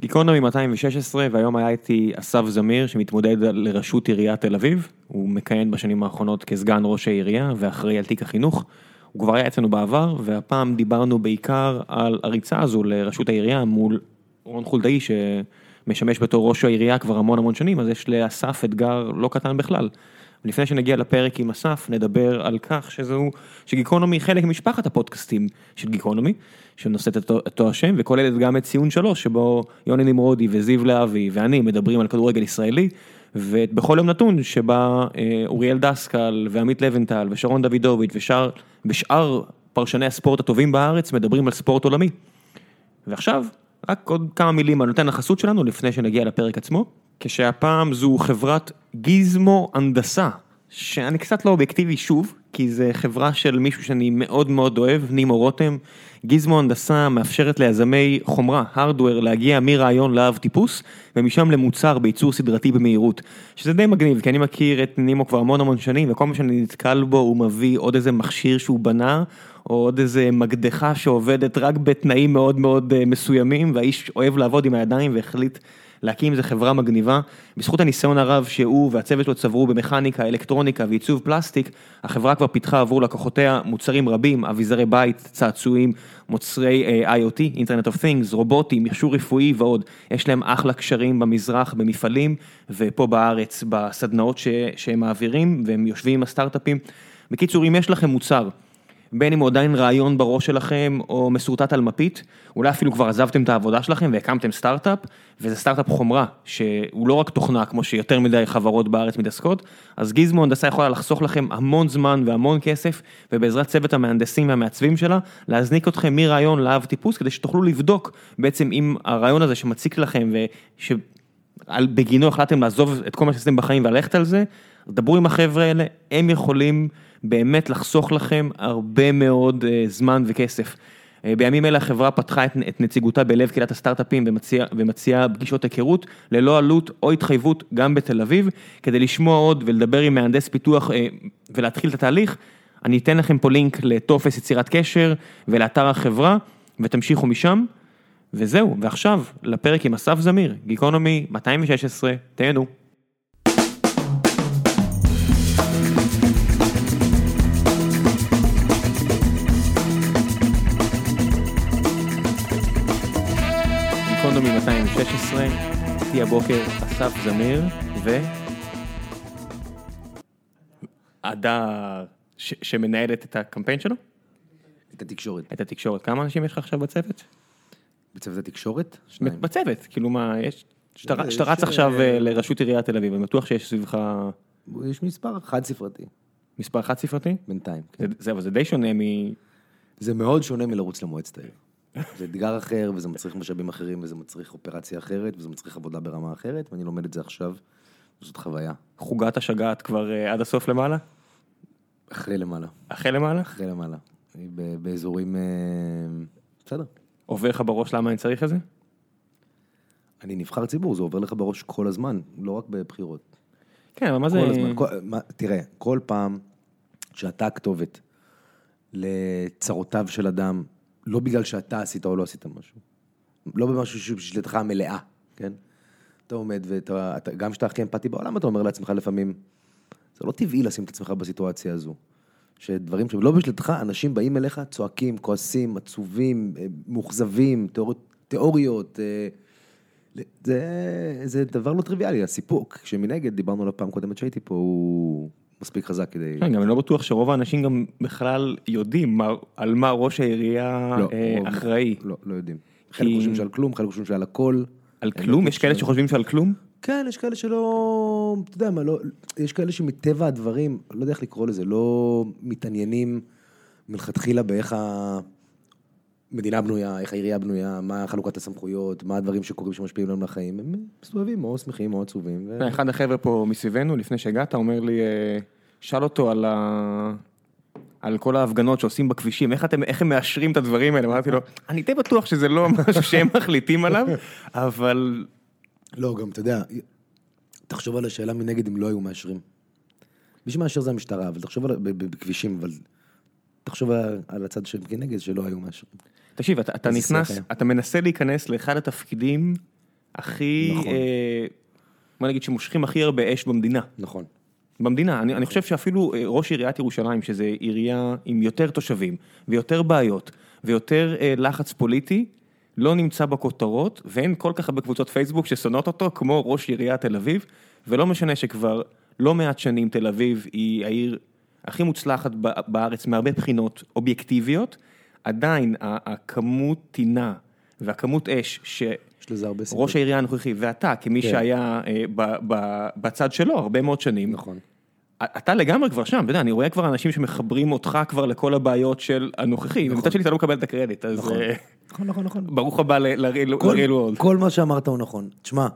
גיקונומי 216 והיום היה איתי אסף זמיר שמתמודד לראשות עיריית תל אביב, הוא מכהן בשנים האחרונות כסגן ראש העירייה ואחראי על תיק החינוך. הוא כבר היה אצלנו בעבר והפעם דיברנו בעיקר על הריצה הזו לראשות העירייה מול רון חולדאי שמשמש בתור ראש העירייה כבר המון המון שנים אז יש לאסף אתגר לא קטן בכלל. לפני שנגיע לפרק עם אסף נדבר על כך שזהו, שגיקונומי חלק ממשפחת הפודקאסטים של גיקונומי, שנושאת את אותו השם וכוללת גם את ציון שלוש שבו יוני נמרודי וזיו להבי ואני מדברים על כדורגל ישראלי ובכל יום נתון שבה אה, אוריאל דסקל ועמית לבנטל ושרון דוידוביץ' ושאר, ושאר פרשני הספורט הטובים בארץ מדברים על ספורט עולמי. ועכשיו רק עוד כמה מילים על נותן החסות שלנו לפני שנגיע לפרק עצמו. כשהפעם זו חברת גיזמו הנדסה, שאני קצת לא אובייקטיבי שוב, כי זה חברה של מישהו שאני מאוד מאוד אוהב, נימו רותם. גיזמו הנדסה מאפשרת ליזמי חומרה, הארדוור, להגיע מרעיון לאב טיפוס, ומשם למוצר בייצור סדרתי במהירות. שזה די מגניב, כי אני מכיר את נימו כבר המון המון שנים, וכל מה שאני נתקל בו הוא מביא עוד איזה מכשיר שהוא בנה, או עוד איזה מקדחה שעובדת רק בתנאים מאוד מאוד אה, מסוימים, והאיש אוהב לעבוד עם הידיים והחליט להקים איזה חברה מגניבה. בזכות הניסיון הרב שהוא והצוות שלו צברו במכניקה, אלקטרוניקה ועיצוב פלסטיק, החברה כבר פיתחה עבור לקוחותיה מוצרים רבים, אביזרי בית, צעצועים, מוצרי uh, IoT, Internet of Things, רובוטים, מכשור רפואי ועוד. יש להם אחלה קשרים במזרח, במפעלים, ופה בארץ, בסדנאות ש, שהם מעבירים, והם יושבים עם הסטארט-אפים. בקיצור, אם יש לכם מוצר, בין אם הוא עדיין רעיון בראש שלכם או מסורטט על מפית, אולי אפילו כבר עזבתם את העבודה שלכם והקמתם סטארט-אפ, וזה סטארט-אפ חומרה, שהוא לא רק תוכנה כמו שיותר מדי חברות בארץ מתעסקות, אז גיזמו הנדסה יכולה לחסוך לכם המון זמן והמון כסף, ובעזרת צוות המהנדסים והמעצבים שלה, להזניק אתכם מרעיון לאב טיפוס, כדי שתוכלו לבדוק בעצם אם הרעיון הזה שמציק לכם ושבגינו החלטתם לעזוב את כל מה שעשיתם בחיים וללכת על זה, דברו עם החבר'ה האלה, הם יכולים באמת לחסוך לכם הרבה מאוד אה, זמן וכסף. אה, בימים אלה החברה פתחה את נציגותה בלב קהילת הסטארט-אפים ומציעה ומציע פגישות היכרות ללא עלות או התחייבות גם בתל אביב. כדי לשמוע עוד ולדבר עם מהנדס פיתוח אה, ולהתחיל את התהליך, אני אתן לכם פה לינק לטופס יצירת קשר ולאתר החברה ותמשיכו משם. וזהו, ועכשיו לפרק עם אסף זמיר, גיקונומי 216, תהנו. גיקונומי 216, איתי הבוקר אסף זמיר ו... עדה ש... שמנהלת את הקמפיין שלו? את התקשורת. את התקשורת. כמה אנשים יש לך עכשיו בצוות? בצוות התקשורת? שניים. בצוות, כאילו מה, יש... שאתה יש, שאתה רץ אה, עכשיו אה, לראשות עיריית תל אביב, אני בטוח שיש סביבך יש מספר חד ספרתי, מספר חד ספרתי? בינתיים. כן. זה- זה אבל זה די שונה מ... זה מאוד שונה מלרוץ למועצת העיר. זה אתגר אחר, וזה מצריך משאבים אחרים, וזה מצריך אופרציה אחרת, וזה מצריך עבודה ברמה אחרת, ואני לומד את זה עכשיו. זאת חוויה. חוגת השגעת כבר אה, עד הסוף למעלה? אחרי למעלה, אחרי למעלה? אחרי למעלה. באזורים... אה, בסדר. עובר לך בראש למה אני צריך את זה? אני נבחר ציבור, זה עובר לך בראש כל הזמן, לא רק בבחירות. כן, אבל מה זה... הזמן. כל, מה, תראה, כל פעם שאתה הכתובת לצרותיו של אדם, לא בגלל שאתה עשית או לא עשית משהו, לא במשהו שבשליטתך המלאה, כן? אתה עומד ואתה, אתה, גם כשאתה הכי אמפתי בעולם, אתה אומר לעצמך לפעמים, זה לא טבעי לשים את עצמך בסיטואציה הזו. שדברים שהם לא בשליטתך, אנשים באים אליך, צועקים, כועסים, עצובים, אה, מאוכזבים, תיאוריות, תיאוריות אה, זה, זה דבר לא טריוויאלי, הסיפוק, שמנגד, דיברנו עליו פעם קודמת שהייתי פה, הוא מספיק חזק כדי... כן, גם אני לא בטוח שרוב האנשים גם בכלל יודעים מה- על מה ראש העירייה לא, אה, רוב- אחראי. לא, לא יודעים. כי- חלק חושבים שעל כלום, חלק חושבים שעל הכל. על כלום? לא יש כאלה חושבים- שחושבים שעל כלום? כן, יש כאלה שלא, אתה יודע מה, לא, יש כאלה שמטבע הדברים, לא יודע איך לקרוא לזה, לא מתעניינים מלכתחילה באיך המדינה בנויה, איך העירייה בנויה, מה חלוקת הסמכויות, מה הדברים שקורים שמשפיעים לנו לחיים, הם מסתובבים או שמחים או עצובים. ו... אחד החבר'ה פה מסביבנו, לפני שהגעת, אומר לי, אה, שאל אותו על ה... על כל ההפגנות שעושים בכבישים, איך אתם, איך הם מאשרים את הדברים האלה? אמרתי לו, אני די בטוח שזה לא משהו שהם מחליטים עליו, אבל לא, גם, אתה יודע, תחשוב על השאלה מנגד אם לא היו מאשרים. מי שמאשר זה המשטרה, אבל תחשוב על, בכבישים, אבל תחשוב על, הצד של כנגד שלא היו מאשרים. תקשיב, אתה, אתה נכנס. אתה מנסה להיכנס לאחד התפקידים הכי, נכון. אה, בוא נגיד שמושכים הכי הרבה אש במדינה. נכון. במדינה, אני, אני חושב שאפילו אה, ראש עיריית ירושלים, שזו עירייה עם יותר תושבים, ויותר בעיות, ויותר אה, לחץ פוליטי, לא נמצא בכותרות, ואין כל כך הרבה קבוצות פייסבוק ששונאות אותו, כמו ראש עיריית תל אביב, ולא משנה שכבר לא מעט שנים תל אביב היא העיר הכי מוצלחת בארץ מהרבה בחינות אובייקטיביות, עדיין הכמות טינה והכמות אש ש... יש לזה הרבה סיבות. ראש העירייה הנוכחי, ואתה, כמי כן. שהיה אה, ב- ב- בצד שלו הרבה מאוד שנים, נכון. אתה לגמרי כבר שם, אתה יודע, אני רואה כבר אנשים שמחברים אותך כבר לכל הבעיות של הנוכחי, ומצד שני אתה לא מקבל את הקרדיט, אז נכון. אה, נכון, נכון, נכון. ברוך הבא ל- ל-real כל- מה שאמרת הוא נכון. תשמע,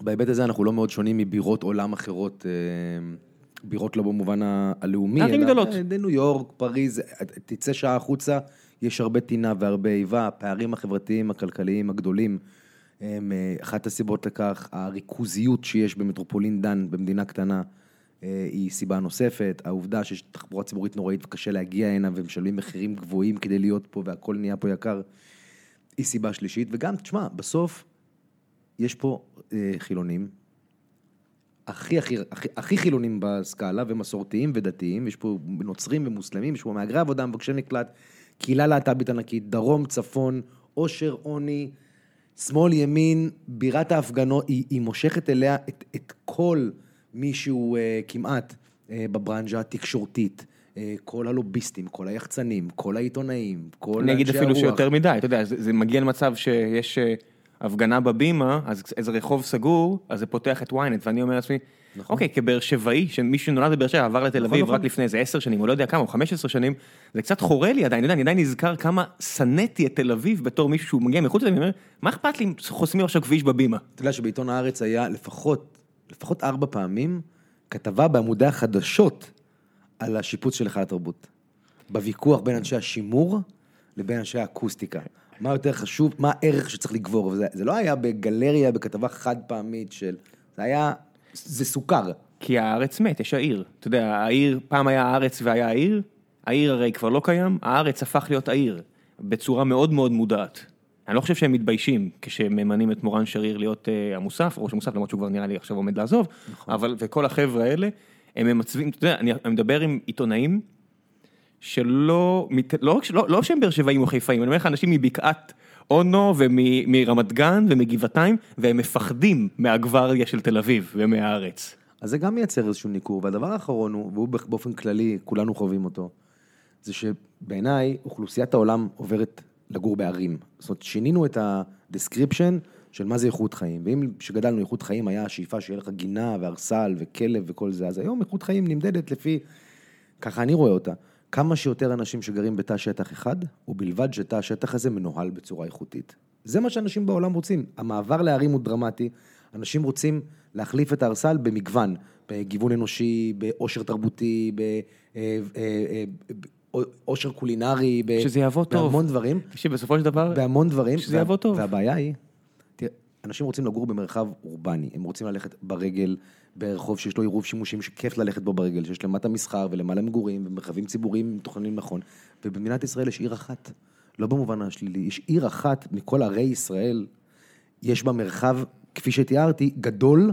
בהיבט הזה אנחנו לא מאוד שונים מבירות עולם אחרות, אה, בירות לא במובן הלאומי. אלא, גדולות. ניו יורק, פריז, תצא שעה החוצה, יש הרבה טינה והרבה איבה, הפערים החברתיים, הכלכליים הגדולים. הם אה, אחת הסיבות לכך, הריכוזיות שיש במטרופולין דן, במדינה קטנה, אה, היא סיבה נוספת. העובדה שיש תחבורה ציבורית נוראית וקשה להגיע הנה ומשלמים מחירים גבוהים כדי להיות פה והכל נהיה פה יקר, היא סיבה שלישית. וגם, תשמע, בסוף יש פה אה, חילונים, הכי, הכי, הכי, הכי חילונים בסקאלה, ומסורתיים ודתיים, יש פה נוצרים ומוסלמים, יש פה מהגרי עבודה, מבקשי מקלט, קהילה להט"בית ענקית, דרום, צפון, עושר, עוני, שמאל, ימין, בירת ההפגנות, היא, היא מושכת אליה את, את כל מי שהוא אה, כמעט אה, בברנז'ה התקשורתית. אה, כל הלוביסטים, כל היחצנים, כל העיתונאים, כל אני אגיד אנשי אפילו הרוח. שיותר מדי, אתה יודע, זה זה מגיע למצב שיש אה, הפגנה בבימה, אז איזה רחוב סגור, אז זה פותח את ynet, ואני אומר לעצמי, אוקיי, כבאר שבעי, שמי שנולד בבאר שבע עבר לתל נכון, אביב נכון. רק לפני איזה עשר שנים, או לא יודע כמה, או חמש עשרה שנים, זה קצת חורה לי עדיין, אני עדיין נזכר כמה שנאתי את תל אביב בתור מישהו שהוא מגיע מחוץ לזה, אני אומר, מה אכפת לי אם חוסמים עכשיו כביש בבימה? אתה יודע שבעיתון הארץ היה לפחות, לפחות ארבע פעמים כתבה בעמודי החדשות על השיפוץ של היכל התרבות. בוויכוח בין אנשי השימור לבין אנשי האקוסטיקה. מה יותר חשוב, מה הערך שצריך לגבור. וזה, זה לא היה בגלריה, בכתבה חד פעמית של... זה היה... זה סוכר. כי הארץ מת, יש העיר. אתה יודע, העיר, פעם היה הארץ והיה העיר, העיר הרי כבר לא קיים, הארץ הפך להיות העיר, בצורה מאוד מאוד מודעת. אני לא חושב שהם מתביישים כשהם ממנים את מורן שריר להיות uh, המוסף, ראש המוסף, למרות שהוא כבר נראה לי עכשיו עומד לעזוב, נכון. אבל, וכל החבר'ה האלה, הם ממצבים, אתה יודע, אני, אני מדבר עם עיתונאים, שלא, לא, לא, לא שהם באר שבעים או חיפאים, אני אומר לך אנשים מבקעת אונו ומרמת גן ומגבעתיים, והם מפחדים מהגוורדיה של תל אביב ומהארץ. אז זה גם מייצר איזשהו ניכור. והדבר האחרון הוא, והוא באופן כללי, כולנו חווים אותו, זה שבעיניי אוכלוסיית העולם עוברת לגור בערים. זאת אומרת, שינינו את ה-description של מה זה איכות חיים. ואם כשגדלנו איכות חיים היה השאיפה שיהיה לך גינה וארסל וכלב וכל זה, אז היום איכות חיים נמדדת לפי, ככה אני רואה אותה, כמה שיותר אנשים שגרים בתא שטח אחד, ובלבד שתא השטח הזה מנוהל בצורה איכותית. זה מה שאנשים בעולם רוצים. המעבר לערים הוא דרמטי, אנשים רוצים להחליף את הארסל במגוון, בגיוון אנושי, בעושר תרבותי, בעושר קולינרי, ב- שזה יעבוד טוב. בהמון דברים. שבסופו של דבר, בהמון דברים. שזה יעבוד טוב. והבעיה היא, תראה, אנשים רוצים לגור במרחב אורבני, הם רוצים ללכת ברגל, ברחוב שיש לו עירוב שימושים שכיף ללכת בו ברגל, שיש למטה מסחר ולמעלה מגורים ומרחבים ציבוריים מתוכננים נכון, ובמדינת ישראל יש עיר אחת, לא במובן השלילי, יש עיר אחת מכל ערי ישראל, יש בה מרחב, כפי שתיארתי, גדול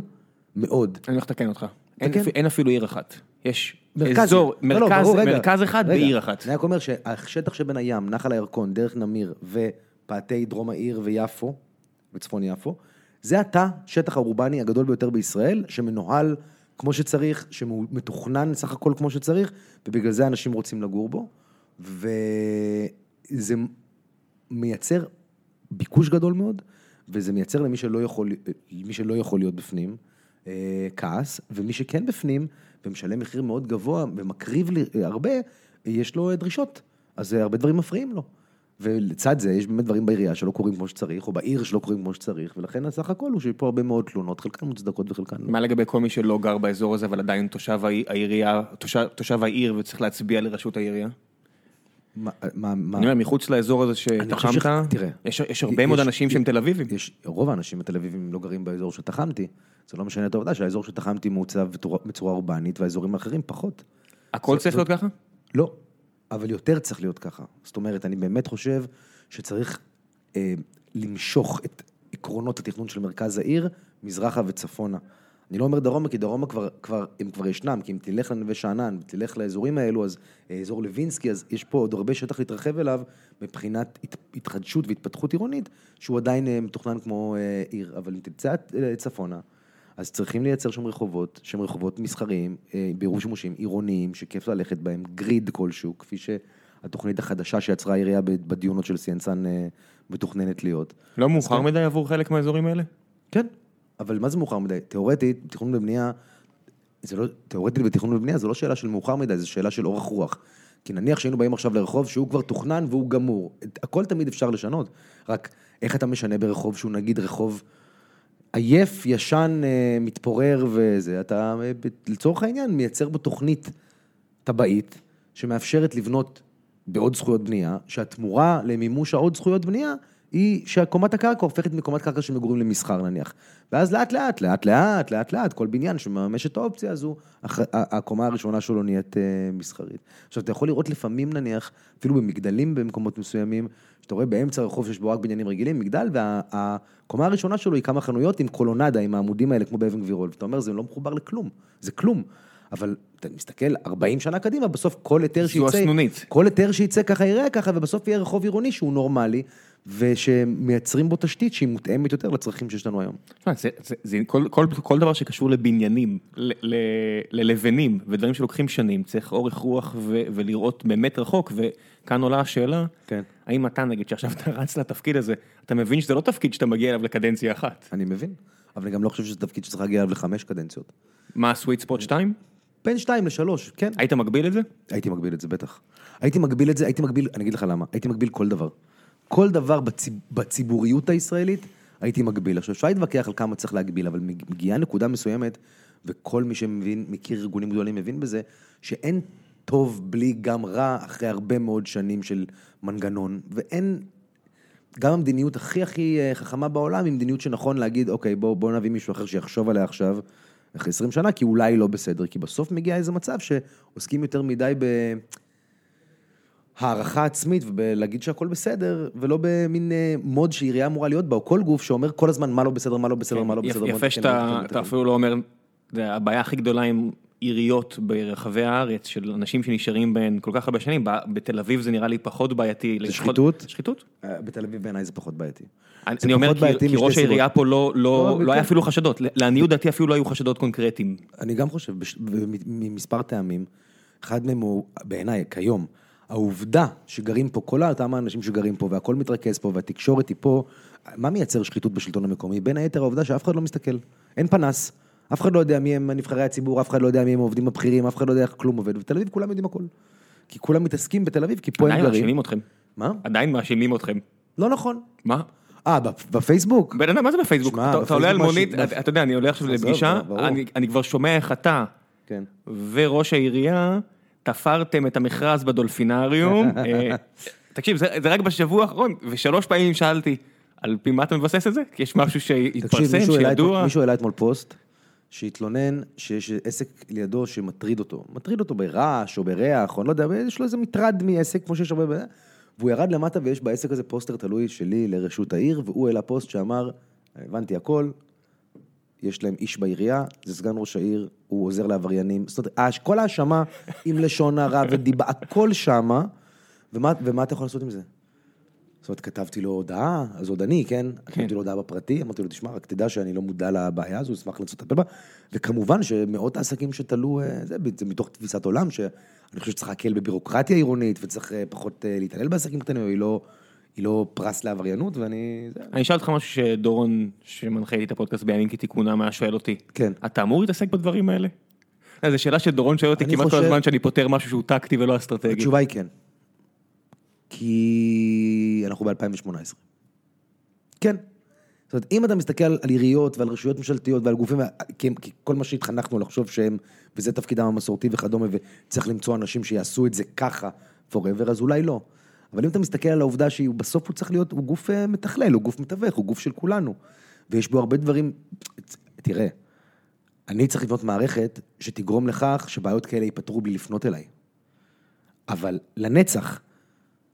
מאוד. אני הולך לתקן אותך. אין. אפ- אין אפילו עיר אחת. יש מרכז, אזור, לא, לא, מרכז, ברור, רגע, מרכז אחד רגע. בעיר אחת. אני רק אומר שהשטח שבין הים, נחל הירקון, דרך נמיר ופאתי דרום העיר ויפו, וצפון יפו, זה התא, שטח האורבני הגדול ביותר בישראל, שמנוהל כמו שצריך, שמתוכנן סך הכל כמו שצריך, ובגלל זה אנשים רוצים לגור בו, וזה מייצר ביקוש גדול מאוד, וזה מייצר למי שלא יכול, למי שלא יכול להיות בפנים, אה, כעס, ומי שכן בפנים, ומשלם מחיר מאוד גבוה, ומקריב אה, הרבה, יש לו אה, דרישות. אז אה, הרבה דברים מפריעים לו. ולצד זה, יש באמת דברים בעירייה שלא קורים כמו שצריך, או בעיר שלא קורים כמו שצריך, ולכן הסך הכל הוא שיש פה הרבה מאוד תלונות, חלקן מוצדקות וחלקן לא. מה לגבי כל מי שלא גר באזור הזה, אבל עדיין תושב העי- העירייה, תושב, תושב העיר וצריך להצביע לראשות העירייה? מה, מה, מה? אני אומר, מחוץ לאזור הזה שתחמת, ש- תראה, יש, יש הרבה מאוד יש- אנשים שהם תל אביבים. יש, רוב האנשים התל אביבים לא גרים באזור שתחמתי. זה לא משנה את העובדה שהאזור שתחמתי מעוצב בצורה- אורבנית, והאזורים האחרים פחות. הכל צריך להיות ככה? לא, אבל יותר צריך להיות ככה. זאת אומרת, אני באמת חושב שצריך אה, למשוך את עקרונות התכנון של מרכז העיר, מזרחה וצפונה. אני לא אומר דרומה, כי דרומה כבר, כבר, הם כבר ישנם, כי אם תלך לנווה שאנן ותלך לאזורים האלו, אז אה, אזור לוינסקי, אז יש פה עוד הרבה שטח להתרחב אליו מבחינת הת, התחדשות והתפתחות עירונית, שהוא עדיין אה, מתוכנן כמו אה, עיר. אבל אם תצא צפונה, אז צריכים לייצר שם רחובות, שהם רחובות מסחריים, אה, בעירוב שימושים עירוניים, שכיף ללכת בהם, גריד כלשהו, כפי שהתוכנית החדשה שיצרה העירייה בדיונות של סיינסן אה, מתוכננת להיות. לא מאוחר מדי עבור חלק מהאזורים האלה? כן, אבל מה זה מאוחר מדי? תיאורטית, תכנון ובנייה, זה לא, תיאורטית בתכנון ובנייה זה לא שאלה של מאוחר מדי, זה שאלה של אורך רוח. כי נניח שהיינו באים עכשיו לרחוב שהוא כבר תוכנן והוא גמור. הכל תמיד אפשר לשנות, רק איך אתה משנה ברחוב שהוא נגיד רחוב עייף, ישן, אה, מתפורר וזה, אתה אה, לצורך העניין מייצר בו תוכנית טבעית שמאפשרת לבנות בעוד זכויות בנייה, שהתמורה למימוש העוד זכויות בנייה היא שהקומת הקרקע הופכת מקומת קרקע של מגורים למסחר נניח. ואז לאט לאט, לאט לאט, לאט לאט, כל בניין שמממש את האופציה הזו, הקומה הראשונה שלו נהיית אה, מסחרית. עכשיו, אתה יכול לראות לפעמים נניח, אפילו במגדלים במקומות מסוימים, שאתה רואה באמצע הרחוב שיש בו רק בניינים רגילים, מגדל, והקומה הראשונה שלו היא כמה חנויות עם קולונדה, עם העמודים האלה, כמו באבן גבירול. ואתה אומר, זה לא מחובר לכלום, זה כלום. אבל אתה מסתכל 40 שנה קדימה, בסוף כל היתר זו שיצא, הסנונית. כל היתר שיצא ככה יראה ככה, ובסוף יהיה רחוב עירוני שהוא נורמלי, ושמייצרים בו תשתית שהיא מותאמת יותר לצרכים שיש לנו היום. תשמע, זה, זה, זה כל, כל, כל דבר שקשור לבניינים, ל, ל, ללבנים ודברים שלוקחים שנים, צריך אורך רוח ו, ולראות באמת רחוק, וכאן עולה השאלה, כן. האם אתה נגיד שעכשיו אתה רץ לתפקיד הזה, אתה מבין שזה לא תפקיד שאתה מגיע אליו לקדנציה אחת. אני מבין, אבל אני גם לא חושב שזה תפקיד שצריך להגיע אליו לחמש קדנציות. מה הסוויט ספוט 2? בין שתיים לשלוש, כן. היית מגביל את זה? הייתי מגביל את זה, בטח. הייתי מגביל את זה, הייתי מגביל, אני אגיד לך למה, הייתי מגביל כל דבר. כל דבר בציב, בציבוריות הישראלית, הייתי מגביל. עכשיו, אפשר להתווכח על כמה צריך להגביל, אבל מג- מגיעה נקודה מסוימת, וכל מי שמבין, מכיר ארגונים גדולים מבין בזה, שאין טוב בלי גם רע אחרי הרבה מאוד שנים של מנגנון, ואין... גם המדיניות הכי הכי אה, חכמה בעולם היא מדיניות שנכון להגיד, אוקיי, בוא, בוא נביא מישהו אחר שיחשוב עליה עכשיו, אחרי 20 שנה, כי אולי לא בסדר, כי בסוף מגיע איזה מצב שעוסקים יותר מדי בהערכה עצמית ובלהגיד שהכל בסדר, ולא במין אה, מוד שעירייה אמורה להיות בה, או כל גוף שאומר כל הזמן מה לא בסדר, מה לא בסדר, מה לא יפ- בסדר. בוא יפה נתקן, שאתה אפילו לא אומר, זה הבעיה הכי גדולה עם עיריות ברחבי הארץ, של אנשים שנשארים בהן כל כך הרבה שנים, ב- בתל אביב זה נראה לי פחות בעייתי. לפחות- שחיתות? שחיתות? אה, בתל אביב בעיניי זה פחות בעייתי. אני זה אומר כי- ראש. העירייה פה לא, לא, לא, לא היה כן. אפילו חשדות, לעניות דעתי אפילו לא היו חשדות קונקרטיים. אני גם חושב, ממספר טעמים, אחד מהם הוא, בעיניי, כיום, העובדה שגרים פה, כל אותם האנשים שגרים פה, והכל מתרכז פה, והתקשורת היא פה, מה מייצר שחיתות בשלטון המקומי? בין היתר העובדה שאף אחד לא מסתכל, אין פנס, אף אחד לא יודע מי הם נבחרי הציבור, אף אחד לא יודע מי הם העובדים הבכירים, אף אחד לא יודע איך כלום עובד, ובתל אביב כולם יודעים הכל. כי כולם מתעסקים בתל אביב, כי פה הם עדיין גרים. מאשימים אתכם. מה? עדיין מאשימים אתכם. לא נכון. מה? אה, בפ- בפייסבוק? בן אדם, מה זה בפייסבוק? אתה- אתה עולה על מונית, אתה אתה יודע, אני עולה עכשיו לפגישה, אני כבר שומע איך אתה כן. וראש העירייה תפרתם את המכרז בדולפינריום. אה, תקשיב, זה זה רק בשבוע האחרון, ושלוש פעמים שאלתי, על פי מה אתה מבסס את זה? כי יש משהו תקשיב, שהתפרסם, שידוע. מישהו העלה אתמול פוסט, שהתלונן שיש עסק לידו שמטריד אותו. מטריד אותו ברעש או בריח, או אני לא יודע, יש לו איזה מטרד מעסק, כמו שיש הרבה... והוא ירד למטה ויש בעסק הזה פוסטר תלוי שלי לראשות העיר, והוא העלה פוסט שאמר, הבנתי הכל, יש להם איש בעירייה, זה סגן ראש העיר, הוא עוזר לעבריינים. זאת אומרת, כל ההאשמה עם לשון הרע ודיבה, הכל שמה, ומה, ומה אתה יכול לעשות עם זה? זאת אומרת, כתבתי לו הודעה, אז עוד אני, כן? כתבתי לו הודעה בפרטי, אמרתי לו, תשמע, רק תדע שאני לא מודע לבעיה הזו, אשמח לנסות לטפל בה. וכמובן שמאות העסקים שתלו, אה, זה, זה מתוך תפיסת עולם, שאני חושב שצריך להקל בבירוקרטיה עירונית, וצריך אה, פחות אה, להתעלל בעסקים קטנים, היא לא, היא לא פרס לעבריינות, ואני... אני אשאל אותך משהו שדורון, שמנחה איתי את הפודקאסט בימים כתיקונם, היה שואל אותי. כן. אתה אמור להתעסק בדברים האלה? אה, זו שאלה שדורון שואל אותי כמעט כל הזמן שאני פותר משהו שהוא טקטי ולא אסטרטגי. התשובה היא כן. כי אנחנו ב-2018. כן. זאת אומרת, אם אתה מסתכל על עיריות ועל רשויות ממשלתיות ועל גופים, כי, כי כל מה שהתחנכנו לחשוב שהם, וזה תפקידם המסורתי וכדומה, וצריך למצוא אנשים שיעשו את זה ככה forever, אז אולי לא. אבל אם אתה מסתכל על העובדה שבסוף הוא צריך להיות, הוא גוף אה, מתכלל, הוא גוף מתווך, הוא גוף של כולנו. ויש בו הרבה דברים, תראה, אני צריך לבנות מערכת שתגרום לכך שבעיות כאלה ייפתרו בלי לפנות אליי. אבל לנצח,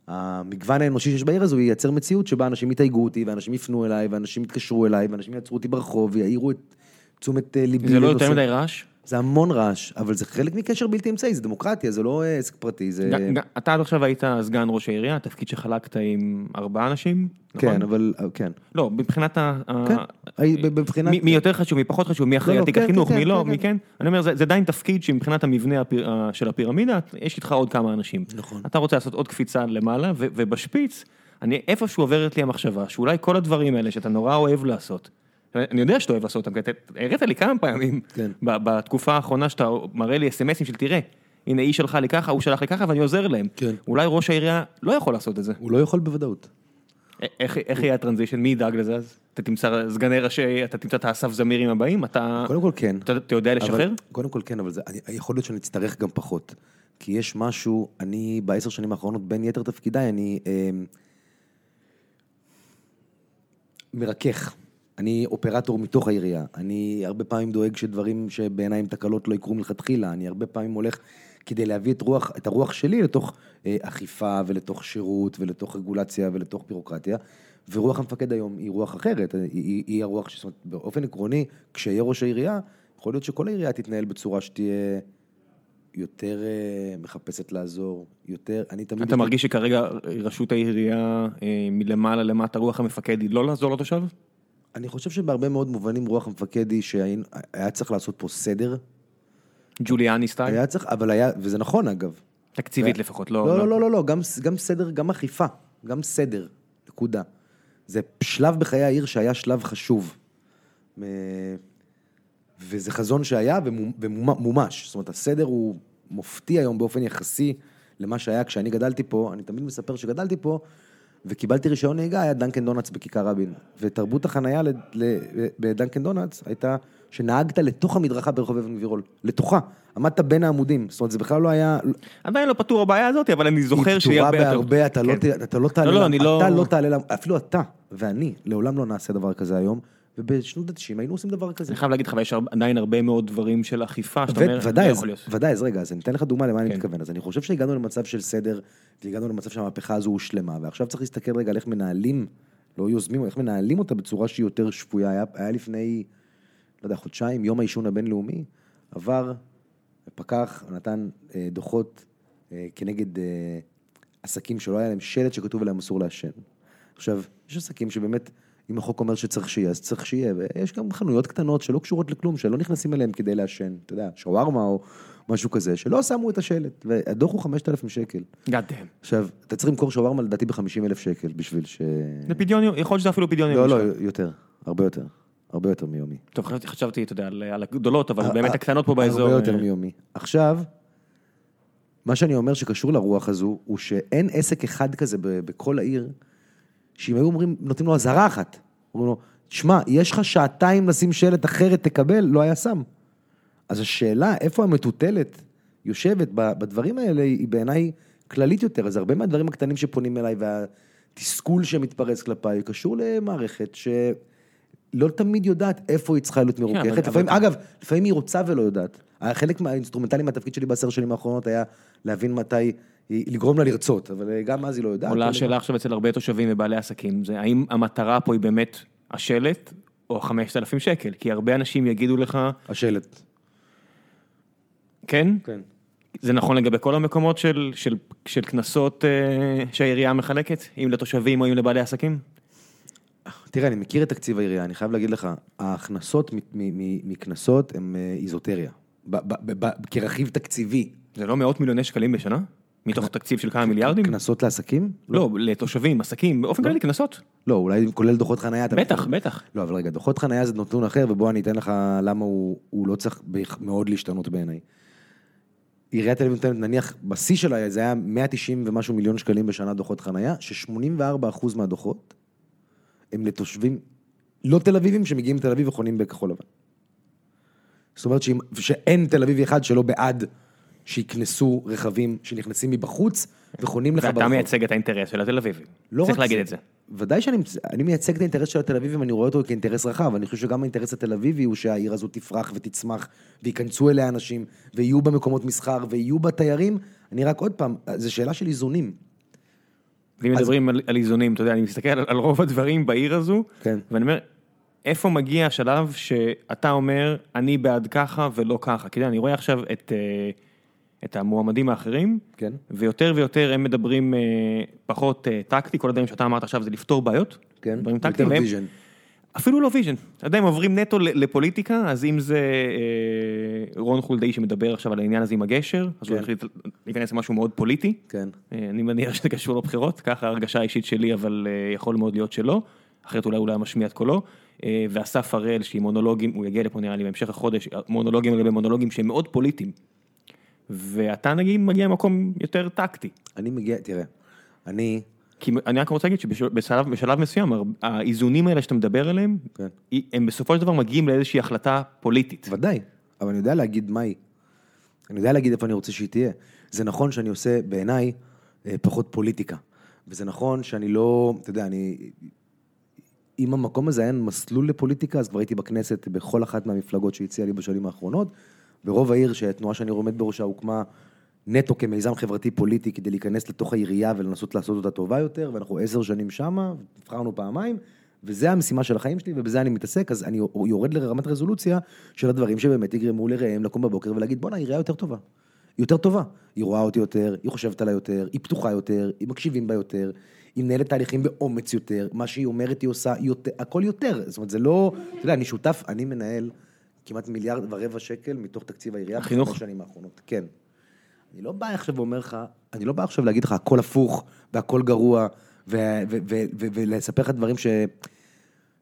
המגוון האנושי שיש בעיר הזו ייצר מציאות שבה אנשים יתייגו אותי, ואנשים יפנו אליי, ואנשים יתקשרו אליי, ואנשים יעצרו אותי ברחוב, ויעירו את תשומת אה, ליבי. זה לא. יותר מדי רעש? זה המון רעש, אבל זה חלק מקשר בלתי אמצעי, זה דמוקרטיה, זה לא אה, עסק פרטי, זה... אתה עד עכשיו היית סגן ראש העירייה, תפקיד שחלקת עם ארבעה אנשים, נכון? כן, אבל, כן. לא, מבחינת ה... כן, בבחינת... מי יותר חשוב, מי פחות חשוב, מי אחראי לא, על לא, תיק כן, החינוך, כן, מי כן, לא, מי כן. אני אומר, זה עדיין תפקיד שמבחינת המבנה הפיר- ה- של הפירמידה, יש איתך עוד כמה אנשים. נכון. אתה רוצה לעשות עוד קפיצה למעלה, ובשפיץ, אני איפשהו עוברת לי המחשבה, שאולי כל הדברים האלה שאתה נורא אוהב לעשות, אני יודע שאתה אוהב לעשות אותם, כי הראת לי כמה פעמים, כן. בתקופה האחרונה שאתה מראה לי אסמסים של תראה, הנה היא שלחה לי ככה, הוא שלח לי ככה ואני עוזר להם. כן. אולי ראש העירייה לא יכול לעשות את זה. הוא לא יכול בוודאות. איך, איך יהיה הטרנזישן? מי ידאג לזה אז? אתה תמצא סגני ראשי, אתה תמצא את האסף זמירים הבאים? אתה, קודם כל כן. אתה, אתה יודע לשחרר? אבל, קודם כל כן, אבל זה, אני, יכול להיות שאני אצטרך גם פחות. כי יש משהו, אני בעשר שנים האחרונות, בין יתר תפקידיי, אני אה, מרכך. אני אופרטור מתוך העירייה. אני הרבה פעמים דואג שדברים שבעיניי הם תקלות לא יקרו מלכתחילה. אני הרבה פעמים הולך כדי להביא את, רוח, את הרוח שלי לתוך אה, אכיפה ולתוך שירות ולתוך רגולציה ולתוך בירוקרטיה. ורוח המפקד היום היא רוח אחרת, היא, היא, היא הרוח, זאת אומרת, באופן עקרוני, כשיהיה ראש העירייה, יכול להיות שכל העירייה תתנהל בצורה שתהיה יותר אה, מחפשת לעזור, יותר, אני תמיד... אתה מרגיש שכרגע ראשות העירייה אה, מלמעלה למטה, רוח המפקד היא לא לעזור לתושב? אני חושב שבהרבה מאוד מובנים רוח המפקד היא שהיה צריך לעשות פה סדר, ג'וליאני style? היה צריך, אבל היה, וזה נכון אגב. תקציבית לפחות, לא... לא, לא, לא, לא, לא, גם, גם סדר, גם אכיפה, גם סדר, נקודה. זה שלב בחיי העיר שהיה שלב חשוב. וזה חזון שהיה ומומש. זאת אומרת, הסדר הוא מופתי היום באופן יחסי למה שהיה כשאני גדלתי פה. אני תמיד מספר שגדלתי פה, וקיבלתי רישיון נהיגה, היה דאנקן דונאטס בכיכר רבין. ותרבות החנייה בדנקן דונלדס הייתה שנהגת לתוך המדרכה ברחוב אבן גבירול. לתוכה. עמדת בין העמודים. זאת אומרת, זה בכלל לא היה... עדיין לא פתור הבעיה הזאת, אבל אני זוכר היא פתורה הרבה יותר. בהרבה, אתה לא כן. אתה לא תעלה, לא, לא, לא- אתה לא אפילו אתה ואני, לעולם לא נעשה דבר כזה היום, ובשנות ה-90 היינו עושים דבר כזה. אני חייב להגיד לך, יש עדיין הרבה מאוד דברים של אכיפה, שאתה אומר, ודאי, לא אז- יכול להיות. ודאי, אז רגע, אז אני אתן לך דוגמה למה אני כן. מתכוון. אז אני חושב שהגענו למצב של סדר, והגענו למצב שהמהפכה הזו הושלמה, ועכשיו צריך להסתכל רגע על איך מנהלים, לא יוזמים, איך מנהלים אותה בצורה שהיא יותר שפויה. היה, היה לפני, לא יודע, חודשיים, יום העישון הבינלאומי, עבר, פקח נתן אה, דוחות אה, כנגד אה, עסקים שלא היה להם שלט שכתוב עליהם אסור לעשן. עכשיו, יש עסקים שבאמת, אם החוק אומר שצריך שיהיה, אז צריך שיהיה, ויש גם חנויות קטנות שלא קשורות לכלום, שלא נכנסים אליהם כדי לעשן, אתה יודע, שווארמה או משהו כזה, שלא שמו את השלט, והדוח הוא 5,000 שקל. God damn. עכשיו, אתה צריך למכור שווארמה לדעתי ב-50 אלף שקל בשביל ש... זה פדיון, יכול להיות שזה אפילו פדיון. לא, לא. יותר, הרבה יותר, הרבה יותר מיומי. טוב, חשבתי- אתה יודע, על- הגדולות, אבל ה- באמת ה- הקטנות פה באזור. הרבה יותר אה, מיומי. עכשיו, מה שאני אומר שקשור לרוח הזו, הוא שאין עסק אחד כזה בכל העיר, שאם היו אומרים, נותנים לו אזהרה אחת, אומרים לו, שמע, יש לך שעתיים לשים שלט אחרת תקבל, לא היה שם. אז השאלה, איפה המטוטלת יושבת בדברים האלה, היא בעיניי כללית יותר. אז הרבה מהדברים הקטנים שפונים אליי והתסכול שמתפרץ כלפיי, קשור למערכת שלא תמיד יודעת איפה היא צריכה להיות מרוככת. אבל- לפעמים, אבל- אגב, לפעמים היא רוצה ולא יודעת. חלק מהאינסטרומנטלי מהתפקיד שלי בעשר שנים האחרונות היה להבין מתי, לגרום לה לרצות, אבל גם אז היא לא יודעת. עולה השאלה עכשיו אצל הרבה תושבים ובעלי עסקים, זה האם המטרה פה היא באמת השלט או 5,000 שקל? כי הרבה אנשים יגידו לך, השלט. כן? כן. זה נכון לגבי כל המקומות של, של, של קנסות אה, שהעירייה מחלקת, אם לתושבים או אם לבעלי עסקים? תראה, אני מכיר את תקציב העירייה, אני חייב להגיד לך, ההכנסות מקנסות הן אה, איזוטריה. כרכיב תקציבי. זה לא מאות מיליוני שקלים בשנה? מתוך תקציב של כמה מיליארדים? קנסות לעסקים? לא, לתושבים, עסקים, באופן כללי קנסות. לא, אולי כולל דוחות חנייה. אתה בטח, מתכוון. בטח. לא, אבל רגע, דוחות חנייה זה נתון אחר, ובוא אני אתן לך למה הוא, הוא לא צריך מאוד להשתנות בעיניי. עיריית תל אביב נותנת, נניח, בשיא שלה זה היה 190 ומשהו מיליון שקלים בשנה דוחות חנייה, ש-84% מהדוחות הם לתושבים לא תל אביבים שמגיעים לתל אביב וחונים בכחול לבן. זאת אומרת שאין תל אביבי אחד שלא בעד שיקנסו רכבים שנכנסים מבחוץ וחונים לך ואתה מייצג את האינטרס של התל אביבים. לא צריך להגיד את זה. ודאי שאני אני מייצג את האינטרס של התל אביבים, אני רואה אותו כאינטרס רחב, אני חושב שגם האינטרס התל אביבי הוא שהעיר הזו תפרח ותצמח, וייכנסו אליה אנשים, ויהיו בה מקומות מסחר, ויהיו בה תיירים. אני רק עוד פעם, זו שאלה של איזונים. ואם אז- מדברים על, על איזונים, אתה יודע, אני מסתכל על, על רוב הדברים בעיר הזו, כן. ואני אומר, איפה מגיע השלב שאתה אומר, אני בעד ככה ולא ככה? כי אני רואה עכשיו את, אה, את המועמדים האחרים, כן. ויותר ויותר הם מדברים אה, פחות אה, טקטי, כל הדברים שאתה אמרת עכשיו זה לפתור בעיות, כן. דברים יותר טקטיים, והם- vision. אפילו לא vision, אתה יודע, הם עוברים נטו לפוליטיקה, אז אם זה אה, רון חולדאי שמדבר עכשיו על העניין הזה עם הגשר, אז הוא כן. החליט להיכנס למשהו מאוד פוליטי. כן. אה, אני מניח שזה קשור לבחירות, ככה ההרגשה האישית שלי, אבל אה, יכול מאוד להיות שלא, אחרת אולי הוא לא היה משמיע את קולו. אה, ואסף הראל, שהיא מונולוגים, הוא יגיע לפה נראה לי בהמשך החודש, מונולוגים לגבי מונולוגים שהם מאוד פוליטיים. ואתה נגיד מגיע ממקום יותר טקטי. אני מגיע, תראה, אני, כי אני רק רוצה להגיד שבשלב בשלב מסוים, האיזונים האלה שאתה מדבר עליהם, כן. הם בסופו של דבר מגיעים לאיזושהי החלטה פוליטית. ודאי, אבל אני יודע להגיד מהי. אני יודע להגיד איפה אני רוצה שהיא תהיה. זה נכון שאני עושה בעיניי אה, פחות פוליטיקה. וזה נכון שאני לא, אתה יודע, אני... אם המקום הזה היה מסלול לפוליטיקה, אז כבר הייתי בכנסת בכל אחת מהמפלגות שהציעה לי בשנים האחרונות. ברוב העיר, שהתנועה שאני עומד בראשה הוקמה נטו כמיזם חברתי פוליטי כדי להיכנס לתוך העירייה ולנסות לעשות אותה טובה יותר, ואנחנו עשר שנים שמה, נבחרנו פעמיים, וזה המשימה של החיים שלי, ובזה אני מתעסק, אז אני יורד לרמת רזולוציה של הדברים שבאמת יגרמו לראם לקום בבוקר ולהגיד, בואנה, העירייה יותר טובה. היא יותר טובה. היא רואה אותי יותר, היא חושבת עליי יותר, היא פתוחה יותר, היא מקשיבים בה יותר, היא מנהלת תהליכים באומץ יותר, מה שהיא אומרת היא עושה יותר, הכל יותר. זאת אומרת, זה לא, אתה יודע, אני שותף, אני מנהל כמעט מיליארד ורבע שקל מתוך תקציב העירייה. החינוך? בחמש שנים האחרונות, כן. אני לא בא עכשיו ואומר לך, אני לא בא עכשיו להגיד לך הכל הפוך והכל גרוע, ולספר לך דברים ש...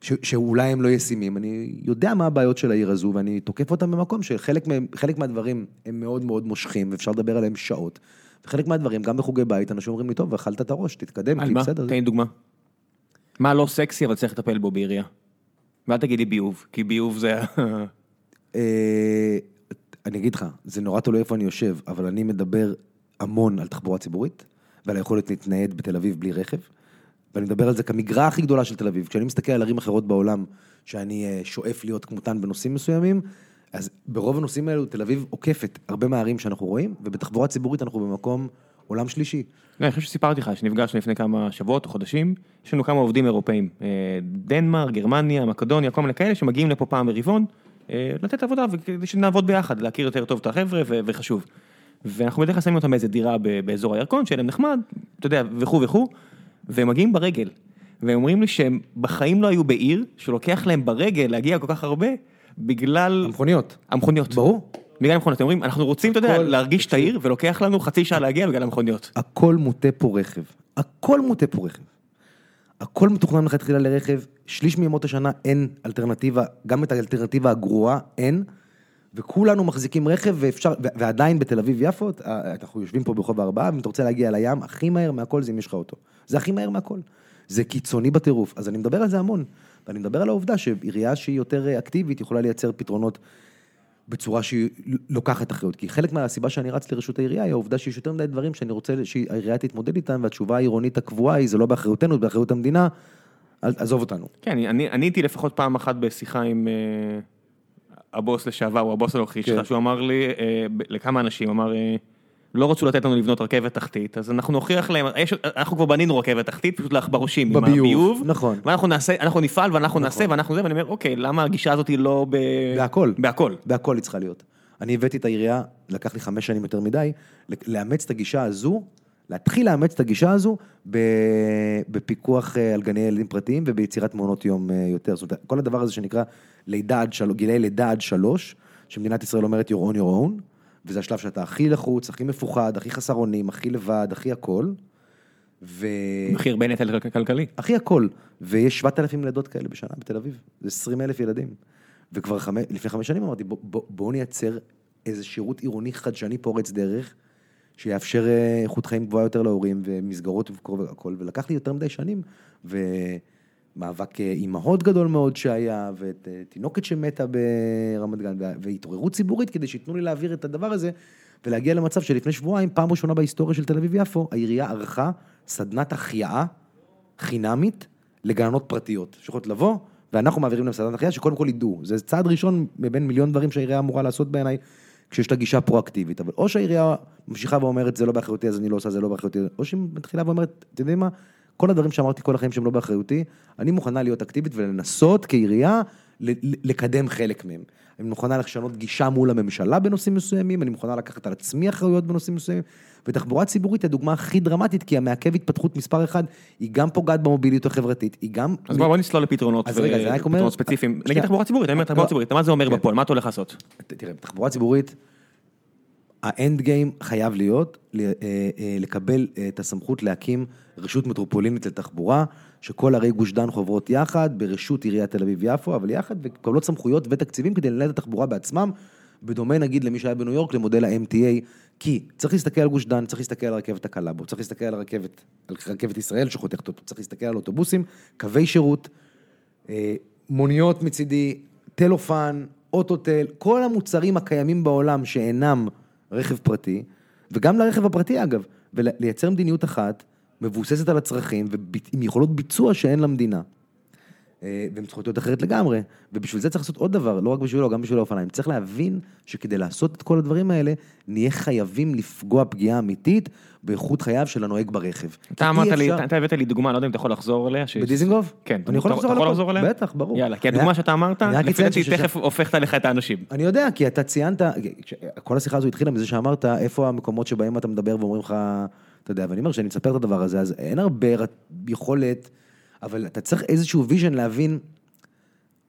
ש- שאולי הם לא ישימים, אני יודע מה הבעיות של העיר הזו, ואני תוקף אותם במקום שחלק מהם, מהדברים הם מאוד מאוד מושכים, ואפשר לדבר עליהם שעות. וחלק מהדברים, גם בחוגי בית, אנשים אומרים לי, טוב, אכלת את הראש, תתקדם, כי מה? בסדר. תן לי דוגמה. מה לא סקסי אבל צריך לטפל בו בעירייה. ואל תגיד לי ביוב, כי ביוב זה... אה, אני אגיד לך, זה נורא תלוי איפה אני יושב, אבל אני מדבר המון על תחבורה ציבורית, ועל היכולת להתנייד בתל אביב בלי רכב, ואני מדבר על זה כמגרעה הכי גדולה של תל אביב. כשאני מסתכל על ערים אחרות בעולם, שאני אה, שואף להיות כמותן בנושאים מסוימים, אז ברוב הנושאים האלו תל אביב עוקפת הרבה מהערים שאנחנו רואים, ובתחבורה ציבורית אנחנו במקום עולם שלישי. לא, אני חושב שסיפרתי לך שנפגשנו לפני כמה שבועות או חודשים, יש לנו כמה עובדים אירופאים, אה, דנמרק, גרמניה, מקדוניה, כל מיני כאלה שמגיעים לפה פעם ברבעון, לתת עבודה וכדי שנעבוד ביחד, להכיר יותר טוב את החבר'ה וחשוב. ואנחנו בדרך כלל שמים אותם באיזה דירה באזור הירקון, שיהיה להם נחמד, אתה יודע, וכו' וכו', והם מגיעים ברגל. והם אומרים לי שהם בחיים לא היו בעיר, שלוקח להם ברגל להגיע כל כך הרבה, בגלל המכוניות. המכוניות. ברור. בגלל המכוניות, הם אומרים, אנחנו רוצים, אתה יודע, להרגיש את העיר, ולוקח לנו חצי שעה להגיע בגלל המכוניות. הכל מוטה פה רכב. הכל מוטה פה רכב. הכל מתוכנן מלכתחילה לרכב, שליש מימות השנה אין אלטרנטיבה, גם את האלטרנטיבה הגרועה אין, וכולנו מחזיקים רכב ואפשר, ו- ועדיין בתל אביב-יפו, אה, אנחנו יושבים פה ברחוב הארבעה, ואם אתה רוצה להגיע לים, הכי מהר מהכל זה אם יש לך אוטו. זה הכי מהר מהכל. זה קיצוני בטירוף, אז אני מדבר על זה המון. ואני מדבר על העובדה שעירייה שהיא יותר אה, אקטיבית יכולה לייצר פתרונות בצורה שהיא לוקחת אחריות. כי חלק מהסיבה שאני רץ לרשות העירייה היא העובדה שיש יותר מדי דברים שאני רוצה שהעירייה תתמודד איתם, והתשובה העירונית הקבועה היא, זה לא באחריותנו, זה באחריות המדינה, אל- עזוב אותנו. כן, אני- אני אני הייתי לפחות פעם אחת בשיחה עם אה, הבוס לשעבר, או הבוס הנוכחי כן. שלך, שהוא אמר לי, אה, לכמה אנשים, אמר, אה, לא רצו לתת לנו לבנות רכבת תחתית, אז אנחנו נוכיח להם, יש- אנחנו כבר בנינו רכבת תחתית, פשוט לעכברושים, עם הביוב, נכון. ואנחנו נעשה, אנחנו נפעל ואנחנו נעשה ואנחנו זה, ואני אומר, אוקיי, למה הגישה הזאת היא לא ב... בהכל. בהכל. בהכל היא צריכה להיות. אני הבאתי את העירייה, לקח לי חמש שנים יותר מדי, לאמץ את הגישה הזו, להתחיל לאמץ את הגישה הזו בפיקוח אה, על גני ילדים פרטיים וביצירת מעונות יום אה, יותר. זאת אומרת, כל הדבר הזה שנקרא לידה עד שלוש, גילאי לידה עד שלוש, שמדינת ישראל אומרת your own your own, וזה השלב שאתה הכי לחוץ, הכי מפוחד, הכי חסר אונים, הכי לבד, הכי הכל. ו... מחיר בין נטל כלכלי. הכי הכל, ויש 7,000 לידות כאלה בשנה בתל אביב, זה 20 אלף ילדים. וכבר חמש, לפני חמש שנים אמרתי, בוא, בוא, בואו נייצר איזה שירות עירוני חדשני פורץ דרך, שיאפשר אה, איכות חיים גבוהה יותר להורים, ומסגרות והכל, ולקח לי יותר מדי שנים, ומאבק אה, אימהות גדול מאוד שהיה, ותינוקת שמתה ברמת גן, וה- והתעוררות ציבורית כדי שייתנו לי להעביר את הדבר הזה, ולהגיע למצב שלפני שבועיים, פעם ראשונה בהיסטוריה של תל אביב-יפו, העירייה ערכה סדנת החייאה חינמית לגננות פרטיות, שיכולות לבוא, ואנחנו מעבירים להם סדנת החייאה, שקודם כל ידעו. זה צעד ראשון מבין מיליון דברים שהעירייה אמורה לעשות בעיניי, כשיש לה גישה פרואקטיבית, אבל או שהעירייה ממשיכה ואומרת, זה לא באחריותי, אז אני לא עושה, זה לא באחריותי, או שהיא מתחילה ואומרת, אתם יודעים מה, כל הדברים שאמרתי כל החיים שהם לא באחריותי, אני מוכנה להיות אקטיבית ולנסות כעירייה לקדם חלק מהם. אני מוכנה לשנות גישה מול הממשלה בנושאים מסוימים, אני מוכנה לקחת על עצמי אחריות בנושאים מסוימים, ותחבורה ציבורית היא הדוגמה הכי דרמטית, כי המעכב התפתחות מספר אחד, היא גם פוגעת במוביליות החברתית, היא גם... אז בוא בוא נסלול לפתרונות, אז רגע, זה רק אומר- פתרונות ספציפיים. שנייה. נגיד תחבורה ציבורית, אני אומר תחבורה. ציבורית, מה זה אומר כן. בפועל, מה אתה הולך לעשות? תראה, בתחבורה ציבורית, האנד גיים חייב להיות אה, אה, לקבל אה, את הסמכות להקים רשות מטרופולינית לתחבורה, שכל ערי גוש דן חוברות יחד, ברשות עיריית תל אביב-יפו, אבל יחד, ומקבלות סמכויות ותקציבים כדי לנהל את התחבורה בעצמם, בדומה נגיד למי שהיה בניו יורק, למודל ה-MTA, כי צריך להסתכל על גוש דן, צריך להסתכל על הרכבת הקלה בו, צריך להסתכל על הרכבת, על רכבת ישראל שחותכת אותו, צריך להסתכל על אוטובוסים, קווי שירות, אה, מוניות מצידי, טלופן, אוטוטל, כל המוצרים הקיימים בעולם שאינם רכב פרטי, וגם לרכב הפרטי אגב, ולייצר מדיניות אחת, מבוססת על הצרכים, ועם יכולות ביצוע שאין למדינה. אה, והן צריכות להיות אחרת לגמרי, ובשביל זה צריך לעשות עוד דבר, לא רק בשבילו, גם בשביל האופניים. צריך להבין שכדי לעשות את כל הדברים האלה, נהיה חייבים לפגוע פגיעה אמיתית באיכות חייו של הנוהג ברכב. אתה אמרת לי, אתה הבאת לי דוגמה, לא יודע אם אתה יכול לחזור עליה. בדיזינגוף? כן. אני יכול לחזור. עליה? בטח, ברור. יאללה, כי הדוגמה שאתה אמרת, לפי דעתי תכף הופכת עליך את האנשים. אני יודע, כי אתה ציינת, כל השיחה הזו התחילה מזה שאמרת, איפה המקומות שבהם אתה מדבר ואומרים לך, אתה יודע, ואני אומר שאני מספר את הדבר הזה, אז אין הרבה יכולת, אבל אתה צריך איזשהו vision להבין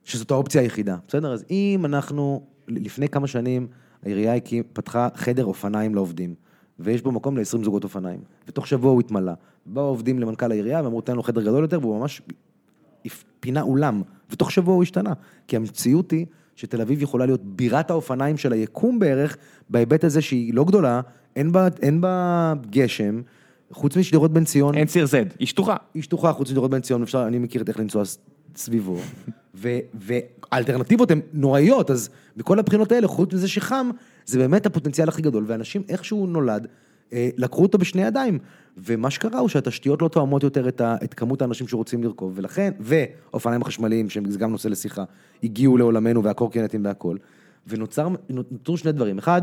שזאת האופציה היחידה, בסדר? אז אם אנחנו, לפני כמה שנים, העירייה פתחה חדר אופניים לעובדים, ויש בו מקום ל-20 זוגות אופניים, ותוך שבוע הוא התמלא. באו עובדים למנכ"ל העירייה ואמרו, תן לו חדר גדול יותר, והוא ממש פינה אולם, ותוך שבוע הוא השתנה. כי המציאות היא שתל אביב יכולה להיות בירת האופניים של היקום בערך, בהיבט הזה שהיא לא גדולה, אין בה, אין בה גשם, חוץ משדרות בן ציון, אין ציר Z, היא שטוחה. היא שטוחה, חוץ משדרות בן ציון, אפשר, אני מכיר את איך לנסוע סביבו, ו- והאלטרנטיבות הן נוראיות, אז מכל הבחינות האלה, חוץ מזה שחם, זה באמת הפוטנציאל הכי גדול, ואנשים איכשהו נולד, אה, לקחו אותו בשני ידיים, ומה שקרה הוא שהתשתיות לא תואמות יותר את, ה- את כמות האנשים שרוצים לרכוב, ולכן, ואופניים החשמליים, שזה גם נושא לשיחה, הגיעו לעולמנו והקורקינטים והכל, ונוצר, נותרו שני דברים, אחד,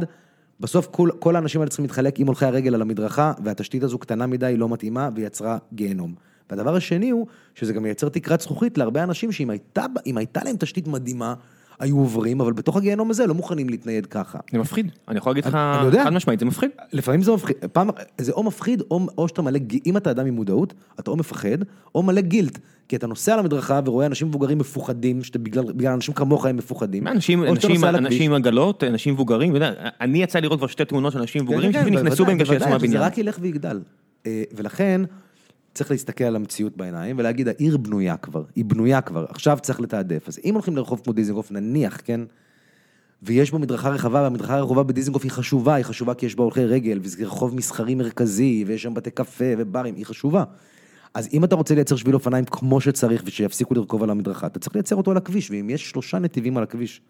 בסוף כל, כל האנשים האלה צריכים להתחלק עם הולכי הרגל על המדרכה, והתשתית הזו קטנה מדי, לא מתאימה, ויצרה גיהנום. והדבר השני הוא, שזה גם מייצר תקרת זכוכית להרבה אנשים שאם הייתה, הייתה להם תשתית מדהימה, היו עוברים, אבל בתוך הגיהנום הזה לא מוכנים להתנייד ככה. זה מפחיד, אני יכול להגיד לך. חד משמעית, זה מפחיד. לפעמים זה מפחיד, פעם, זה או מפחיד, או, או שאתה מלא, אם אתה אדם עם מודעות, אתה או מפחד, או מלא גילט. כי אתה נוסע על המדרכה ורואה אנשים מבוגרים מפוחדים, שאתה בגלל, בגלל אנשים כמוך הם מפוחדים. אנשים, אנשים. אנשים עם עגלות, אנשים מבוגרים, אני יצא לראות כבר שתי תמונות של אנשים מבוגרים כן, כן, שנכנסו בהם כשיצאו מהבניין. זה רק ילך ויגדל. אה, ולכן, צריך להסתכל על המציאות בעיניים ולהגיד, העיר בנויה כבר, היא בנויה כבר, עכשיו צריך לתעדף. אז אם הולכים לרחוב כמו דיזנגוף, נניח, כן, ויש בו מדרכה רחבה, והמדרכה הרחובה בדיזנגוף היא חשובה, היא חשובה כי יש בה הולכי רגל, וזה רחוב מסחרי מרכזי, ויש שם בתי קפה וברים, היא חשובה. אז אם אתה רוצה לייצר שביל אופניים כמו שצריך, ושיפסיקו לרכוב על המדרכה, אתה צריך לייצר אותו על הכביש, ואם יש שלושה נתיבים על הכביש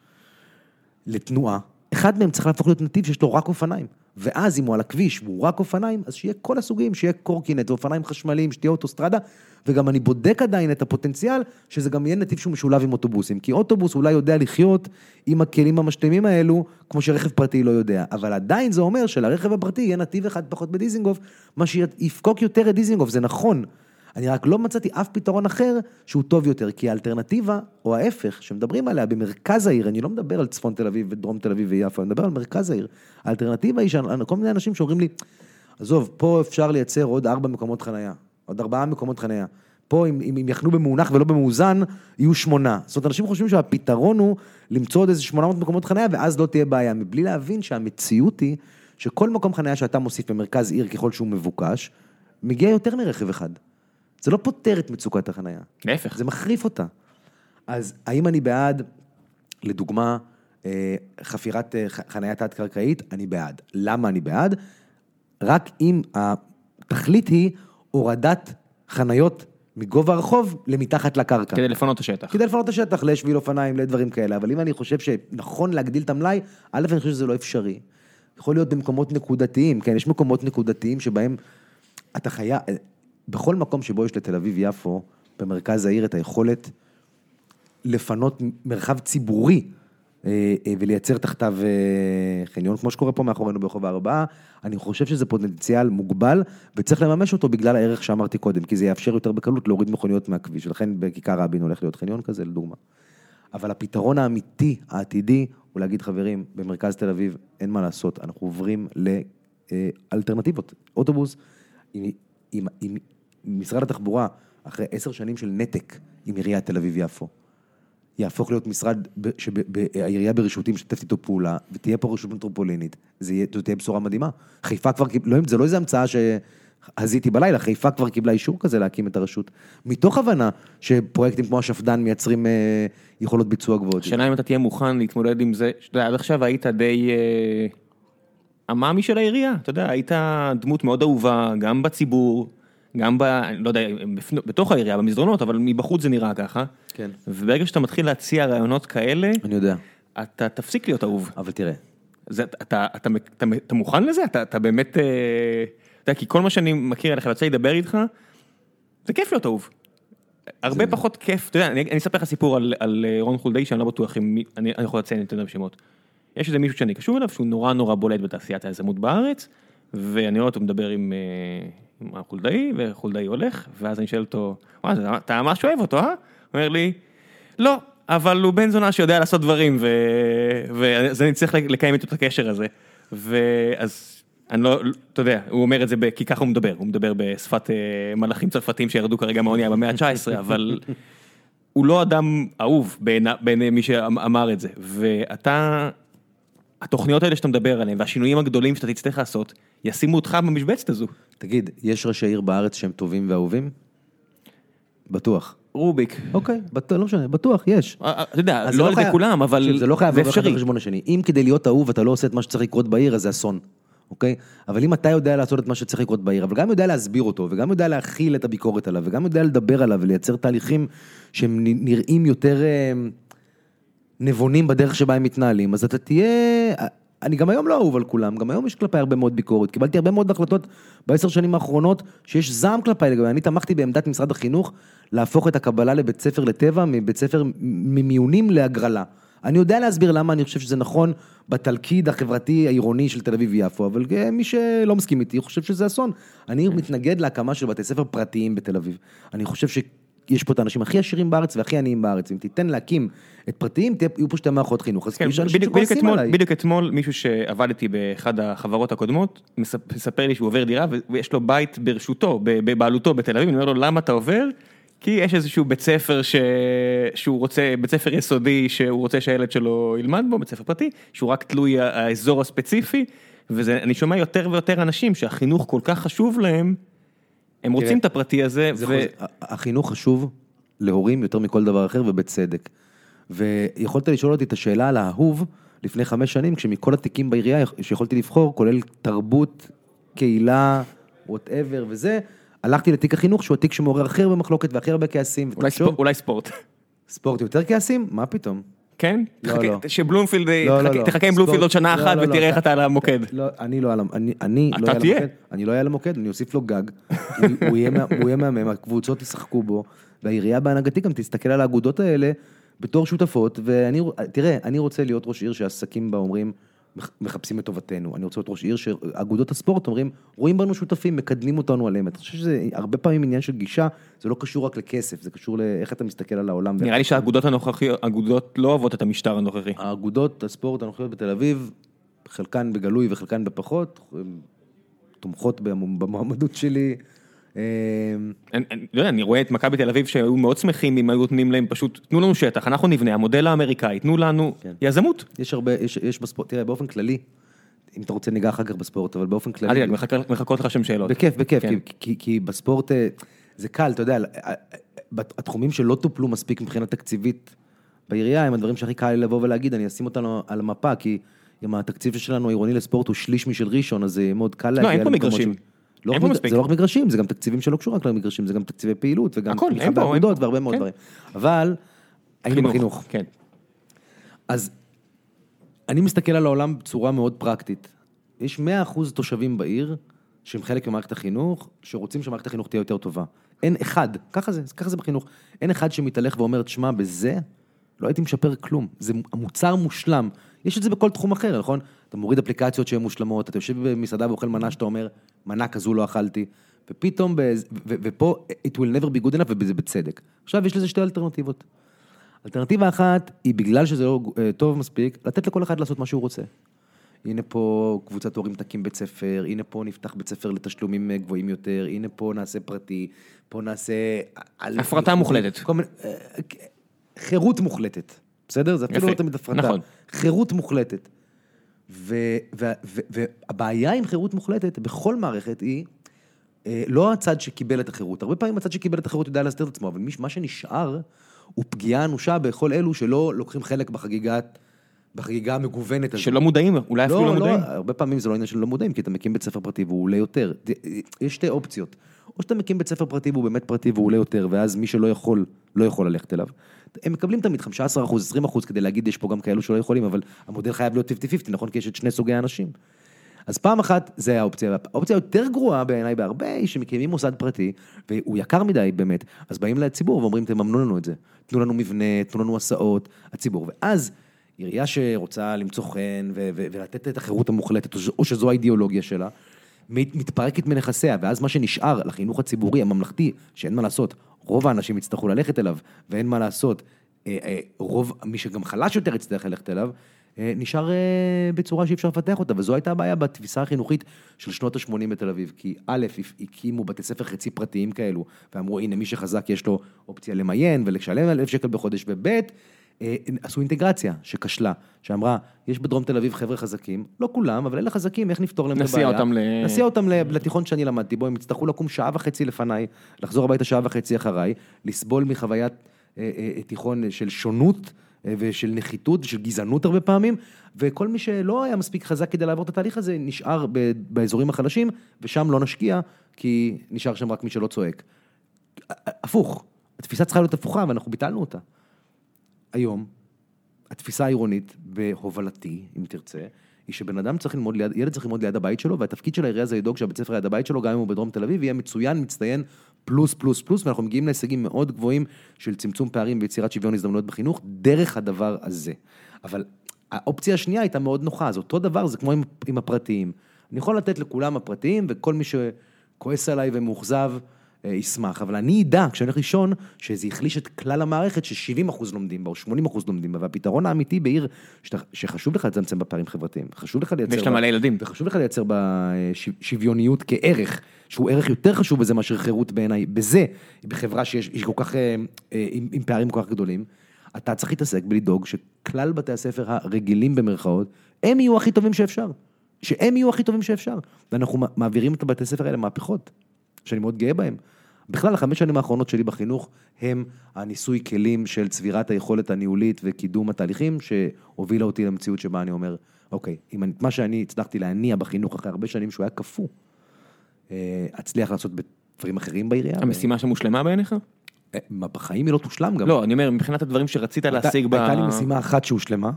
לתנועה, אחד מהם צריך להפוך להיות נתיב שיש לו רק אופניים. ואז אם הוא על הכביש והוא רק אופניים, אז שיהיה כל הסוגים, שיהיה קורקינט ואופניים חשמליים, שתהיה אוטוסטרדה, וגם אני בודק עדיין את הפוטנציאל, שזה גם יהיה נתיב שהוא משולב עם אוטובוסים. כי אוטובוס אולי יודע לחיות עם הכלים המשלימים האלו, כמו שרכב פרטי לא יודע. אבל עדיין זה אומר שלרכב הפרטי יהיה נתיב אחד פחות בדיזינגוף, מה שיפקוק יותר את דיזינגוף, זה נכון. אני רק לא מצאתי אף פתרון אחר שהוא טוב יותר, כי האלטרנטיבה, או ההפך, שמדברים עליה במרכז העיר, אני לא מדבר על צפון תל אביב ודרום תל אביב ויפו, אני מדבר על מרכז העיר. האלטרנטיבה היא שכל מיני אנשים שאומרים לי, עזוב, פה אפשר לייצר עוד ארבע מקומות חנייה, עוד ארבעה מקומות חנייה. פה אם, אם, אם יחנו במאונח ולא במאוזן, יהיו שמונה. זאת אומרת, אנשים חושבים שהפתרון הוא למצוא עוד איזה 800 מקומות חנייה, ואז לא תהיה בעיה, מבלי להבין שהמציאות היא שכל מקום חנייה שאתה מוסיף במרכז עיר ככל שהוא מבוקש, מגיע יותר מרכב אחד. זה לא פותר את מצוקת החנייה, להפך. זה מחריף אותה. אז האם אני בעד, לדוגמה, אה, חפירת אה, חנייה תת-קרקעית? אני בעד. למה אני בעד? רק אם התכלית היא הורדת חניות מגובה הרחוב למתחת לקרקע. כדי לפנות את השטח. כדי לפנות את השטח לשביל אופניים, לדברים כאלה, אבל אם אני חושב שנכון להגדיל את המלאי, א', אני חושב שזה לא אפשרי. יכול להיות במקומות נקודתיים, כן, יש מקומות נקודתיים שבהם אתה חייב, בכל מקום שבו יש לתל אביב-יפו, במרכז העיר, את היכולת לפנות מרחב ציבורי אה, אה, ולייצר תחתיו אה, חניון, כמו שקורה פה מאחורינו ברחוב הארבעה. אני חושב שזה פוטנציאל מוגבל, וצריך לממש אותו בגלל הערך שאמרתי קודם, כי זה יאפשר יותר בקלות להוריד מכוניות מהכביש, ולכן בכיכר רבין הולך להיות חניון כזה, לדוגמה. אבל הפתרון האמיתי, העתידי, הוא להגיד, חברים, במרכז תל אביב אין מה לעשות, אנחנו עוברים לאלטרנטיבות. אוטובוס, עם, עם, עם משרד התחבורה, אחרי עשר שנים של נתק עם עיריית תל אביב-יפו, יהפוך להיות משרד שהעירייה בראשותי משתפת איתו פעולה, ותהיה פה רשות מטרופולינית, זאת תהיה בשורה מדהימה. חיפה כבר לא, זה לא איזה המצאה שהזיתי בלילה, חיפה כבר קיבלה אישור כזה להקים את הרשות, מתוך הבנה שפרויקטים כמו השפד"ן מייצרים אה, יכולות ביצוע גבוהות. השאלה אם אתה תהיה מוכן להתמודד עם זה, שאתה עד עכשיו היית די אה, המאמי של העירייה, אתה יודע, היית דמות מאוד אהובה, גם בציבור, גם ב... אני לא יודע, בתוך העירייה, במסדרונות, אבל מבחוץ זה נראה ככה. כן. וברגע שאתה מתחיל להציע רעיונות כאלה, אני יודע, אתה תפסיק להיות אהוב. אבל תראה, זה, אתה, אתה, אתה, אתה, אתה מוכן לזה? אתה, אתה באמת... אה, אתה יודע, כי כל מה שאני מכיר עליך, יוצא לדבר איתך, זה כיף להיות אהוב. הרבה פחות כיף, אתה יודע, אני, אני אספר לך סיפור על, על אה, רון חולדאי, שאני לא בטוח אם מי- אני, אני יכול לציין יותר בשמות. יש איזה מישהו שאני קשור אליו, שהוא נורא נורא בולט בתעשיית היזמות בארץ, ואני רואה אותו מדבר עם, אה, עם חולדאי, וחולדאי הולך, ואז אני שואל אותו, וואי, אתה- ממש אוהב אותו, אה? הוא אומר לי, לא, אבל הוא בן זונה שיודע לעשות דברים, ו... ואז אני צריך לקיים איתו את הקשר הזה. ואז אני לא, אתה יודע, הוא אומר את זה ב... כי ככה הוא מדבר, הוא מדבר בשפת אה, מלאכים צרפתים שירדו כרגע מהאונייה במאה ה-19, אבל הוא לא אדם אהוב בעיני, בעיני מי שאמר את זה. ואתה, התוכניות האלה שאתה מדבר עליהן, והשינויים הגדולים שאתה תצטרך לעשות, ישימו אותך במשבצת הזו. תגיד, יש ראשי עיר בארץ שהם טובים ואהובים? בטוח. רוביק. אוקיי, בטוח, לא משנה, בטוח, יש. אה, אה, אתה יודע, זה לא על ידי חייב- כולם, אבל זה לא חייב זה לבוא אחד. על חשבון השני. אם כדי להיות אהוב אתה לא עושה את מה שצריך לקרות בעיר, אז זה אסון, אוקיי? אבל אם אתה יודע לעשות את מה שצריך לקרות בעיר, אבל גם יודע להסביר אותו, וגם יודע להכיל את הביקורת עליו, וגם יודע לדבר עליו ולייצר תהליכים שהם נראים יותר אה, נבונים בדרך שבה הם מתנהלים, אז אתה תהיה... אני גם היום לא אהוב על כולם, גם היום יש כלפיי הרבה מאוד ביקורת. קיבלתי הרבה מאוד החלטות בעשר שנים האחרונות שיש זעם כלפיי לגבי, אני תמכתי בעמדת משרד החינוך להפוך את הקבלה לבית ספר לטבע, מבית ספר ממיונים להגרלה. אני יודע להסביר למה אני חושב שזה נכון בתלכיד החברתי העירוני של תל אביב-יפו, אבל אה, מי שלא מסכים איתי חושב שזה אסון. אני מתנגד להקמה של בתי ספר פרטיים בתל אביב. אני חושב שיש פה את האנשים הכי עשירים בארץ והכי עניים בארץ. אם תיתן להקים את פרטיים, יהיו פה שתי מערכות חינוך. אז כן, יש אנשים שכועסים אתמול, עליי. בדיוק אתמול מישהו שעבד איתי באחד החברות הקודמות, מספ- מספר לי שהוא עובר דירה ויש לו בית ברשותו, בבעלותו בתל אביב, אני אומר לו למה אתה עובר? כי יש איזשהו בית ספר ש... שהוא רוצה, בית ספר יסודי שהוא רוצה שהילד שלו ילמד בו, בית ספר פרטי, שהוא רק תלוי האזור הספציפי, ואני שומע יותר ויותר אנשים שהחינוך כל כך חשוב להם, הם רוצים את הפרטי הזה, זה ו... חוז- החינוך חשוב להורים יותר מכל דבר אחר ובצדק. ויכולת לשאול אותי את השאלה על האהוב לפני חמש שנים, כשמכל התיקים בעירייה שיכולתי לבחור, כולל תרבות, קהילה, whatever וזה, הלכתי לתיק החינוך שהוא התיק שמעורר הכי הרבה מחלוקת והכי הרבה כעסים. אולי, ותחשוב, ספורט, אולי ספורט, ספורט יותר כעסים? מה פתאום? כן? לא, תחכה- לא. שבלומפילד, לא, לא, תחכה- לא. תחכה עם בלומפילד עוד שנה לא, אחת לא, לא, ותראה איך אתה על המוקד. לא, אני לא על המ- אני, אני אתה לא תהיה. המוקד, אני לא אהיה על המוקד, אני אוסיף לו גג, הוא- הוא יהיה מהמם, הקבוצות ישחקו בו, והעירייה בהנהגתי גם תסתכל על האגודות האלה בתור שותפות, ואני, תראה, אני רוצה להיות ראש עיר שהעסקים בה אומרים, "מח- מחפשים את טובתנו, אני רוצה להיות ראש עיר שאגודות הספורט אומרים, רואים בנו שותפים, מקדמים אותנו עליהם, אני חושב שזה הרבה פעמים עניין של גישה, זה לא קשור רק לכסף, זה קשור לאיך אתה מסתכל על העולם. נראה לי שהאגודות הנוכחיות, האגודות לא אוהבות את המשטר הנוכחי. האגודות הספורט הנוכחיות בתל אביב, חלקן בגלוי וחלקן בפחות, תומכות במ- במועמדות שלי. אה, אני, אני, לא אני רואה את מכבי תל אביב שהיו מאוד שמחים אם היו נותנים להם פשוט, תנו לנו שטח, אנחנו נבנה, המודל האמריקאי, תנו לנו כן. יזמות. יש הרבה, יש, בספורט, תראה, באופן כללי, אם אתה רוצה ניגע אחר כך בספורט, אבל באופן אל כללי, תדאג, מחכות- לך שם שאלות. בכיף, בכיף, כן. כי, בספורט אה, זה קל, אתה יודע, אה, אה, התחומים שלא טופלו מספיק מבחינה תקציבית בעירייה, הם הדברים שהכי קל לבוא ולהגיד, אני אשים אותנו על המפה, כי אם התקציב שלנו העירוני לספורט הוא שליש משל ראשון, אז זה מאוד קל להגיע אין פה למקומות מגרשים. לא רק מספיק. זה לא רק מגרשים, זה גם תקציבים שלא קשורים רק למגרשים, זה גם תקציבי פעילות, וגם הכל, תמיכה אין פה, אין באגודות פה. והרבה מאוד כן. דברים. אבל, היינו בחינוך. כן. אז אני מסתכל על העולם בצורה מאוד פרקטית. יש 100% תושבים בעיר שהם חלק ממערכת החינוך, שרוצים שמערכת החינוך תהיה יותר טובה. אין אחד, ככה זה, ככה זה בחינוך. אין אחד שמתהלך ואומר, תשמע, בזה לא הייתי משפר כלום. זה המוצר מושלם. יש את זה בכל תחום אחר, נכון? אתה מוריד אפליקציות שהן מושלמות, אתה יושב במסעדה ואוכל מנה שאתה אומר, מנה כזו לא אכלתי, ופתאום, בז- ו- ו- ופה, it will never be good enough, וזה בצדק. עכשיו, יש לזה שתי אלטרנטיבות. אלטרנטיבה אחת היא בגלל שזה לא אה, טוב מספיק, לתת לכל אחד לעשות מה שהוא רוצה. הנה פה קבוצת הורים תקים בית ספר, הנה פה נפתח בית ספר לתשלומים אה, גבוהים יותר, הנה פה נעשה פרטי, פה נעשה... על- הפרטה מוחלטת. מיני- אה, חירות מוחלטת, בסדר? זה אפילו לא תמיד הפרטה. נכון. חירות מוחלטת. והבעיה עם חירות מוחלטת בכל מערכת היא אה, לא הצד שקיבל את החירות. הרבה פעמים הצד שקיבל את החירות יודע להסתיר את עצמו, אבל מה שנשאר הוא פגיעה אנושה בכל אלו שלא לוקחים חלק בחגיגת, בחגיגה המגוונת הזאת. שלא מודעים, אולי אפילו לא מודעים. הרבה פעמים זה לא עניין של לא מודעים, כי אתה מקים בית ספר פרטי והוא עולה יותר. יש שתי אופציות. או שאתה מקים בית ספר פרטי והוא באמת פרטי והוא עולה יותר, ואז מי שלא יכול, לא יכול ללכת אליו. הם מקבלים תמיד 15 אחוז, 20 אחוז, כדי להגיד, יש פה גם כאלו שלא יכולים, אבל המודל חייב להיות 50-50, נכון? כי יש את שני סוגי האנשים. אז פעם אחת, זה האופציה. האופציה היותר גרועה בעיניי בהרבה, היא שמקימים מוסד פרטי, והוא יקר מדי באמת, אז באים לציבור ואומרים, תממנו לנו את זה. תנו לנו מבנה, תנו לנו הסעות, הציבור. ואז עירייה שרוצה למצוא חן ו- ו- ולתת את החירות המוחלטת, או שזו האידיאולוגיה שלה, מת- מתפרקת מנכסיה, ואז מה שנשאר לחינוך הציבורי, הממלכתי, שאין מה לעשות, רוב האנשים יצטרכו ללכת אליו, ואין מה לעשות, אה, אה, רוב, מי שגם חלש יותר יצטרך ללכת אליו, אה, נשאר בצורה שאי אפשר לפתח אותה, וזו הייתה הבעיה בתפיסה החינוכית של שנות ה-80 בתל אביב, כי א', הקימו בתי ספר חצי פרטיים כאלו, ואמרו, הנה, מי שחזק יש לו אופציה למיין ולשלם אלף שקל בחודש, וב', עשו אינטגרציה שכשלה, שאמרה, יש בדרום תל אביב חבר'ה חזקים, לא כולם, אבל אלה חזקים, איך נפתור להם את נסיע הבעיה? אותם ל- נסיע אותם לתיכון שאני למדתי בו, הם יצטרכו לקום שעה וחצי לפניי, לחזור הביתה שעה וחצי אחריי, לסבול מחוויית אה, אה, תיכון של שונות אה, ושל נחיתות ושל גזענות הרבה פעמים, וכל מי שלא היה מספיק חזק כדי לעבור את התהליך הזה, נשאר ב- באזורים החלשים, ושם לא נשקיע, כי נשאר שם רק מי שלא צועק. הפוך, התפיסה צריכה להיות הפוכה, ואנחנו ביטלנו אותה. היום, התפיסה העירונית בהובלתי, אם תרצה, היא שבן אדם צריך ללמוד ליד, ילד צריך ללמוד ליד הבית שלו, והתפקיד של העירייה זה לדאוג שהבית ספר ליד הבית שלו, גם אם הוא בדרום תל אביב, יהיה מצוין, מצטיין, פלוס, פלוס, פלוס, ואנחנו מגיעים להישגים מאוד גבוהים של צמצום פערים ויצירת שוויון הזדמנויות בחינוך, דרך הדבר הזה. אבל האופציה השנייה הייתה מאוד נוחה, אז אותו דבר, זה כמו עם, עם הפרטיים. אני יכול לתת לכולם הפרטיים, וכל מי שכועס עליי ומאוכזב, ישמח, אבל אני אדע, כשאני הולך לישון, שזה החליש את כלל המערכת ש-70 אחוז לומדים בה, או 80 אחוז לומדים בה, והפתרון האמיתי בעיר, שאתה, שחשוב לך לצמצם בפערים חברתיים, חשוב לך לייצר... ויש לה מלא ילדים. וחשוב לך לייצר בה אה, שוויוניות כערך, שהוא ערך יותר חשוב בזה מאשר חירות בעיניי, בזה, בחברה שיש יש כל כך, אה, אה, עם, עם פערים כל כך גדולים, אתה צריך להתעסק בלדאוג שכלל בתי הספר הרגילים במרכאות, הם יהיו הכי טובים שאפשר. שהם יהיו הכי טובים שאפשר. ואנחנו מעבירים את הבתי הספר האלה מהפכות, שאני מאוד גאה בהם. בכלל, החמש שנים האחרונות שלי בחינוך הם הניסוי כלים של צבירת היכולת הניהולית וקידום התהליכים שהובילה אותי למציאות שבה אני אומר, אוקיי, אם אני, מה שאני הצלחתי להניע בחינוך אחרי הרבה שנים שהוא היה קפוא, אה, אצליח לעשות בדברים אחרים בעירייה. המשימה שמושלמה בעיניך? אה, בחיים היא לא תושלם גם. לא, אני אומר, מבחינת הדברים שרצית להשיג ב... הייתה לי משימה אחת שהושלמה,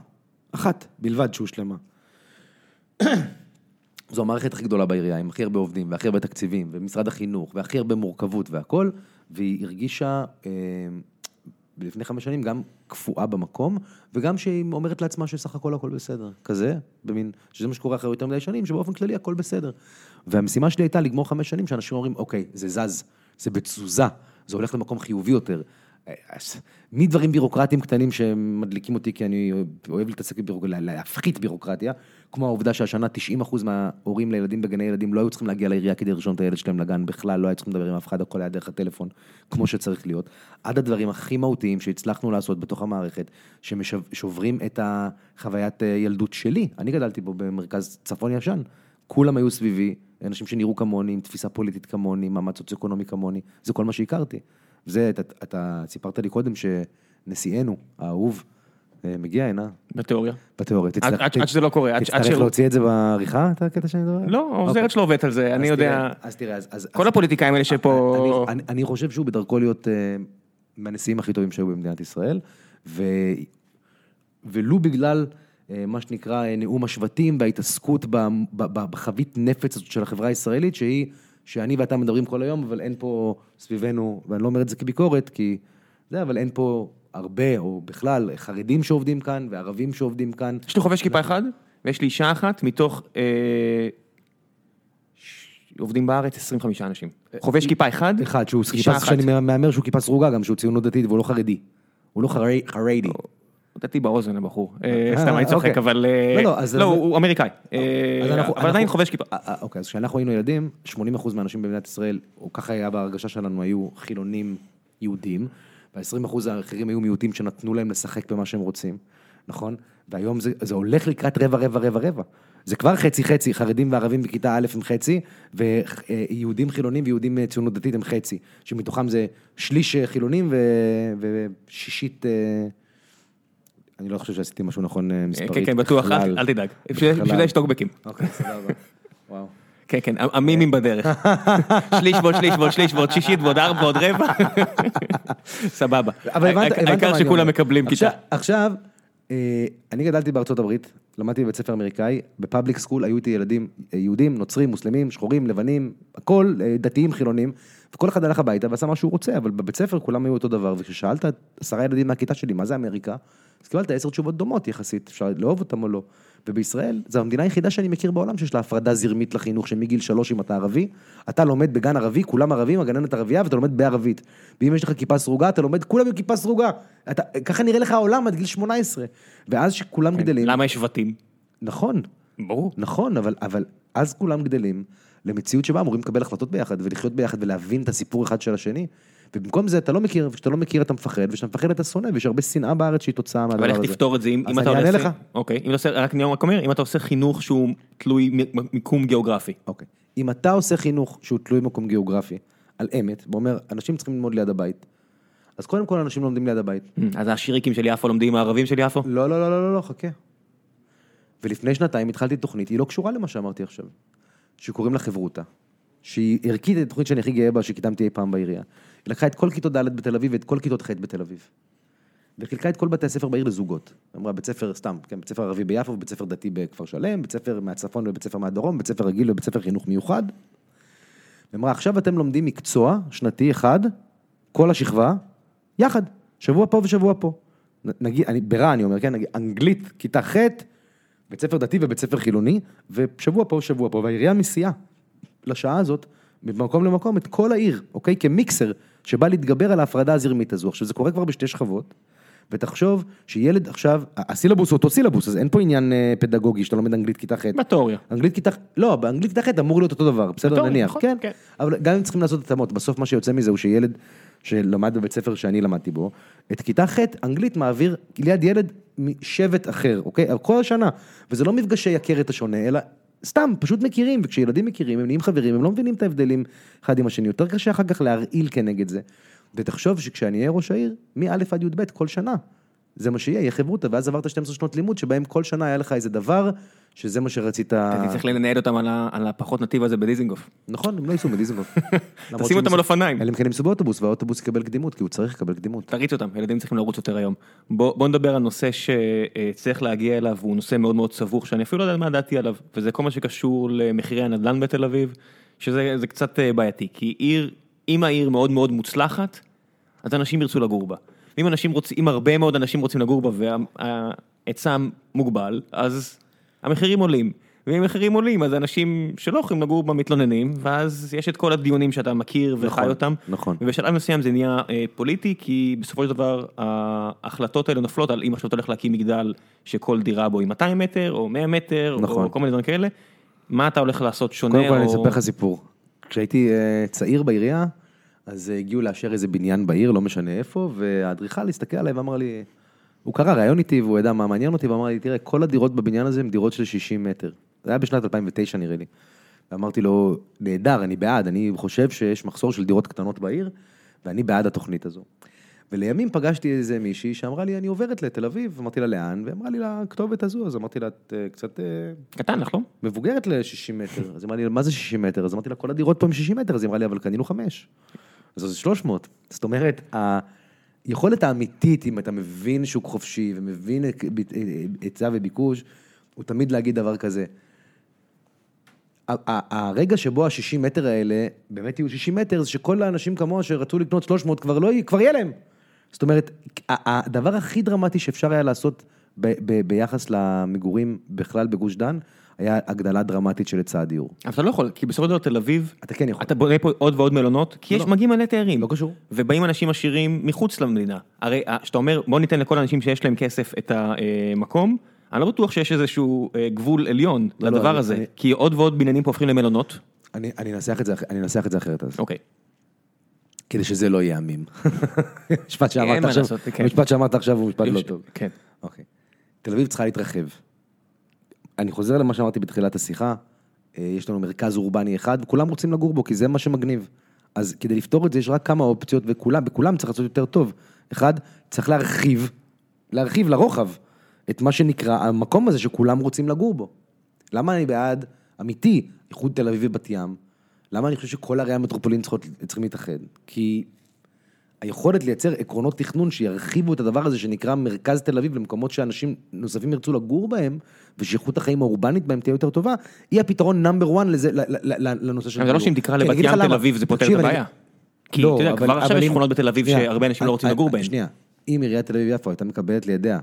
אחת בלבד שהושלמה. זו המערכת הכי גדולה בעירייה, עם הכי הרבה עובדים, והכי הרבה תקציבים, ומשרד החינוך, והכי הרבה מורכבות והכל, והיא הרגישה אה, לפני חמש שנים גם קפואה במקום, וגם שהיא אומרת לעצמה שסך הכל הכל בסדר. כזה, במין, שזה מה שקורה אחרי יותר מדי שנים, שבאופן כללי הכל בסדר. והמשימה שלי הייתה לגמור חמש שנים, שאנשים אומרים, אוקיי, זה זז, זה בתזוזה, זה הולך למקום חיובי יותר. מדברים בירוקרטיים קטנים שמדליקים אותי, כי אני אוהב להתעסק בבירוקרטיה, להפחית בירוקרטיה, כמו העובדה שהשנה 90% מההורים לילדים בגני ילדים לא היו צריכים להגיע לעירייה כדי לרשום את הילד שלהם לגן, בכלל לא היו צריכים לדבר עם אף אחד, הכל היה דרך הטלפון, כמו שצריך להיות. עד הדברים הכי מהותיים שהצלחנו לעשות בתוך המערכת, ששוברים את החוויית אה, ילדות שלי. אני גדלתי פה במרכז צפון ישן, כולם היו סביבי, אנשים שנראו כמוני, עם תפיסה פוליטית כמוני, מעמד סוציו-אקונומי כמוני, זה כל מה שהכרתי. זה, אתה, אתה סיפרת לי קודם שנשיאנו, האהוב, אה, מגיע הנה, בתיאוריה. בתיאוריה. עד- עד- עד שזה לא קורה, עד- עד תצטרך שהוא- להוציא את זה בעריכה, את הקטע שאני מדבר? לא, אוקיי. העוזרת שלו עובדת על זה, אני אז יודע... אז תראה, אז... אז כל הפוליטיקאים האלה שפה... אני, אני, אני חושב שהוא בדרכו להיות uh, מהנשיאים הכי טובים שהיו במדינת ישראל, ו, ולו בגלל מה שנקרא נאום השבטים וההתעסקות בחבית נפץ הזאת של החברה הישראלית, שהיא, שאני ואתה מדברים כל היום, אבל אין פה סביבנו, ואני לא אומר את זה כביקורת, כי זה, אבל אין פה הרבה, או בכלל, חרדים שעובדים כאן, וערבים שעובדים כאן. יש לי חובש כיפה אחד, ויש לי אישה אחת מתוך אה, עובדים בארץ 25 אנשים. חובש כיפה אחד, אחד, שהוא כיפה. שאני מהמר שהוא כיפה סרוגה גם, שהוא ציונות דתית והוא לא חרדי. הוא לא חרדי. לדעתי באוזן הבחור, אה, אה, סתם אני צוחק, אוקיי. אבל אה, לא, לא, לא, הוא אמריקאי, אבל עדיין חובש כיפה. אוקיי, אז כשאנחנו היינו ילדים, 80% מהאנשים במדינת ישראל, או ככה היה בהרגשה שלנו, היו חילונים יהודים, וה-20% האחרים היו מיעוטים שנתנו להם לשחק במה שהם רוצים, נכון? והיום זה, זה הולך לקראת רבע, רבע, רבע, רבע. זה כבר חצי חצי, חרדים וערבים בכיתה א' הם חצי, ויהודים חילונים ויהודים ציונות דתית הם חצי, שמתוכם זה שליש חילונים ו- ושישית... אה, אני לא חושב שעשיתי משהו נכון אה, מספרית. כן, כן, בטוח, אל תדאג, בשביל זה יש טוקבקים. אוקיי, סבבה. וואו. כן, כן, המימים בדרך. שליש ועוד שליש ועוד שליש ועוד שישית ועוד ארבע ועוד רבע. סבבה. אבל הבנת, העיקר מה אני שכולם אומר. מקבלים עכשיו- כיתה. עכשיו, אה, אני גדלתי בארצות הברית, למדתי בבית ספר אמריקאי, בפאבליק סקול היו איתי ילדים אה, יהודים, נוצרים, מוסלמים, שחורים, לבנים, הכל, אה, דתיים, חילונים, וכל אחד הלך הביתה ועשה מה שהוא רוצה, אבל בבית ספר כולם היו אותו דבר, וכששאלת עשרה ילדים מהכיתה שלי, מה זה אמריקה? אז קיבלת עשר תשובות דומות יחסית, אפשר לאהוב אותם או לא. ובישראל, זו המדינה היחידה שאני מכיר בעולם שיש לה הפרדה זרמית לחינוך, שמגיל שלוש אם אתה ערבי, אתה לומד בגן ערבי, כולם ערבים, הגננת ערבייה, ואתה לומד בערבית. ואם יש לך כיפה סרוגה, אתה לומד, כולם עם כיפה סרוגה. אתה, ככה נראה לך העולם עד גיל 18. ואז שכולם גדלים, למה יש שבטים? נכון, ברור. נכון, אבל, אבל אז כולם גדלים למציאות שבה אמורים לקבל החלטות ביחד ולחיות ביחד ולהבין את הסיפור אחד של השני. ובמקום זה אתה לא מכיר, וכשאתה לא מכיר אתה מפחד, וכשאתה מפחד אתה שונא, ויש הרבה שנאה בארץ שהיא תוצאה מהדבר אבל הזה. איך תפתור את זה אם אז אם אתה אני אענה עושה... לך. אוקיי, אם אתה עושה, רק אני רק אומר, אם אתה עושה חינוך שהוא תלוי מיקום גיאוגרפי. אוקיי. אם אתה עושה חינוך שהוא תלוי מקום גיאוגרפי, על אמת, ואומר, אנשים צריכים ללמוד ליד הבית, אז קודם כל אנשים לומדים ליד הבית. אז השיריקים של יפו לומדים הערבים של יפו? לא, לא, לא, לא, לא, לא, חכה. ולפני שנתיים התחלתי תוכנית, היא לא קשורה למה שאמרתי עכשיו, שקוראים לה חברותה, שהיא ערכית התוכנית שאני הכי גאה בה, שקידמתי אי פעם בעירייה. היא לקחה את כל כיתות ד' בתל אביב ואת כל כיתות ח' בתל אביב. וחילקה את כל בתי הספר בעיר לזוגות. אמרה, בית ספר, סתם, כן, בית ספר ערבי ביפו, בית ספר דתי בכפר שלם, בית ספר מהצפון ובית ספר מהדרום, בית ספר רגיל ובית ספר חינוך מיוחד. ואמרה, עכשיו אתם לומדים מקצוע שנתי אחד, כל השכבה, יחד, שבוע פה ושבוע פה. נגיד, אני, ברע אני אומר, כן, נגיד, אנגלית, כיתה ח', בית ספר דתי ובית ספר חילוני, ושבוע פה ושבוע פה, והעירייה מסיעה לשעה הזאת, ממקום למקום, את כל העיר, אוקיי? כמיקסר, שבא להתגבר על ההפרדה הזרמית הזו. עכשיו, זה קורה כבר בשתי שכבות, ותחשוב שילד עכשיו, הסילבוס הוא אותו סילבוס, אז אין פה עניין אה, פדגוגי שאתה לומד אנגלית כיתה ח'. בתיאוריה. אנגלית כיתה, לא, באנגלית כיתה ח' אמור להיות אותו דבר, בסדר, בתיאוריה, נניח, נכון, כן, כן. אבל גם אם צריכים לעשות התאמות, בסוף מה שיוצא מזה הוא שילד שלמד בבית ספר שאני למדתי בו, את כיתה ח' אנגלית מעביר ליד ילד משבט אחר, אוקיי? כל השנה, וזה לא מפגשי יכר את השונה, אלא סתם, פשוט מכירים, וכשילדים מכירים, הם נהיים חברים, הם לא מבינים את ההבדלים אחד עם השני, יותר קשה אחר כך להרעיל כנגד זה. ותחשוב שכשאני אהיה ראש העיר, מא' עד י"ב כל שנה. זה מה שיהיה, יהיה חברותא, ואז עברת 12 שנות לימוד, שבהם כל שנה היה לך איזה דבר, שזה מה שרצית... הייתי צריך לנהל אותם על הפחות נתיב הזה בדיזינגוף. נכון, הם לא ייסעו. למרות תשים אותם על אופניים. אלא אם כן ייסעו באוטובוס, והאוטובוס יקבל קדימות, כי הוא צריך לקבל קדימות. תריץ אותם, ילדים צריכים לרוץ יותר היום. בוא, נדבר על נושא שצריך להגיע אליו, והוא נושא מאוד מאוד סבוך, שאני אפילו לא יודע מה דעתי עליו, וזה כל מה שקשור למחירי הנדל"ן בתל אביב, שזה זה קצת אה, בעייתי, כי עיר, אם העיר מאוד מאוד מוצלחת, אז אנשים ירצו לגור בה. ואם אנשים רוצים, אם הרבה מאוד אנשים רוצים לגור בה וההיצע מוגבל, אז המחירים עולים. ואם המחירים עולים, אז אנשים שלא יכולים לגור בה מתלוננים, ואז יש את כל הדיונים שאתה מכיר וחי נכון, אותם. נכון. ובשלב מסוים זה נהיה אה, פוליטי, כי בסופו של דבר ההחלטות האלה נופלות על אם עכשיו אתה הולך להקים מגדל שכל דירה בו היא 200 מטר, או 100 מטר, נכון. או כל מיני דברים כאלה, מה אתה הולך לעשות שונה, קודם כל אני או... אספר לך סיפור. כשהייתי אה, צעיר בעירייה, אז אה, הגיעו לאשר איזה בניין בעיר, לא משנה איפה, והאדריכל הסתכל עליי ואמר לי, הוא קרא ראיון איתי והוא ידע מה מעניין אותי, ואמר לי, תראה, כל הדירות בבניין הזה הן דירות של 60 מטר. זה היה בשנת 2009 נראה לי. ואמרתי לו, נהדר, אני בעד, אני חושב שיש מחסור של דירות קטנות בעיר, ואני בעד התוכנית הזו. ולימים פגשתי איזה מישהי שאמרה לי, אני עוברת לתל אביב, אמרתי לה, לאן? ואמרה לי, לכתובת הזו, אז אמרתי לה, "את, קצת אה, קטן לך, לא? מבוגרת ל-60 מטר, אז היא אמרה לי, מה זה 60 מטר? אז אמרתי לה, כל הדירות פה הם 60 מטר, אז היא אמרה לי, אבל קנינו חמש. אז זה 300. זאת אומרת, היכולת האמיתית, אם אתה מבין שוק חופשי ומבין היצע וביקוש, הוא תמיד להגיד דבר כזה. הרגע שבו ה-60 מטר האלה באמת יהיו 60 מטר, זה שכל האנשים כמוה שרצו לקנות 300 כבר לא יהיה, כבר יהיה להם. זאת אומרת, הדבר הכי דרמטי שאפשר היה לעשות ב- ב- ביחס למגורים בכלל בגוש דן, היה הגדלה דרמטית של היצע הדיור. אבל אתה לא יכול, כי בסופו של דבר תל אביב, אתה כן יכול. אתה בונה פה עוד ועוד מלונות, כי יש, לא. מגיעים מלא תיירים. לא קשור. ובאים אנשים עשירים מחוץ למדינה. הרי אה, כשאתה אומר, בוא ניתן לכל האנשים שיש להם כסף את המקום, אני לא בטוח שיש איזשהו אה, גבול עליון לא, לא, לדבר הזה, כי עוד ועוד בניינים פה הופכים למלונות. אני אני אנסח את זה אחרת אז. אוקיי. כדי שזה לא יהיה עמים. משפט אין שאמרת מה עכשיו, לעשות, כן. המשפט שאמרת עכשיו הוא משפט לא טוב. כן. אוקיי. תל אביב צריכה להתרחב. אני חוזר למה שאמרתי בתחילת השיחה, אה, יש לנו מרכז אורבני אחד וכולם רוצים לגור בו כי זה מה שמגניב. אז כדי לפתור את זה יש רק כמה אופציות וכולם, בכולם צריך לעשות יותר טוב. אחד, צריך להרחיב, להרחיב לרוחב את מה שנקרא המקום הזה שכולם רוצים לגור בו. למה אני בעד, אמיתי, איחוד תל אביב ובת ים? למה אני חושב שכל ערי המטרופולין צריכים להתאחד? כי היכולת לייצר עקרונות תכנון שירחיבו את הדבר הזה שנקרא מרכז תל אביב למקומות שאנשים נוספים ירצו לגור בהם, ושאיכות החיים האורבנית בהם תהיה יותר טובה, היא הפתרון נאמבר 1 לזה, ל- ל- ל- לנושא של זה לא. שאם תקרא אני לבת ים תל. אביב זה פותר את הבעיה. כי לא, אתה יודע, אבל- כבר עכשיו יש שכונות בתל אביב שהרבה אנשים לא רוצים אני- לגור אני- בהן. שנייה, אם עיריית תל אביב-יפו הייתה מקבלת לידיה,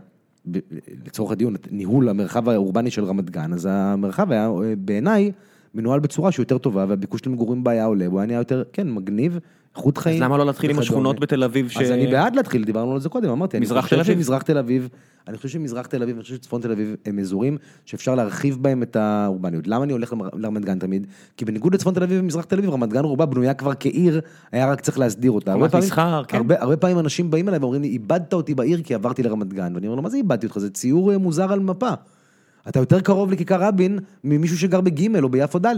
לצורך הדיון, את ניהול המרחב האורבני של רמת גן, אז המרחב היה אה, בעיניי מנוהל בצורה שהיא יותר טובה, והביקוש למגורים בה היה עולה, והוא היה נהיה יותר, כן, מגניב, איכות חיים. אז למה לא להתחיל עם. השכונות בתל אביב ש... אז אני בעד להתחיל, דיברנו על זה קודם, אמרתי, מזרח תל אביב. שמזרח תל אביב, אני חושב שמזרח תל אביב, אני חושב שצפון תל אביב הם אזורים שאפשר להרחיב בהם את האורבניות. למה אני הולך לרמת גן תמיד? כי בניגוד לצפון תל אביב ומזרח תל אביב, רמת גן רובה בנויה כבר כעיר, היה רק צריך להסדיר אותה. הרבה פעמים- מסחר, כן. הרבה, הרבה פעמים אנשים באים אליי ואומרים לי, איבדת אותי בעיר כי עברתי לרמת גן. ואני אומר לו, מה זה איבדתי אותך? זה ציור אה, מוזר על מפה. אתה יותר קרוב לכיכר רבין ממישהו שגר בגימל או ביפו ד'.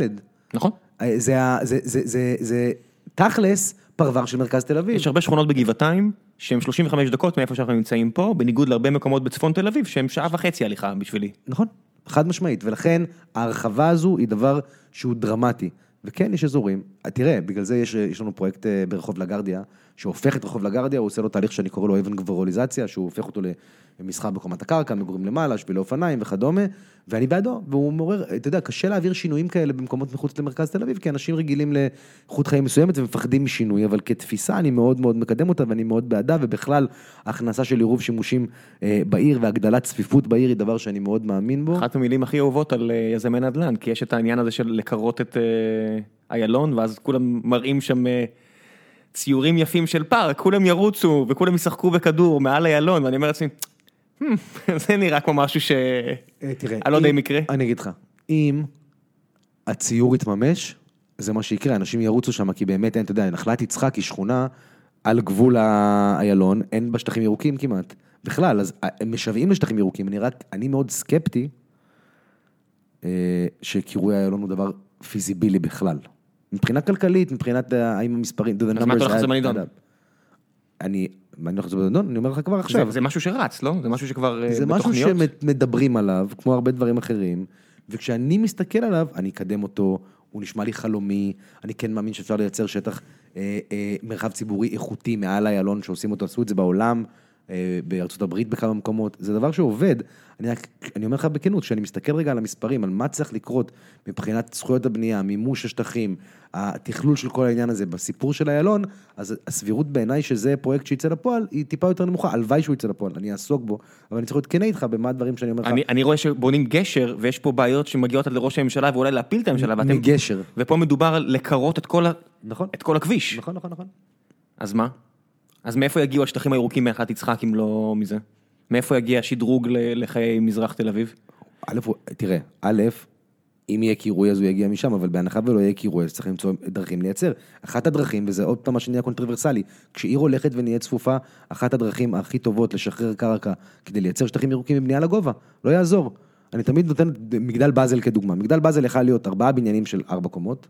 נכון. אה, זה, ה- זה, זה, זה, זה תכלס פרבר של מרכז תל אביב. יש הרבה שכונות בגבעתיים שהן 35 דקות מאיפה שאנחנו נמצאים פה, בניגוד להרבה מקומות בצפון תל אביב שהם שעה וחצי הליכה בשבילי. נכון, חד משמעית, ולכן ההרחבה הזו היא דבר שהוא דרמטי. וכן, יש אזורים, תראה, בגלל זה יש, יש לנו פרויקט אה, ברחוב לגרדיה, שהופך את רחוב לגרדיה, הוא עושה לו תהליך שאני קורא לו אבן גברוליזציה, שהוא הופך אותו למסחר בקומת הקרקע, מגורים למעלה, שבילי אופניים וכדומה, ואני בעדו, והוא מעורר, אתה יודע, קשה להעביר שינויים כאלה במקומות מחוץ למרכז תל אביב, כי אנשים רגילים לאיכות חיים מסוימת ומפחדים משינוי, אבל כתפיסה אני מאוד מאוד מקדם אותה ואני מאוד בעדה, ובכלל, הכנסה של עירוב שימושים אה, בעיר והגדלת צפיפות בעיר היא דבר שאני מאוד מאמין בו. אחת המילים הכי אהובות על אה, יזמי נדל"ן, כי יש את העניין הזה של לקרות את אה, איילון, ואז כולם מראים שם ציורים יפים של פארק, כולם ירוצו וכולם ישחקו בכדור מעל איילון, ואני אומר לעצמי, "Hmm, זה נראה כמו משהו ש... אה, תראה, אני לא יודע אם יקרה. אני אגיד לך, אם הציור יתממש, זה מה שיקרה, אנשים ירוצו שם, כי באמת אין, אתה יודע, נחלת יצחק היא שכונה על גבול האיילון, אין בה שטחים ירוקים כמעט. בכלל, אז אה, הם משוועים לשטחים ירוקים, אני רק, אני מאוד סקפטי אה, שקירוי איילון הוא דבר פיזיבילי בכלל. מבחינה כלכלית, מבחינת אה, האם המספרים, אז מה אתה הולך לעשות בנידון? אני, מה אני הולך לעשות בנידון? אני אומר לך כבר עכשיו. זה, משהו שרץ, לא? זה משהו שכבר אה, זה משהו בתוכניות? שמדברים עליו, כמו הרבה דברים אחרים, וכשאני מסתכל עליו, אני אקדם אותו, הוא נשמע לי חלומי, אני כן מאמין שאפשר לייצר שטח, אה, אה, מרחב ציבורי איכותי מעל איילון שעושים אותו, עשו את זה בעולם, בארצות הברית בכמה מקומות, זה דבר שעובד. אני, אני אומר לך בכנות, כשאני מסתכל רגע על המספרים, על מה צריך לקרות מבחינת זכויות הבנייה, מימוש השטחים, התכלול של כל העניין הזה בסיפור של איילון, אז הסבירות בעיניי שזה פרויקט שיצא לפועל, היא טיפה יותר נמוכה, הלוואי שהוא יצא לפועל, אני אעסוק בו, אבל אני צריך להיות כן איתך במה הדברים שאני אומר לך. אני, אני רואה שבונים גשר, ויש פה בעיות שמגיעות עד לראש הממשלה, ואולי להפיל את הממשלה, ואתם... מגשר. ופה מדובר על לקרות את כל, ה... נכון. את כל הכביש. נכון, נכון, נכון. אז מה? אז מאיפה יגיעו השטחים הירוקים מאחד יצחק אם לא מזה? מאיפה יגיע השדרוג לחיי מזרח תל אביב? א', תראה, א', אם יהיה קירוי אז הוא יגיע משם, אבל בהנחה ולא יהיה קירוי אז צריך למצוא דרכים לייצר. אחת הדרכים, וזה עוד פעם מה שנהיה כשעיר הולכת ונהיה צפופה, אחת הדרכים הכי טובות לשחרר קרקע כדי לייצר שטחים ירוקים ובנייה לגובה, לא יעזור. אני תמיד נותן מגדל באזל כדוגמה. מגדל באזל יכול להיות ארבעה בניינים של ארבע קומות,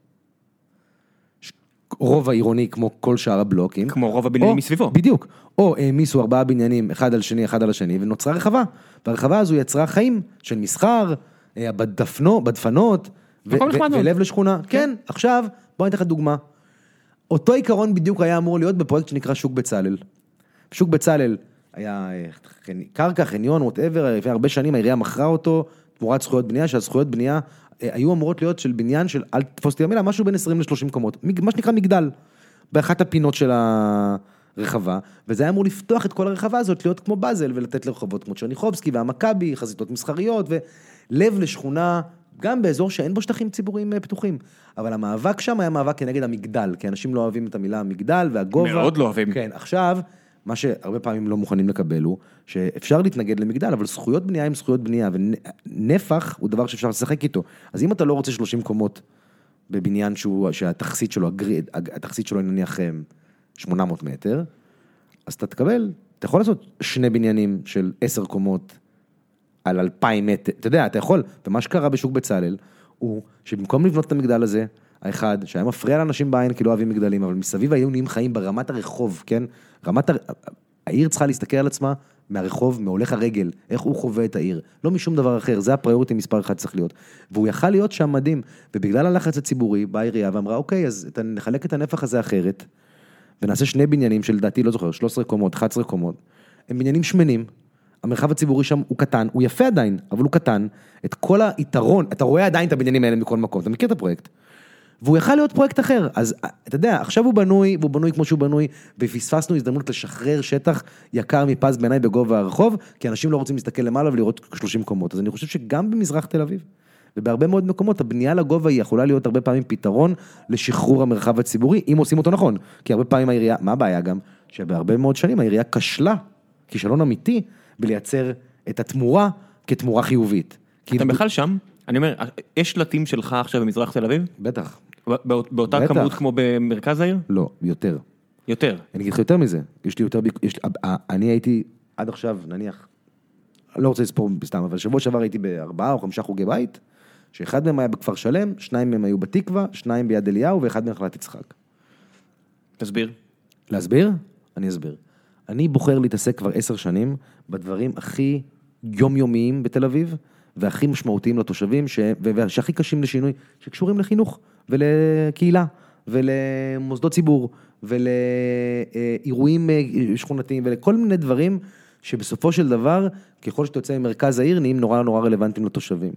רובע עירוני כמו כל שאר הבלוקים. כמו רוב הבניינים או- מסביבו. בדיוק. או העמיסו ארבעה בניינים, אחד על שני, אחד על השני, ונוצרה רחבה. והרחבה הזו יצרה חיים של מסחר, אה, בדפנו, בדפנות, ו- ו-. ולב לשכונה. כן, עכשיו, בוא אני אתן לך דוגמה. אותו עיקרון בדיוק היה אמור להיות בפרויקט שנקרא שוק בצלאל. שוק בצלאל היה אה, קרקע, חניון, ווטאבר, לפני הרבה שנים העירייה מכרה אותו תמורת זכויות בנייה, שהזכויות בנייה היו אמורות להיות של בניין של, אל תתפוס אותי במילה, משהו בין 20 ל-30 קומות, מה שנקרא מגדל, באחת הפינות של רחבה, וזה היה אמור לפתוח את כל הרחבה הזאת, להיות כמו באזל, ולתת לרחובות כמו צ'רניחובסקי והמכבי, חזיתות מסחריות, ולב לשכונה, גם באזור שאין בו שטחים ציבוריים אה, פתוחים. אבל המאבק שם היה מאבק כנגד המגדל, כי אנשים לא אוהבים את המילה המגדל והגובה. מאוד לא אוהבים. כן, עכשיו, מה שהרבה פעמים לא מוכנים לקבל הוא, שאפשר להתנגד למגדל, אבל זכויות בנייה הם זכויות בנייה, ונפח הוא דבר שאפשר לשחק איתו. אז אם אתה לא רוצה 30 קומות בבניין שהוא, שהתכסית שלו, הגריד, התכסית שלו היא נניח 800 מטר, אז אתה תקבל, אתה יכול לעשות שני בניינים של 10 קומות על 2,000 מטר, אתה יודע, אתה יכול, ומה שקרה בשוק בצלאל, הוא שבמקום לבנות את המגדל הזה, האחד, שהיה מפריע לאנשים בעין כי לא אוהבים מגדלים, אבל מסביב היו נהיים חיים ברמת הרחוב, כן? רמת, הר... העיר צריכה להסתכל על עצמה מהרחוב, מהולך הרגל, איך הוא חווה את העיר, לא משום דבר אחר, זה הפריוריטי מספר אחד צריך להיות. והוא יכל להיות שם מדהים, ובגלל הלחץ הציבורי, באה העירייה ואמרה, אוקיי, אז נחלק את הנפח הזה אחרת, ונעשה שני בניינים שלדעתי, לא זוכר, 13 קומות, 11 קומות, הם בניינים שמנים, המרחב הציבורי שם הוא קטן, הוא יפה עדיין, אבל הוא קטן, את כל היתרון, אתה רואה עדיין את הבניינים האלה מכל מקום, אתה מכיר את הפרויקט? והוא יכל להיות פרויקט אחר, אז אתה יודע, עכשיו הוא בנוי, והוא בנוי כמו שהוא בנוי, ופספסנו הזדמנות לשחרר שטח יקר מפז בעיניי בגובה הרחוב, כי אנשים לא רוצים להסתכל למעלה ולראות 30 קומות, אז אני חושב שגם במזרח תל אביב, ובהרבה מאוד מקומות, הבנייה לגובה היא יכולה להיות הרבה פעמים פתרון לשחרור המרחב הציבורי, אם עושים אותו נכון, כי הרבה פעמים העירייה, מה הבעיה גם? שבהרבה מאוד שנים העירייה כשלה, כישלון אמיתי, בלייצר את התמורה כתמורה חיובית. אתה בכלל שם? אני אומר, יש שלטים שלך עכשיו במזרח תל אביב? בטח. באותה בטח. כמות כמו במרכז העיר? לא, יותר. יותר. אני אגיד לך יותר מזה, יש לי יותר, יש, אני הייתי עד עכשיו, נניח, לא רוצה לספור סתם, אבל שבוע שעבר הייתי בארבעה או חמישה חוגי בית, שאחד מהם היה בכפר שלם, שניים מהם היו בתקווה, שניים ביד אליהו ואחד מנחלת יצחק. תסביר. להסביר? אני אסביר. אני בוחר להתעסק כבר עשר שנים בדברים הכי יומיומיים בתל אביב, והכי משמעותיים לתושבים, ש... ושהכי קשים לשינוי, שקשורים לחינוך ולקהילה ולמוסדות ציבור ולאירועים אה, שכונתיים ולכל מיני דברים שבסופו של דבר, ככל שאתה יוצא ממרכז העיר, נהיים נורא נורא רלוונטיים לתושבים.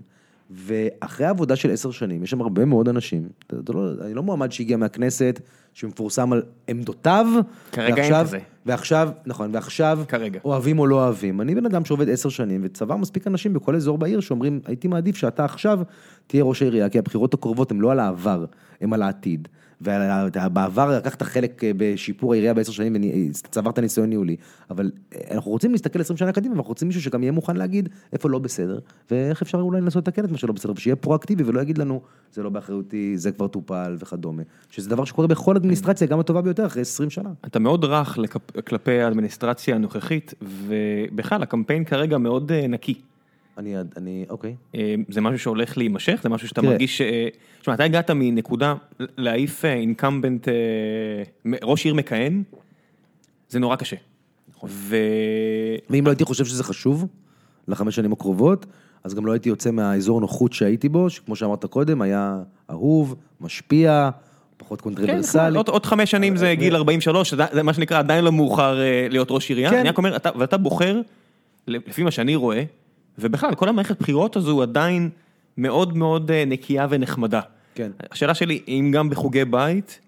ואחרי עבודה של עשר שנים, יש שם הרבה מאוד אנשים, לא, אני לא מועמד שהגיע מהכנסת, שמפורסם על עמדותיו, כרגע ועכשיו, אין כזה. ועכשיו, נכון, ועכשיו, כרגע. אוהבים או לא אוהבים. אני בן אדם שעובד עשר שנים, וצבר מספיק אנשים בכל אזור בעיר שאומרים, הייתי מעדיף שאתה עכשיו תהיה ראש העירייה, כי הבחירות הקרובות הן לא על העבר, הן על העתיד. ובעבר לקחת חלק אה, בשיפור העירייה בעשר שנים וצברת ניסיון ניהולי, אבל אה, אנחנו רוצים להסתכל עשרים שנה קדימה, ואנחנו רוצים מישהו שגם יהיה מוכן להגיד איפה לא בסדר, ואיך אפשר אולי לנסות לתקן את מה שלא בסדר, ושיהיה פרואקטיבי ולא יגיד לנו, זה לא באחריותי, זה כבר טופל וכדומה, שזה דבר שקורה בכל אדמיניסטרציה, גם הטובה ביותר, אחרי עשרים שנה. אתה מאוד רך כלפי האדמיניסטרציה הנוכחית, ובכלל, הקמפיין כרגע מאוד אה, נקי. אני, אני, אוקיי. אה, זה משהו שהולך להימשך? זה משהו שאתה תראה. מרגיש, תשמע, אתה הגעת מנקודה להעיף incumbent, אה, אה, ראש עיר מכהן, זה נורא קשה. נכון. ו... ואם לא הייתי חושב שזה חשוב, לחמש שנים הקרובות, אז גם לא הייתי יוצא מהאזור נוחות שהייתי בו, שכמו שאמרת קודם, היה אהוב, משפיע, פחות קונטרברסלי. כן, עוד, עוד חמש שנים זה גיל 43, זה מה שנקרא עדיין לא מאוחר להיות ראש עירייה. כן. אני רק אומר, אתה, ואתה בוחר, לפי מה שאני רואה, ובכלל, כל המערכת בחירות הזו עדיין מאוד מאוד אה, נקייה ונחמדה. כן. השאלה שלי, אם גם בחוגי בית,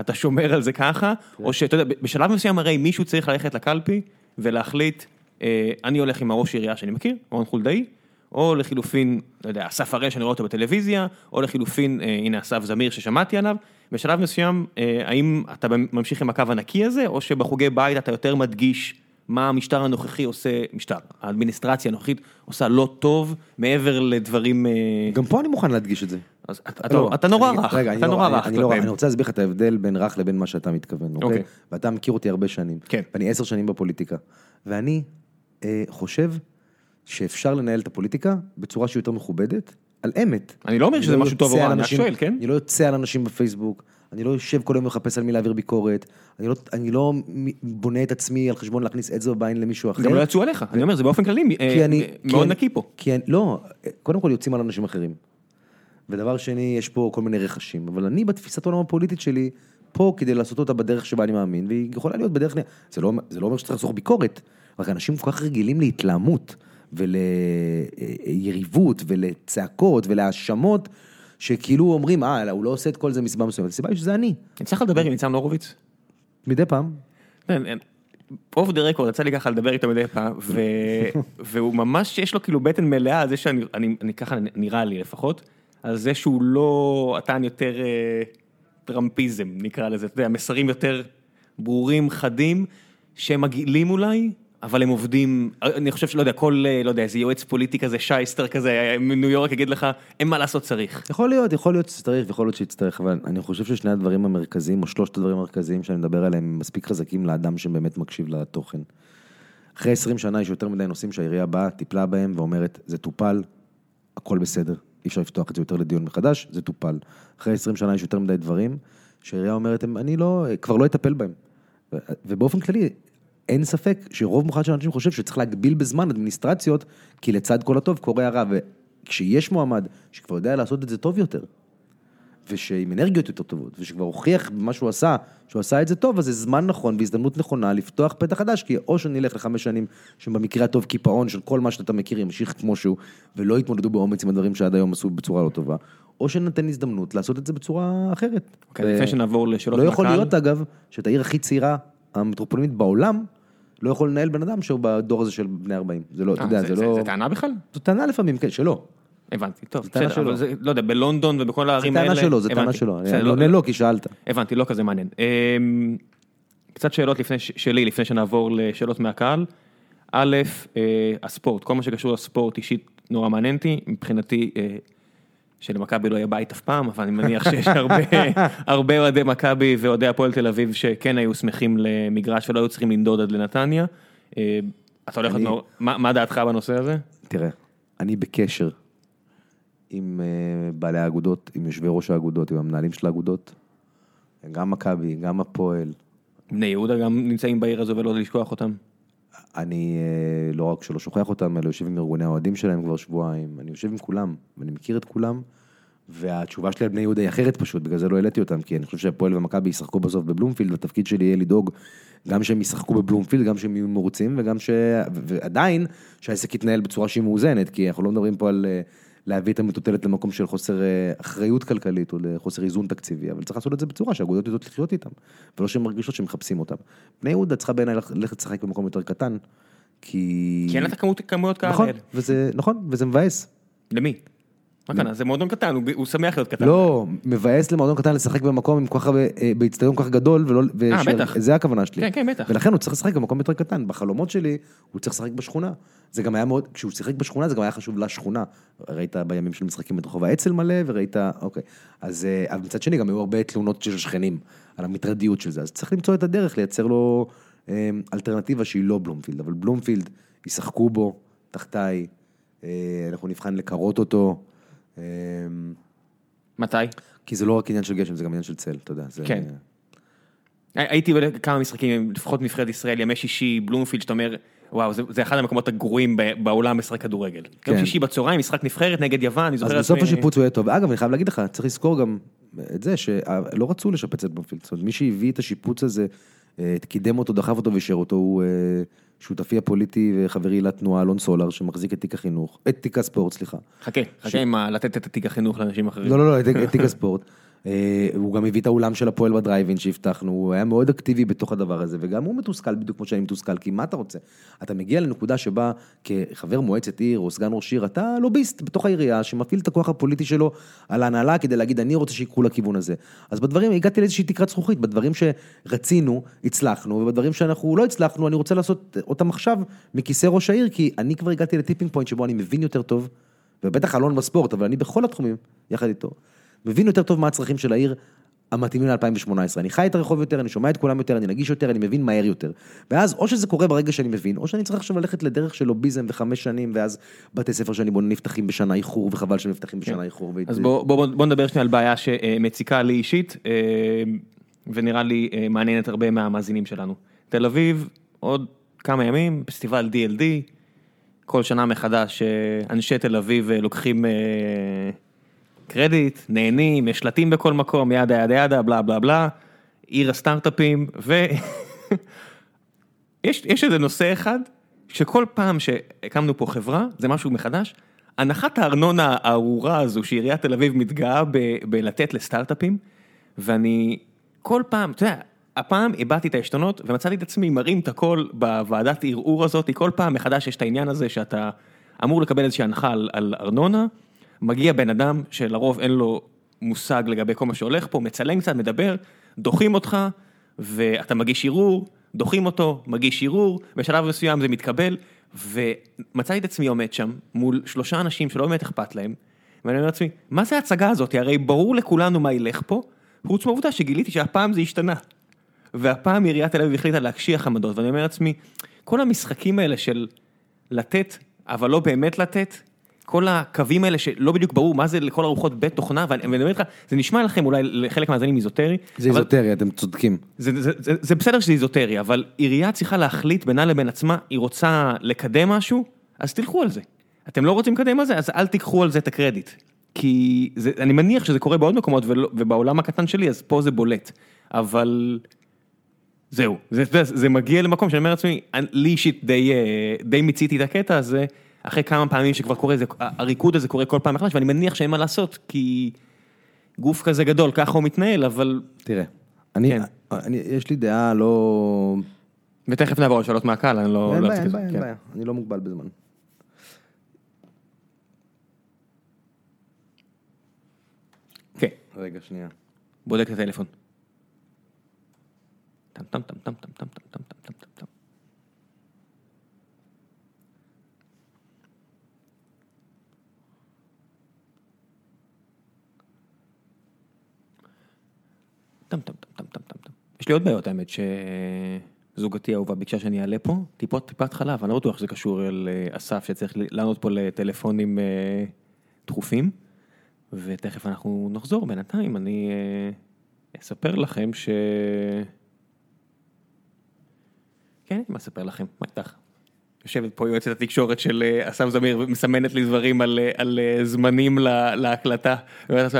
אתה שומר על זה ככה, כן. או שאתה יודע, בשלב מסוים הרי מישהו צריך ללכת לקלפי ולהחליט, אה, אני הולך עם הראש עירייה שאני מכיר, רון חולדאי, או לחילופין, לא יודע, אסף הראל שאני רואה אותו בטלוויזיה, או לחילופין, אה, הנה אסף זמיר ששמעתי עליו, בשלב מסוים, אה, האם אתה ממשיך עם הקו הנקי הזה, או שבחוגי בית אתה יותר מדגיש מה המשטר הנוכחי עושה, משטר, האדמיניסטרציה הנוכחית עושה לא טוב, מעבר לדברים... אה, גם פה אני מוכן להדגיש את זה. אז אתה לא, נורא רך, אתה נורא רך. לא אני רוצה להסביר לך את ההבדל בין רך לבין מה שאתה מתכוון, אוקיי? אוקיי? ואתה מכיר אותי הרבה שנים. כן. ואני עשר שנים בפוליטיקה. ואני אה, חושב שאפשר לנהל את הפוליטיקה בצורה שהיא יותר מכובדת, על אמת. אני לא אומר שזה לא משהו טוב או רע, אני שואל, כן? אני לא יוצא על אנשים בפייסבוק. אני לא יושב כל היום ומחפש על מי להעביר ביקורת, אני לא, אני לא בונה את עצמי על חשבון להכניס אצבע בעין למישהו אחר. גם לא יצאו עליך, אני אומר, זה באופן כללי אה, אני, מאוד נקי פה. כי אני, לא, קודם כל יוצאים על אנשים אחרים. ודבר שני, יש פה כל מיני רכשים, אבל אני בתפיסת העולם הפוליטית שלי, פה כדי לעשות אותה בדרך שבה אני מאמין, והיא יכולה להיות בדרך, זה לא, זה לא אומר שצריך לעשות ביקורת, רק אנשים כל כך רגילים להתלהמות וליריבות ולצעקות ולהאשמות. שכאילו אומרים, אה, הוא לא עושה את כל זה מסיבה מסוימת, הסיבה היא שזה אני. צריך לדבר עם ניצן הורוביץ? מדי פעם. off the record, יצא לי ככה לדבר איתו מדי פעם, והוא ממש, יש לו כאילו בטן מלאה על זה שאני, אני ככה נראה לי לפחות, על זה שהוא לא, נתן יותר טראמפיזם נקרא לזה, אתה יודע, מסרים יותר ברורים, חדים, שהם מגעילים אולי, אבל הם עובדים, אני חושב שלא יודע, כל, לא יודע, איזה יועץ פוליטי כזה, shyster כזה, מניו יורק יגיד לך, אין מה לעשות, צריך. יכול להיות, יכול להיות שצריך, יכול להיות שיצטרך, אבל אני חושב ששני הדברים המרכזיים, או שלושת הדברים המרכזיים שאני מדבר עליהם, הם מספיק חזקים לאדם שבאמת מקשיב לתוכן. אחרי 20 שנה יש יותר מדי נושאים שהעירייה באה, טיפלה בהם ואומרת, זה טופל, הכל בסדר, אי אפשר לפתוח את זה יותר לדיון מחדש, זה טופל. אחרי 20 שנה יש יותר מדי דברים, שהעירייה אומרת, אני לא, כבר לא אטפל בהם. ובאופן כללי, אין ספק שרוב מוחלט של אנשים חושב שצריך להגביל בזמן אדמיניסטרציות, כי לצד כל הטוב קורה הרע, וכשיש מועמד שכבר יודע לעשות את זה טוב יותר, ושעם אנרגיות יותר טובות, ושכבר הוכיח במה שהוא עשה, שהוא עשה את זה טוב, אז זה זמן נכון והזדמנות נכונה לפתוח פתח חדש, כי או שנלך לחמש שנים שבמקרה הטוב קיפאון של כל מה שאתה מכיר ימשיך כמו שהוא, ולא יתמודדו באומץ עם הדברים שעד היום עשו בצורה לא טובה, או שנתן הזדמנות לעשות את זה בצורה אחרת. אוקיי, לפני שנעבור לשאלות. לא יכול להיות אגב, שאת העיר הכי צעירה המטרופולינית בעולם, לא יכול לנהל בן אדם שהוא בדור הזה של בני 40. זה לא, אתה יודע, זה לא... זה טענה בכלל? זו טענה לפעמים, כן, שלא. הבנתי, טוב, בסדר, אבל זה, לא יודע, בלונדון ובכל הערים האלה... זה טענה שלו, זה טענה שלו, אני עונה לא, כי שאלת. הבנתי, לא כזה מעניין. אמ, קצת שאלות שלי, לפני שנעבור לשאלות מהקהל. א', אה, הספורט, כל מה שקשור לספורט אישית נורא מעניין אותי, מבחינתי אה, שלמכבי לא יהיה בית אף פעם, אבל אני מניח שיש הרבה אוהדי מכבי ואוהדי הפועל תל אביב שכן היו שמחים למגרש ולא היו צריכים לנדוד עד לנתניה. אה, אתה הולך, מה דעתך בנושא הזה? תראה, אני בקשר עם אה, בעלי האגודות, עם יושבי ראש האגודות, עם המנהלים של האגודות, גם מכבי, גם הפועל. בני יהודה גם נמצאים בעיר הזו ולא לשכוח אותם? אני אה, לא רק שלא שוכח אותם, אלא יושב עם ארגוני האוהדים שלהם כבר שבועיים, אני יושב עם כולם, ואני מכיר את כולם, והתשובה שלי על בני יהודה היא אחרת פשוט, בגלל זה לא העליתי אותם, כי אני חושב שהפועל ומכבי ישחקו בסוף בבלומפילד, והתפקיד שלי יהיה לדאוג גם שהם ישחקו בבלומפילד, גם שהם יהיו מרוצים, וגם ש... ועדיין, שהעסק יתנהל בצורה שהיא מאוזנת, כי אנחנו לא מדברים פה על... להביא את המטוטלת למקום של חוסר אה, אחריות כלכלית או לחוסר איזון תקציבי, אבל צריך לעשות את זה בצורה שהאגודות יודעות לחיות איתם, ולא שהן מרגישות שמחפשים אותם. בני יהודה צריכה בעיניי ללכת לשחק במקום יותר קטן, כי... כי אין לה את כמויות קהל. נכון, וזה, נכון, וזה מבאס. למי? מה קטן, זה מועדון קטן, הוא שמח להיות קטן. לא, מבאס למועדון קטן לשחק במקום עם כל כך הרבה, אה, באיצטדיון כל כך גדול, ולא, אה, בטח. זה הכוונה שלי. כן, כן, בטח. ולכן הוא צריך לשחק במקום יותר קטן. בחלומות שלי, הוא צריך לשחק בשכונה. זה גם היה מאוד, כשהוא שיחק בשכונה, זה גם היה חשוב לשכונה. ראית בימים של משחקים את רחוב האצ"ל מלא, וראית, אוקיי. אז אה, מצד שני, גם היו הרבה תלונות של שכנים על המטרדיות של זה. אז צריך למצוא את הדרך לייצר לו אה, אלטרנטיבה שהיא לא בלומפילד. אבל בלומפילד, ישחקו בו, תחתיי, אה, אנחנו נבחן לקרות אותו. אמ, מתי? כי זה לא רק עניין של גשם, זה גם עניין של צל, אתה יודע. זה... כן. הייתי בכמה משחקים, לפחות נבחרת ישראל, ימי שישי, בלומפילד, שאתה אומר, וואו, זה, זה אחד המקומות הגרועים בעולם משחק כדורגל. כן. יום שישי בצהריים, משחק נבחרת נגד יוון, אני זוכר... אז בסוף השיפוץ הוא יהיה טוב. אגב, אני חייב להגיד לך, צריך לזכור גם את זה, שלא רצו לשפץ את בלומפילד. זאת אומרת, מי שהביא את השיפוץ הזה, קידם אותו, דחף אותו ואישר אותו, הוא אה, שותפי הפוליטי וחברי לתנועה, אלון סולר, שמחזיק את תיק החינוך, את תיק הספורט, סליחה. חכה, חכה עם לתת את תיק החינוך לאנשים אחרים. לא, לא, לא, את תיק הספורט. אה, הוא גם הביא את האולם של הפועל בדרייבין שהבטחנו, הוא היה מאוד אקטיבי בתוך הדבר הזה, וגם הוא מתוסכל בדיוק כמו שאני מתוסכל, כי מה אתה רוצה? אתה מגיע לנקודה שבה כחבר מועצת עיר או סגן ראש עיר, אתה לוביסט בתוך העירייה שמפעיל את הכוח הפוליטי שלו על ההנהלה כדי להגיד אני רוצה שיקחו לכיוון הזה. אז בדברים, הגעתי לאיזושהי תקרת זכוכית, בדברים שרצינו, הצלחנו, ובדברים שאנחנו לא הצלחנו, אני רוצה לעשות אותם עכשיו מכיסא ראש העיר, כי אני כבר הגעתי ל tipping point שבו אני מבין יותר טוב, ובטח אלון בספורט, אבל אני בכל התחומים, יחד איתו. מבין יותר טוב מה הצרכים של העיר המתאימים ל-2018. אני חי את הרחוב יותר, אני שומע את כולם יותר, אני נגיש יותר, אני מבין מהר יותר. ואז או שזה קורה ברגע שאני מבין, או שאני צריך עכשיו ללכת לדרך של לוביזם וחמש שנים, ואז בתי ספר שאני בונה נפתחים בשנה איחור, וחבל שהם נפתחים בשנה כן. איחור. אז בוא, בוא, בוא נדבר שנייה על בעיה שמציקה לי אישית, אה, ונראה לי אה, מעניינת הרבה מהמאזינים שלנו. תל אביב, עוד כמה ימים, פסטיבל DLD, כל שנה מחדש אה, אנשי תל אביב לוקחים קרדיט, נהנים, יש שלטים בכל מקום, ידה ידה ידה, בלה בלה בלה, עיר הסטארט-אפים, ויש יש איזה נושא אחד, שכל פעם שהקמנו פה חברה, זה משהו מחדש, הנחת הארנונה הארורה הזו שעיריית תל אביב מתגאה בלתת לסטארט-אפים, ואני כל פעם, אתה יודע, הפעם הבעתי את העשתונות ומצאתי את עצמי מרים את הכל בוועדת ערעור הזאת, כל פעם מחדש יש את העניין הזה שאתה אמור לקבל איזושהי הנחה על, על ארנונה, מגיע בן אדם שלרוב אין לו מושג לגבי כל מה שהולך פה, מצלם קצת, מדבר, דוחים אותך ואתה מגיש ערעור, דוחים אותו, מגיש ערעור, בשלב מסוים זה מתקבל, ומצאתי את עצמי עומד שם מול שלושה אנשים שלא באמת אכפת להם, ואני אומר לעצמי, מה זה ההצגה הזאת? הרי ברור לכולנו מה ילך פה, חוץ מהעובדה שגיליתי שהפעם זה השתנה. והפעם עיריית תל אביב החליטה להקשיח עמדות, ואני אומר לעצמי, כל המשחקים האלה של לתת, אבל לא באמת לתת, כל הקווים האלה שלא בדיוק ברור מה זה לכל הרוחות בית תוכנה, ואני אומר לך, זה נשמע לכם אולי לחלק מהזנים איזוטרי. זה אבל איזוטרי, אתם צודקים. זה, זה, זה, זה בסדר שזה איזוטרי, אבל עירייה צריכה להחליט בינה לבין עצמה, היא רוצה לקדם משהו, אז תלכו על זה. אתם לא רוצים לקדם על זה, אז אל תיקחו על זה את הקרדיט. כי זה, אני מניח שזה קורה בעוד מקומות, ולא, ובעולם הקטן שלי, אז פה זה בולט. אבל זהו, זה, זה, זה מגיע למקום שאני אומר לעצמי, לי אישית די, אה, די מיציתי את הקטע הזה, אחרי כמה פעמים שכבר קורה, זה, הריקוד הזה קורה כל פעם מחדש, ואני מניח שאין מה לעשות, כי גוף כזה גדול, ככה הוא מתנהל, אבל... תראה, אני, כן. אני, יש לי דעה לא... ותכף נעבור על שאלות מהקהל, אני לא... אין לא בעיה, אין בעיה, אין כן. בעיה, אני לא מוגבל בזמן. כן, רגע, שנייה. בודק את הטלפון. טם טם טם טם טם טם טם טם טם טם טם טם. טם טם טם טם. יש לי עוד בעיות האמת שזוגתי האהובה ביקשה שאני אעלה פה, טיפות טיפת חלב, אני לא בטוח שזה קשור אל אה, שצריך לענות פה לטלפונים אה, דחופים. ותכף אנחנו נחזור, בינתיים אני אה, אספר לכם ש... כן, אני אספר לכם, מה איתך? יושבת פה יועצת התקשורת של אה, אסף זמיר ומסמנת לי דברים על, אה, על אה, זמנים לה, להקלטה.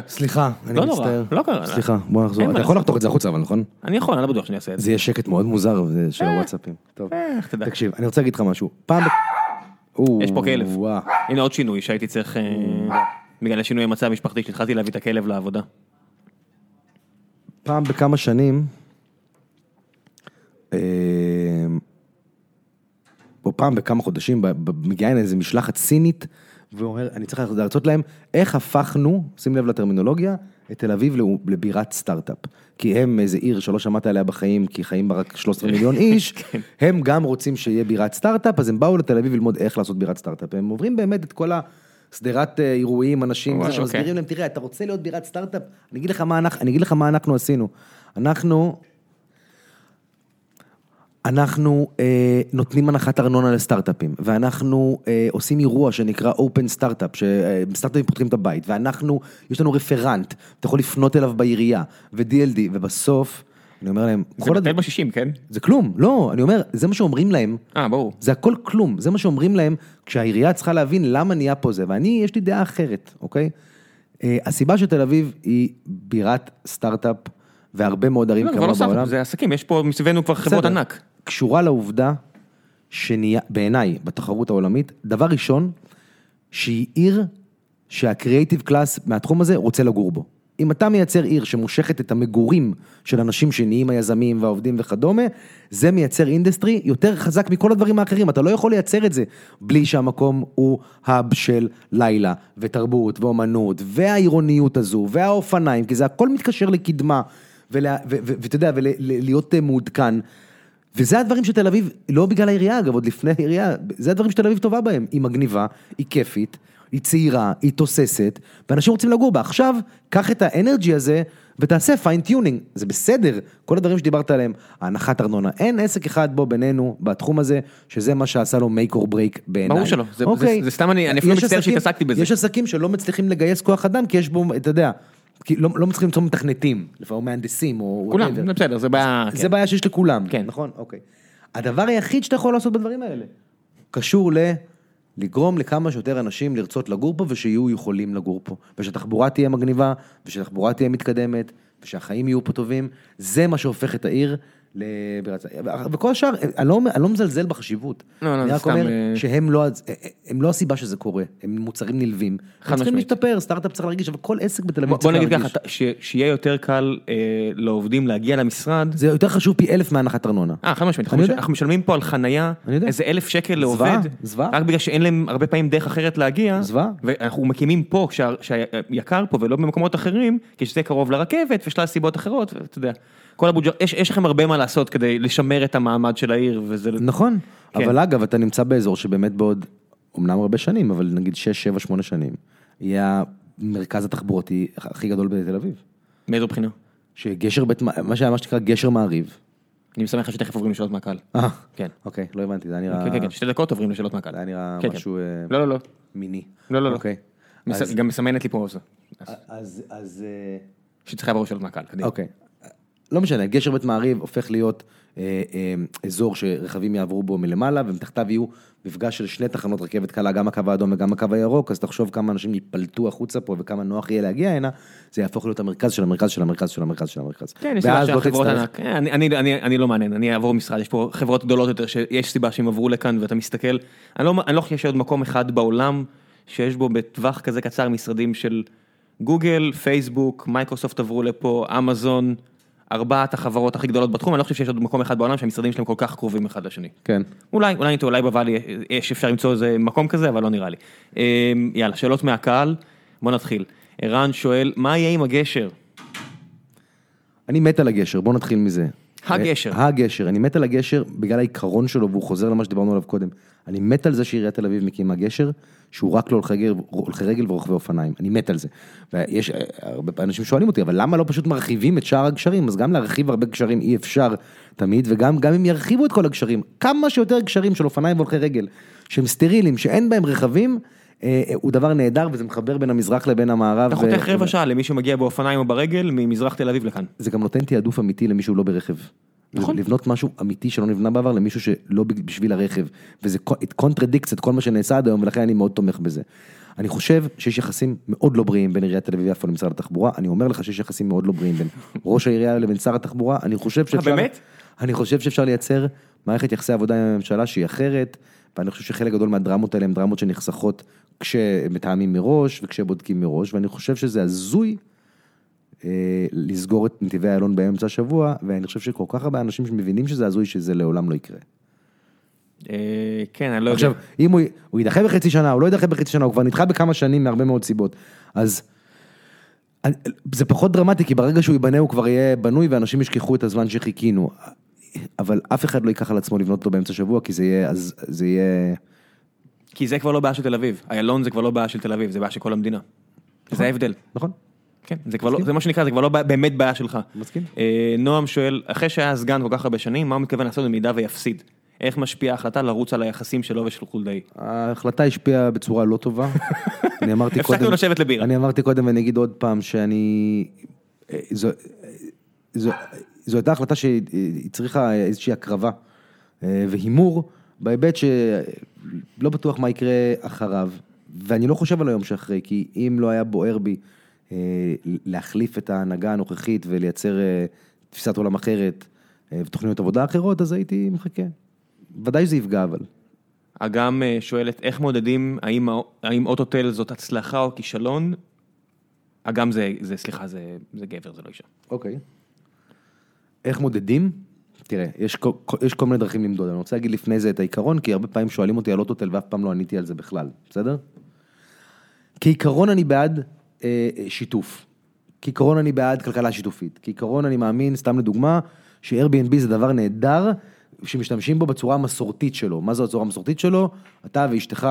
סליחה, אני לא נורא, מצטער. לא קרה. סליחה, בוא נחזור. אתה יכול. לחתוך את זה החוצה, אבל נכון? אני יכול, אני לא בטוח שאני אעשה את זה. זה יהיה שקט מאוד מוזר של הוואטסאפים. טוב. תקשיב, אני רוצה להגיד לך משהו. פעם... יש פה כלב. הנה עוד שינוי שהייתי צריך, בגלל השינוי המצב המשפחתי, שהתחלתי להביא את הכלב לעבודה. פעם בכמה שנים, או פעם בכמה חודשים, מגיעה הנה איזה משלחת סינית, ואומר, אני צריך להרצות להם איך הפכנו, שים לב לטרמינולוגיה, את תל אביב לבירת סטארט-אפ. כי הם איזה עיר שלא שמעת עליה בחיים, כי חיים בה רק 13 מיליון איש, הם גם רוצים שיהיה בירת סטארט-אפ, אז הם באו לתל אביב ללמוד איך לעשות בירת סטארט-אפ. הם עוברים באמת את כל שדרת אה, אירועים, אנשים, זה שמסבירים אוקיי. להם, תראה, אתה רוצה להיות בירת סטארט-אפ? אני אגיד לך מה אנחנו, אני אגיד לך מה אנחנו עשינו. אנחנו, אנחנו אה, נותנים הנחת ארנונה לסטארט-אפים, ואנחנו אה, עושים אירוע שנקרא Open Startup, שסטארט-אפים פותחים את הבית, ואנחנו, יש לנו רפרנט, אתה יכול לפנות אליו בעירייה, ו-DLD, ובסוף, אני אומר להם, זה בטל בשישים, כן? זה כלום, לא, אני אומר, זה מה שאומרים להם, אה, ברור. זה הכל כלום, זה מה שאומרים להם, כשהעירייה צריכה להבין למה נהיה פה זה, ואני, יש לי דעה אחרת, אוקיי? אה, הסיבה שתל אביב היא בירת סטארט-אפ, והרבה מאוד ערים כמוה בעולם, זה עסקים, יש פה מסביבנו כבר חברות. ענק. קשורה לעובדה שנהיה, בעיניי, בתחרות העולמית, דבר ראשון, שהיא עיר שה creative class מהתחום הזה רוצה לגור בו. אם אתה מייצר עיר שמושכת את המגורים של אנשים שנהיים היזמים והעובדים וכדומה, זה מייצר industry יותר חזק מכל הדברים האחרים, אתה לא יכול לייצר את זה בלי שהמקום הוא hub של לילה ותרבות ואומנות והעירוניות הזו והאופניים, כי זה הכל מתקשר לקדמה ואתה יודע, ולהיות מעודכן. וזה הדברים שתל אביב, לא בגלל העירייה אגב, עוד לפני העירייה, זה הדברים שתל אביב טובה בהם, היא מגניבה, היא כיפית, היא צעירה, היא תוססת, ואנשים רוצים לגור בה. עכשיו, קח את ה energy הזה ותעשה fine tuning, זה בסדר, כל הדברים שדיברת עליהם, ההנחת ארנונה, אין עסק אחד בו בינינו, בתחום הזה, שזה מה שעשה לו make or break בעיניי. ברור שלא, זה- אוקיי. זה- זה סתם אני- אני אפילו מצטער שהתעסקתי בזה. יש עסקים שלא מצליחים לגייס כוח אדם, כי יש בו, אתה יודע, כי לא, לא מצליחים למצוא מתכנתים, לפעמים מהנדסים או... כולם. זה בסדר, זה בעיה, זה כן. בעיה שיש לכולם, כן. נכון? אוקיי. הדבר היחיד שאתה יכול לעשות בדברים האלה, קשור ל... לגרום לכמה שיותר אנשים לרצות לגור פה ושיהיו יכולים לגור פה. ושהתחבורה תהיה מגניבה, ושהתחבורה תהיה מתקדמת, ושהחיים יהיו פה טובים. זה מה שהופך את העיר. וכל השאר, אני לא, אני לא מזלזל בחשיבות. לא, לא, אני רק אומר אה, שהם לא, הז- הם לא הסיבה שזה קורה, הם מוצרים נלווים. הם צריכים. להשתפר, סטארט-אפ צריך להרגיש, אבל כל עסק בתל אביב צריך בוא נגיד להרגיש. ככה, ש- שיהיה יותר קל אה, לעובדים להגיע למשרד. זה יותר חשוב פי אלף מהנחת ארנונה. אה, חד משמעית, אנחנו משלמים פה על חנייה. איזה אלף שקל לעובד, זוועה. רק בגלל שאין להם הרבה פעמים דרך אחרת להגיע, זוועה. ואנחנו מקימים פה, שה- שהיקר פה ולא במקומות אחרים, כי שזה קרוב לרכבת ושלל סיבות אחרות, ואתה יודע, כל הבוג'ר, יש, יש לכם הרבה מה לעשות כדי לשמר את המעמד של העיר, וזה, נכון, כן. אבל אגב, אתה נמצא באזור שבאמת בעוד, אמנם הרבה שנים, אבל נגיד 6, 7, 8 שנים, יהיה המרכז התחבורתי הכי גדול בתל אביב. מאיזו בחינה? שגשר בית, מה שהיה מה שנקרא גשר מעריב. אני משמח לך שתכף עוברים לשאלות מהקהל. אה, כן. אוקיי, לא הבנתי, זה היה נראה, כן, כן, כן, שתי דקות עוברים לשאלות מהקהל. זה היה נראה כן, כן. משהו אה, לא, לא, לא. מיני. לא, לא, לא. אוקיי. גם מסמנת לי פה זה. אז, אז, אה, שצריכה לעבור שאלות מהקהל, קדימה. אוקיי. לא משנה, גשר בית מעריב הופך להיות אה, אה, אזור שרכבים יעברו בו מלמעלה, ומתחתיו יהיו מפגש של שני תחנות רכבת קלה, גם הקו האדום וגם הקו הירוק, אז תחשוב כמה אנשים ייפלטו החוצה פה וכמה נוח יהיה להגיע הנה, זה יהפוך להיות המרכז של המרכז של המרכז של המרכז של המרכז. כן, יש סיבה לא שהחברות ענק, אה, אני, אני, אני, אני לא מעניין, אני אעבור משרד, יש פה חברות גדולות יותר שיש סיבה שהם עברו לכאן ואתה מסתכל, אני לא, אני לא חושב שיש עוד מקום אחד בעולם שיש בו בטווח כזה קצר משרדים של גוגל, פייסבוק, מייקרוסופט עברו לפה, אמזון, ארבעת החברות הכי גדולות בתחום, אני לא חושב שיש עוד מקום אחד בעולם שהמשרדים שלהם כל כך קרובים אחד לשני. כן. אולי, אולי, אולי בוואלי יש אפשר למצוא איזה מקום כזה, אבל לא נראה לי. אה, יאללה, שאלות מהקהל, בוא נתחיל. ערן שואל, מה יהיה עם הגשר? אני מת על הגשר, בוא נתחיל מזה. הגשר. הגשר, אני מת על הגשר בגלל העיקרון שלו, והוא חוזר למה שדיברנו עליו קודם. אני מת על זה שעיריית תל אביב מקימה גשר, שהוא רק להולכי רגל, ורוכבי אופניים. אני מת על זה. ויש, אה, הרבה אנשים שואלים אותי, אבל למה לא פשוט מרחיבים את שאר הגשרים? אז גם להרחיב הרבה גשרים אי אפשר תמיד, וגם גם אם ירחיבו את כל הגשרים, כמה שיותר גשרים של אופניים והולכי רגל, שהם סטרילים, שאין בהם רכבים, אה, אה, הוא דבר נהדר, וזה מחבר בין המזרח לבין המערב. אתה חותך רבע שעה למי שמגיע באופניים או ברגל ממזרח תל אביב לכאן. זה גם נותן תעדוף אמיתי למישהו לא ברכב. נכון. לבנות משהו אמיתי שלא נבנה בעבר למישהו שלא בשביל הרכב. וזה contradicts את כל מה שנעשה עד היום ולכן אני מאוד תומך בזה. אני חושב שיש יחסים מאוד לא בריאים בין עיריית תל אביב יפו למשרד התחבורה, אני אומר לך שיש יחסים מאוד לא בריאים בין ראש העירייה לבין שר התחבורה, אני חושב שאפשר... באמת? אני חושב שאפשר לייצר מערכת יחסי עבודה עם הממשלה שהיא אחרת, ואני חושב שחלק גדול מהדרמות האלה הן דרמות שנחסכות כשמתאמים מראש וכשבודקים מראש, ואני חושב שזה הזוי אה, לסגור את נתיבי איילון באמצע השבוע, ואני חושב שכל כך הרבה אנשים שמבינים שזה הזוי, שזה לעולם לא יקרה. אה, כן, אני לא יודע. עכשיו, אם הוא, יידחה בחצי שנה, הוא לא יידחה בחצי שנה, הוא כבר נדחה בכמה שנים מהרבה מאוד סיבות. אז זה פחות דרמטי, כי ברגע שהוא ייבנה הוא כבר יהיה בנוי ואנשים ישכחו את הזמן שחיכינו. אבל אף אחד לא ייקח על עצמו לבנות אותו באמצע השבוע, כי זה יהיה, אז זה יהיה... כי זה כבר לא בעיה של תל אביב. איילון זה כבר לא בעיה של תל אביב, זה בעיה של כל המדינה. זה ההבדל. נכון? כן, זה כבר לא, זה מה שנקרא, זה כבר לא באמת בעיה שלך. מסכים. אה, נועם שואל, אחרי שהיה סגן כל כך הרבה שנים, מה הוא מתכוון לעשות במידה ויפסיד? איך משפיעה ההחלטה לרוץ על היחסים שלו ושל חולדאי? ההחלטה השפיעה בצורה לא טובה. אני אמרתי קודם... הפסקנו לשבת לבירה. אני אמרתי קודם ואני אגיד עוד פעם שאני... אה, זו, זו, זו הייתה החלטה שהיא צריכה איזושהי הקרבה אה, והימור בהיבט שלא בטוח מה יקרה אחריו. ואני לא חושב על היום שאחרי, כי אם לא היה בוער בי אה, להחליף את ההנהגה הנוכחית ולייצר אה, תפיסת עולם אחרת אה, ותוכניות עבודה אחרות, אז הייתי מחכה. ודאי שזה יפגע אבל. אגם אה, שואלת, איך מודדים האם, הא- האם אוטוטל זאת הצלחה או כישלון? אגם זה, זה סליחה, זה, זה גבר, זה לא אישה. אוקיי. איך מודדים? תראה, יש יש כל מיני דרכים למדוד, אני רוצה להגיד לפני זה את העיקרון, כי הרבה פעמים שואלים אותי על אוטוטל ואף פעם לא עניתי על זה בכלל, בסדר? כעיקרון אני בעד אה, שיתוף. כעיקרון אני בעד כלכלה שיתופית. כעיקרון אני מאמין, סתם לדוגמה, ש-Airbnb זה דבר נהדר, שמשתמשים בו בצורה המסורתית שלו. מה זו הצורה המסורתית שלו? אתה ואשתך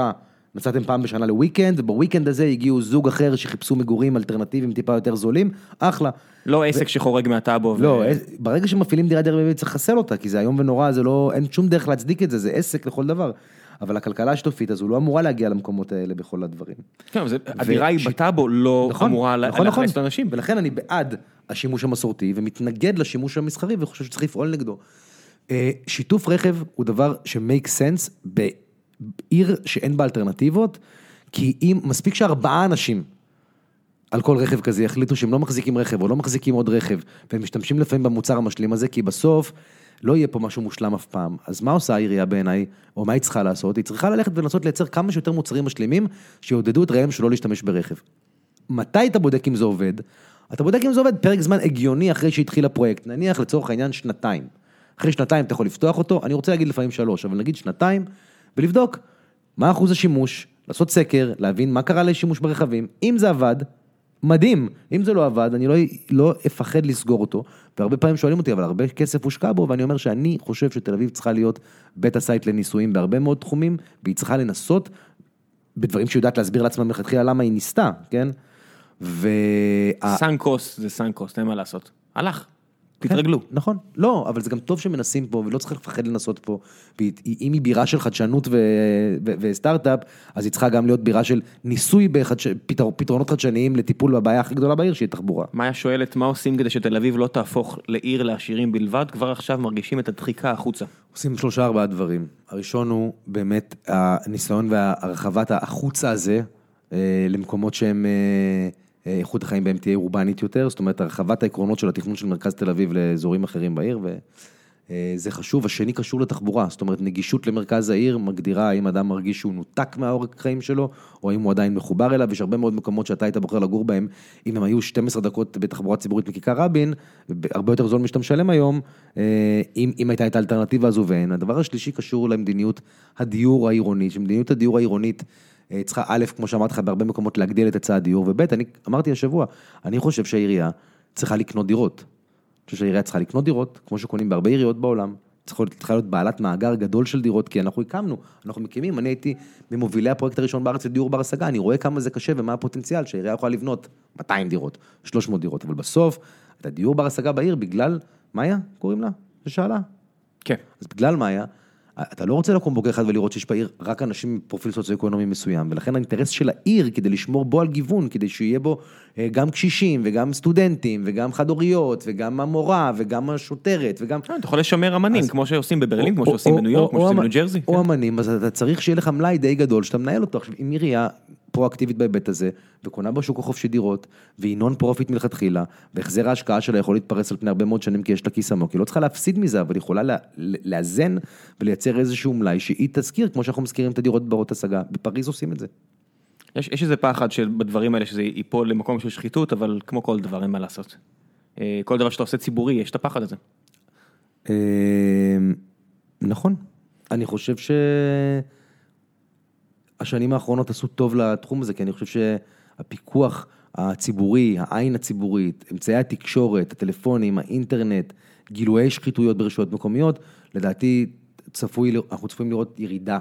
נסעתם פעם בשנה לוויקנד, ובוויקנד הזה הגיעו זוג אחר שחיפשו מגורים אלטרנטיביים טיפה יותר זולים, אחלה. לא עסק שחורג מהטאבו. ו- לא, ברגע שמפעילים דירת Airbnb צריך לחסל אותה, כי זה איום ונורא, זה לא, אין שום דרך להצדיק את זה, זה עסק לכל דבר. אבל הכלכלה השיתופית הזו לא אמורה להגיע למקומות האלה בכל הדברים. כן, זה, הדירה היא בטאבו לא אמורה לה- נכון, נכון. לאכלס את האנשים. ולכן אני בעד השימוש המסורתי ומתנגד לשימוש המסחרי וחושב שצריך לפעול נגדו. אה, שיתוף רכב הוא דבר שמייק סנס בעיר שאין בה אלטרנטיבות, כי אם מספיק שארבעה אנשים על כל רכב כזה יחליטו שהם לא מחזיקים רכב או לא מחזיקים עוד רכב, והם משתמשים לפעמים במוצר המשלים הזה, כי בסוף לא יהיה פה משהו מושלם אף פעם. אז מה עושה העירייה בעיניי, או מה היא צריכה לעשות? היא צריכה ללכת ולנסות לייצר כמה שיותר מוצרים משלימים, שיעודדו את רעיהם שלא להשתמש ברכב. מתי אתה בודק אם זה עובד? אתה בודק אם זה עובד פרק זמן הגיוני אחרי שהתחיל הפרויקט, נניח לצורך העניין שנתיים. אחרי שנתיים אתה יכול לפתוח אותו, אני רוצה להגיד לפעמים שלוש, אבל נגיד שנתיים, ולבדוק מה אחוז השימוש, לעשות סקר, להבין מה קרה לשימוש ברכבים, אם זה עבד, מדהים, אם זה לא עבד, אני לא, לא אפחד לסגור אותו, והרבה פעמים שואלים אותי, אבל הרבה כסף הושקע בו, ואני אומר שאני חושב שתל אביב צריכה להיות beta site לניסויים בהרבה מאוד תחומים, והיא צריכה לנסות בדברים שהיא יודעת להסביר לעצמה מלכתחילה למה היא ניסתה, כן? וה... sunk cost זה sunk cost, אין מה לעשות. הלך, תתרגלו. כן, נכון, לא, אבל זה גם טוב שמנסים פה, ולא צריך לפחד לנסות פה. ואם היא בירה של חדשנות ו... ו... וסטארט-אפ, אז היא צריכה גם להיות בירה של ניסוי בפתרונות. חדשניים לטיפול בבעיה הכי גדולה בעיר, שהיא תחבורה. מאיה שואלת, מה עושים כדי שתל אביב לא תהפוך לעיר לעשירים בלבד? כבר עכשיו מרגישים את הדחיקה החוצה. עושים שלושה ארבעה דברים. הראשון הוא באמת הניסיון והרחבת החוצה הזה אה, למקומות שהם... אה, איכות החיים בהם תהיה אורבנית יותר, זאת אומרת הרחבת העקרונות של התכנון של מרכז תל אביב לאזורים אחרים בעיר, וזה חשוב. השני קשור לתחבורה, זאת אומרת נגישות למרכז העיר מגדירה האם אדם מרגיש שהוא נותק מהעורק חיים שלו, או אם הוא עדיין מחובר אליו, יש הרבה מאוד מקומות שאתה היית בוחר לגור בהם, אם הם היו 12 דקות בתחבורה ציבורית מכיכר רבין, הרבה יותר זול משאתה משלם היום, אה, אם, אם הייתה את האלטרנטיבה הזו ואין. הדבר השלישי קשור למדיניות הדיור העירוני, שמדיניות הדיור העירונית, אה, צריכה א', כמו שאמרתי לך, בהרבה מקומות להגדיל את היצע הדיור, וב', אני אמרתי השבוע, אני חושב שהעירייה צריכה לקנות דירות. אני חושב שהעירייה צריכה לקנות דירות, כמו שקונים בהרבה עיריות בעולם. צריכה להיות בעלת מאגר גדול של דירות, כי אנחנו הקמנו, אנחנו מקימים, אני הייתי ממובילי הפרויקט הראשון בארץ לדיור בר השגה, אני רואה כמה זה קשה ומה הפוטנציאל שהעירייה יכולה לבנות 200 דירות, 300 דירות, אבל בסוף, את הדיור בר השגה בעיר, בגלל, מאיה, קוראים לה? ששאלה. כן. אז בגלל מאיה, אתה לא רוצה לקום בוקר אחד ולראות שיש בעיר רק אנשים עם פרופיל סוציו-אקונומי מסוים, ולכן האינטרס של העיר כדי לשמור בו על גיוון, כדי שיהיה בו אה, גם קשישים וגם סטודנטים וגם חד-הוריות וגם המורה וגם השוטרת וגם... אה, אתה יכול לשמר אמנים, כמו שעושים בברלין, כמו שעושים בניו יורק, כמו שעושים בניו ג'רזי. או אמנים, אז אתה צריך שיהיה לך מלאי די גדול שאתה מנהל אותו. עכשיו, אם עירייה פרואקטיבית בהיבט הזה, וקונה בשוק החופשי דירות, והיא non profit מלכתחילה, והחזר ההשקעה שלה יכול להתפרס על פני הרבה מאוד שנים כי יש לה כיס עמוק, היא לא צריכה להפסיד מזה, אבל היא יכולה לאזן ולייצר איזשהו מלאי שהיא תשכיר, כמו שאנחנו משכירים את הדירות ברות השגה, בפריז עושים את זה. יש, יש איזה פחד שבדברים האלה שזה ייפול למקום של שחיתות, אבל כמו כל דבר אין מה לעשות. אה, כל דבר שאתה עושה ציבורי, יש את הפחד הזה. אה, נכון, אני חושב ש... השנים האחרונות עשו טוב לתחום הזה, כי אני חושב שהפיקוח הציבורי, העין הציבורית, אמצעי התקשורת, הטלפונים, האינטרנט, גילויי שחיתויות ברשויות מקומיות, לדעתי צפוי, אנחנו צפויים לראות ירידה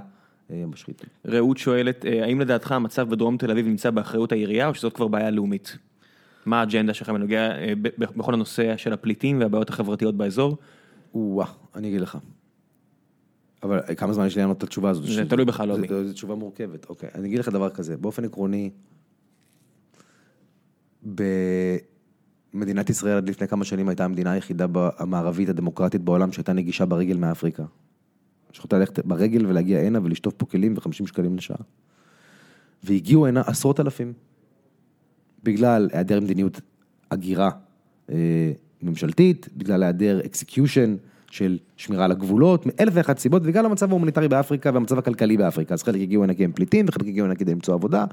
אה, בשחיתות. רעות שואלת, אה, האם לדעתך המצב בדרום תל אביב נמצא באחריות העירייה או שזאת כבר בעיה לאומית? מה האג'נדה שלך בנוגע אה, בכל הנושא של הפליטים והבעיות החברתיות באזור? או-אה, אני אגיד לך. אבל כמה זמן יש לי לענות את התשובה הזאת? זה תלוי בך, לא בי. זו תשובה מורכבת, אוקיי. אני אגיד לך דבר כזה, באופן עקרוני, במדינת ישראל עד לפני כמה שנים הייתה המדינה היחידה המערבית הדמוקרטית בעולם שהייתה נגישה ברגל מאפריקה. יכולת ללכת ברגל ולהגיע הנה ולשטוף פה כלים ו-50 שקלים לשעה. והגיעו הנה עשרות אלפים. בגלל היעדר מדיניות הגירה אה, ממשלתית, בגלל היעדר execution, של שמירה על הגבולות, מאלף ואחת סיבות, וגם המצב ההומניטרי באפריקה והמצב הכלכלי באפריקה. אז חלק הגיעו הנה כי הם פליטים, וחלק הגיעו הנה כדי למצוא עבודה,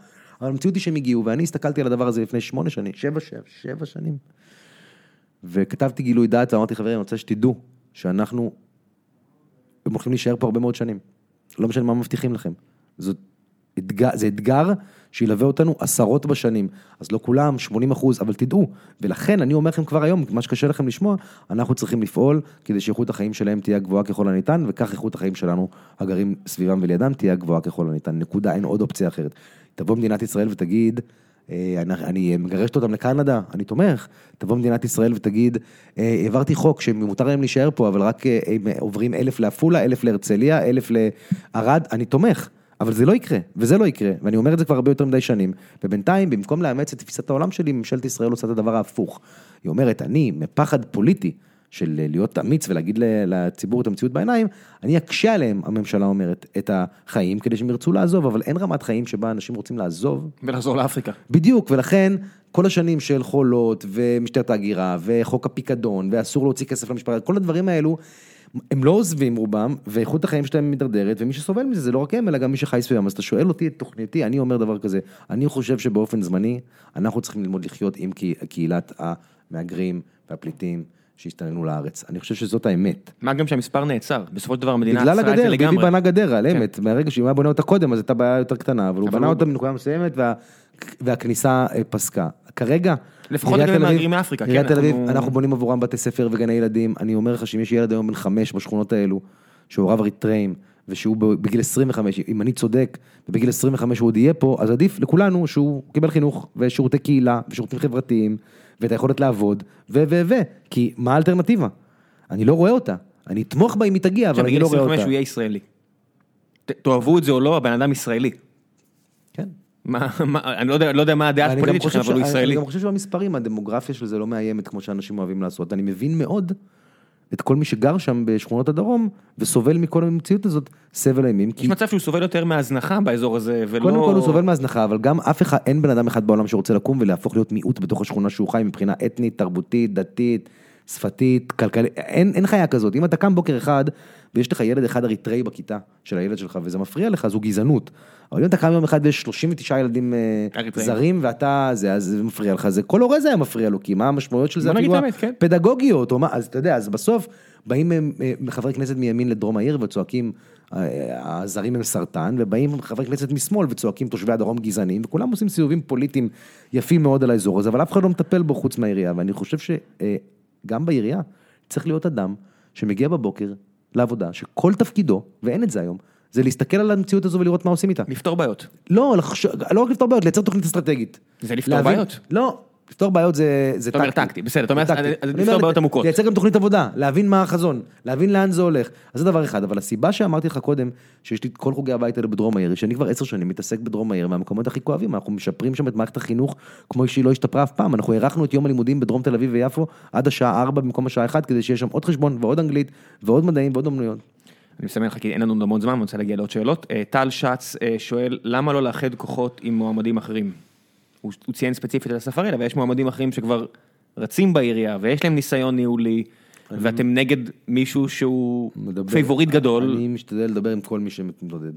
אבל המציאות היא שהם הגיעו, ואני הסתכלתי על הדבר הזה לפני שמונה שנים, שבע, שבע, שבע שנים. וכתבתי גילוי דעת ואמרתי, חברים, אני רוצה שתדעו שאנחנו, הם הולכים להישאר פה הרבה מאוד שנים. לא משנה מה מבטיחים לכם. זאת אתגר, זה אתגר שילווה אותנו עשרות בשנים. אז לא כולם, 80 אחוז, אבל תדעו. ולכן אני אומר לכם כבר היום, מה שקשה לכם לשמוע, אנחנו צריכים לפעול כדי שאיכות החיים שלהם תהיה גבוהה ככל הניתן, וכך איכות החיים שלנו, הגרים סביבם ולידם, תהיה גבוהה ככל הניתן. נקודה, אין עוד אופציה אחרת. תבוא מדינת ישראל ותגיד, אה, אני, מגרשת אותם לקנדה, אני תומך. תבוא מדינת ישראל ותגיד, אה, העברתי חוק שמותר להם להישאר פה, אבל רק אה, הם עוברים אלף לעפולה, אלף להרצליה, אלף לערד, אני תומך. אבל זה לא יקרה, וזה לא יקרה, ואני אומר את זה כבר הרבה יותר מדי שנים, ובינתיים, במקום לאמץ את תפיסת העולם שלי, ממשלת ישראל עושה את הדבר ההפוך. היא אומרת, אני, מפחד פוליטי של להיות אמיץ ולהגיד לציבור את המציאות בעיניים, אני אקשה עליהם, הממשלה אומרת, את החיים, כדי שהם ירצו לעזוב, אבל אין רמת חיים שבה אנשים רוצים לעזוב. ולחזור לאפריקה. בדיוק, ולכן, כל השנים של חולות, ומשטרת ההגירה, וחוק הפיקדון, ואסור להוציא כסף למשפחה, כל הדברים האלו, הם לא עוזבים רובם, ואיכות החיים שלהם מידרדרת, ומי שסובל מזה זה לא רק הם, אלא גם מי שחי סביבם. אז אתה שואל אותי את תוכניתי, אני אומר דבר כזה, אני חושב שבאופן זמני, אנחנו צריכים ללמוד לחיות עם קה- קהילת המהגרים והפליטים שהסתננו לארץ. אני חושב שזאת האמת. מה גם שהמספר נעצר, בסופו של דבר המדינה בגלל עצרה את זה הגדר, ביבי לגמרי. כן. בנה גדר על אמת, מהרגע שאם היה בונה אותה קודם אז הייתה בעיה יותר קטנה, אבל הוא אבל בנה הוא- אותה בנקודה מסוימת וה- והכניסה אה, פסקה. כרגע, לפחות לגבי מהגרים מאפריקה, כן, עיריית תל אביב, אנחנו- בונים עבורם בתי ספר וגני ילדים, אני אומר לך שאם יש ילד היום בן חמש בשכונות האלו, שהוריו אריתראים, ושהוא בגיל 25, אם אני צודק, ובגיל 25 הוא עוד יהיה פה, אז עדיף לכולנו שהוא קיבל חינוך, ושירותי קהילה, ושירותים חברתיים, ואת היכולת לעבוד, ו ו ו, כי מה האלטרנטיבה? אני לא רואה אותה. אני אתמוך בה אם היא תגיע, אבל אני בגיל לא רואה 25 אותה. הוא יהיה ישראלי. תאהבו את זה או לא, הבן אדם ישראלי. אני לא יודע, לא יודע מה הדעה הפוליטית שלכם, חושב אבל הוא ישראלי. אני גם חושב שבמספרים הדמוגרפיה של זה לא מאיימת כמו שאנשים אוהבים לעשות. אני מבין מאוד את כל מי שגר שם בשכונות הדרום וסובל מכל המציאות הזאת סבל אימים. יש מצב שהוא סובל יותר מהזנחה באזור הזה, ולא... קודם כל הוא סובל מהזנחה, אבל גם אף אחד, אין בן אדם אחד בעולם שרוצה לקום ולהפוך להיות מיעוט בתוך השכונה שהוא חי מבחינה אתנית, תרבותית, דתית, שפתית, כלכלית, אין חיה כזאת. אם אתה קם בוקר אחד ויש לך ילד אחד אריתראי בכיתה של הילד שלך וזה מפריע לך, זו גזענות. אבל אם אתה קם יום אחד ויש 39 ילדים אה, אריתראים. זרים ואתה, זה, אז זה מפריע לך, זה כל הורה זה היה מפריע לו, כי מה המשמעויות של זה אפילו האמת, כן. מה, אז אתה יודע, אז בסוף באים אה, אה, חברי כנסת מימין לדרום העיר וצועקים, הזרים הם סרטן, ובאים חברי כנסת משמאל וצועקים תושבי הדרום גזענים, וכולם עושים סיבובים פוליטיים יפים מאוד על האזור הזה, אבל אף אחד לא מטפל בו חוץ מהעירייה, ואני חושב שגם בעירייה צריך להיות אדם שמגיע בבוקר לעבודה, שכל תפקידו, ואין את זה היום, זה להסתכל על המציאות הזו ולראות מה עושים איתה. לפתור בעיות. לא, לחשוב, לא רק לפתור בעיות, לייצר תוכנית אסטרטגית. זה לפתור להבין- בעיות? לא, לפתור בעיות זה, זה אתה אומר טקטי, בסדר, אתה אומר, טקטי. לפתור בעיות עמוקות. לייצר גם תוכנית עבודה, להבין מה החזון, להבין לאן זה הולך. אז זה דבר אחד, אבל הסיבה שאמרתי לך קודם, שיש לי את כל חוגי הבית האלה בדרום העיר, שאני כבר עשר שנים מתעסק בדרום העיר, מהמקומות הכי כואבים, אנחנו משפרים שם את מערכת החינוך כמו שהיא לא השתפרה אף פעם, אנחנו הארכנו את יום הלימודים בדרום תל אביב ויפו עד השעה 4 במקום השעה 1, כדי שיהיה שם עוד חשבון ועוד אנגלית ועוד מדעים ועוד אומנויות. אני מסמן לך כי אין לנו עוד המון זמן, אני רוצה להגיע לעוד שאלות. אה, טל שץ אה, שואל, למה לא לאחד כוחות עם מועמדים אחרים? הוא הוא ציין ספציפית את אסף הראל, אבל יש מועמדים אחרים שכבר רצים בעירייה ויש להם ניסיון ניהולי, ואתם נגד מישהו שהוא מדבר- פייבוריט גדול, אני משתדל לדבר עם כל מי שמתמודד.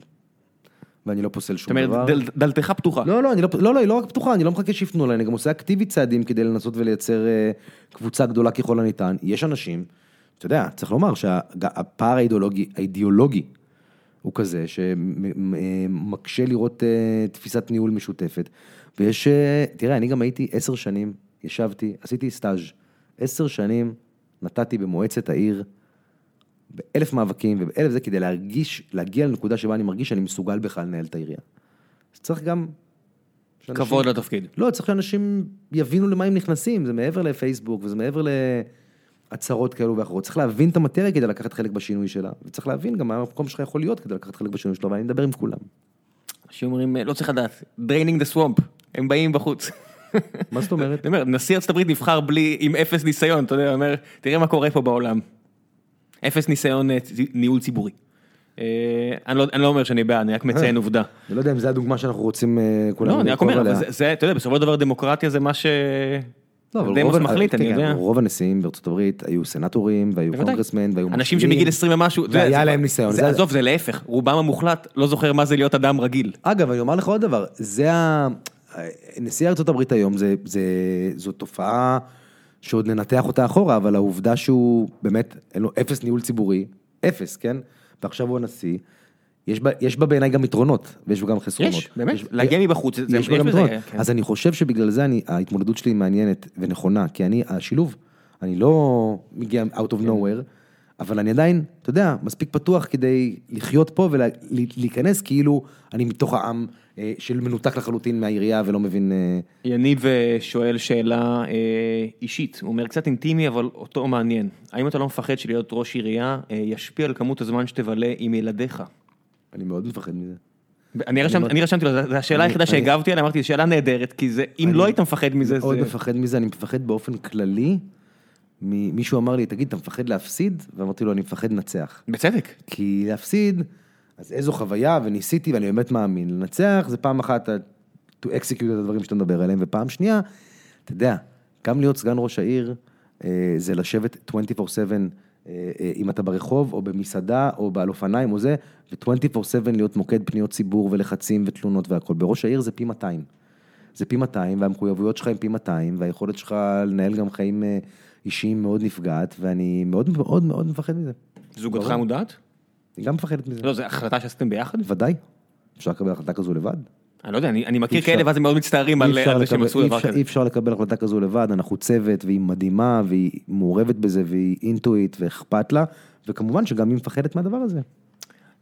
ואני לא פוסל זאת שום דבר. אומרת, דל- דלתך פתוחה. לא, לא, אני לא, לא, לא, היא לא רק פתוחה, אני לא מחכה שיפנו אליי, אני גם עושה אקטיבית צעדים כדי לנסות ולייצר אה, קבוצה גדולה ככל הניתן. יש אנשים, אתה יודע, צריך לומר שהפער האידיאולוגי, האידיאולוגי הוא כזה שמקשה לראות אה, תפיסת ניהול משותפת. ויש, אה, תראה, אני גם הייתי עשר שנים, ישבתי, עשיתי סטאז', עשר שנים נתתי במועצת העיר. באלף מאבקים ובאלף זה כדי להרגיש, להגיע לנקודה שבה אני מרגיש שאני מסוגל בכלל לנהל את העירייה. אז צריך גם... שאנשים- כבוד לתפקיד. לא, צריך שאנשים יבינו למה הם נכנסים, זה מעבר לפייסבוק וזה מעבר להצהרות כאלו ואחרות. צריך להבין את המטריה כדי לקחת חלק בשינוי שלה, וצריך להבין גם מה המקום שלך יכול להיות כדי לקחת חלק בשינוי שלו, ואני מדבר עם כולם. אנשים אומרים, לא צריך לדעת, draining the swamp, הם באים בחוץ. מה זאת אומרת? אני אומר, נשיא ארצות הברית נבחר בלי, עם אפס ניסיון, אתה יודע, הוא אומר, תראה מה קורה פה בעולם. אפס ניסיון אה, ניהול ציבורי. אה, אני לא- אני לא אומר שאני בעד, אני רק מציין עובדה. אני לא יודע אם זו הדוגמה שאנחנו רוצים אה, כולנו לא, אני רק אומר, עליה. זה, אתה יודע, בסופו של דבר דמוקרטיה זה מה ש... לא, אבל רוב- מחליט, אני יודע. רוב הנשיאים בארצות הברית היו סנטורים, והיו. קונגרסמן, והיו אנשים. שמגיל 20 ומשהו, והיה להם ניסיון. זה- זה- עזוב, זה להפך, רובם המוחלט לא זוכר מה זה להיות אדם רגיל. אגב, אני אומר לך עוד דבר, זה ה... נשיא ארצות הברית היום, זה, זה, זו תופעה שעוד ננתח אותה אחורה, אבל העובדה שהוא באמת, אין לו אפס ניהול ציבורי, אפס, כן? ועכשיו הוא הנשיא, יש בה, יש בה בעיניי גם יתרונות, ויש בה גם חסרונות. יש, באמת, יש- להגיע מבחוץ, זה- יש בה גם יתרונות. כן. אז אני חושב שבגלל זה אני, ההתמודדות שלי מעניינת ונכונה, כי אני, השילוב, אני לא מגיע out of nowhere, אבל אני עדיין, אתה יודע, מספיק פתוח כדי לחיות פה ולהיכנס כאילו אני מתוך העם אה, של מנותק לחלוטין מהעירייה ולא מבין... אה, יניב אה, שואל שאלה אה, אישית, הוא אומר קצת אינטימי אבל אותו מעניין. האם אתה לא מפחד שלהיות ראש עירייה אה, ישפיע על כמות הזמן שתבלה עם ילדיך? אני מאוד מפחד מזה. אני רשמתי, אני רשמתי לו, זו השאלה אני- היחידה אני- שהגבתי עליה, אמרתי, שאלה נהדרת, כי זה, אם לא היית מפחד מזה, מאוד זה... מפחד מזה, אני מפחד באופן כללי. מישהו אמר לי, תגיד, אתה מפחד להפסיד? ואמרתי לו, אני מפחד לנצח. בצדק. כי להפסיד, אז איזו חוויה, וניסיתי, ואני באמת מאמין. לנצח זה פעם אחת to execute את הדברים שאתה מדבר עליהם, ופעם שנייה, אתה יודע, גם להיות סגן ראש העיר, אה, זה לשבת 24/7 אה, אה, אה, אם אתה ברחוב, או במסעדה, או על אופניים, או זה, ו-24/7 להיות מוקד פניות ציבור ולחצים ותלונות והכל. בראש העיר זה פי 200. זה פי 200, והמחויבויות שלך הן פי 200, והיכולת שלך לנהל גם חיים אה, אישיים מאוד נפגעת, ואני מאוד מאוד מאוד מפחד מזה. זוגתך. מודעת? היא גם מפחדת מזה. לא, זו החלטה שעשיתם ביחד? ודאי. אפשר לקבל החלטה כזו לבד. אני לא יודע, אני אני מכיר. כאלה ואז הם מאוד מצטערים על זה שהם עשו דבר כזה. אי אפשר לקבל החלטה כזו לבד, אנחנו צוות, והיא מדהימה, והיא מעורבת בזה, והיא אינטואיט, ואכפת לה, וכמובן שגם היא מפחדת מהדבר הזה.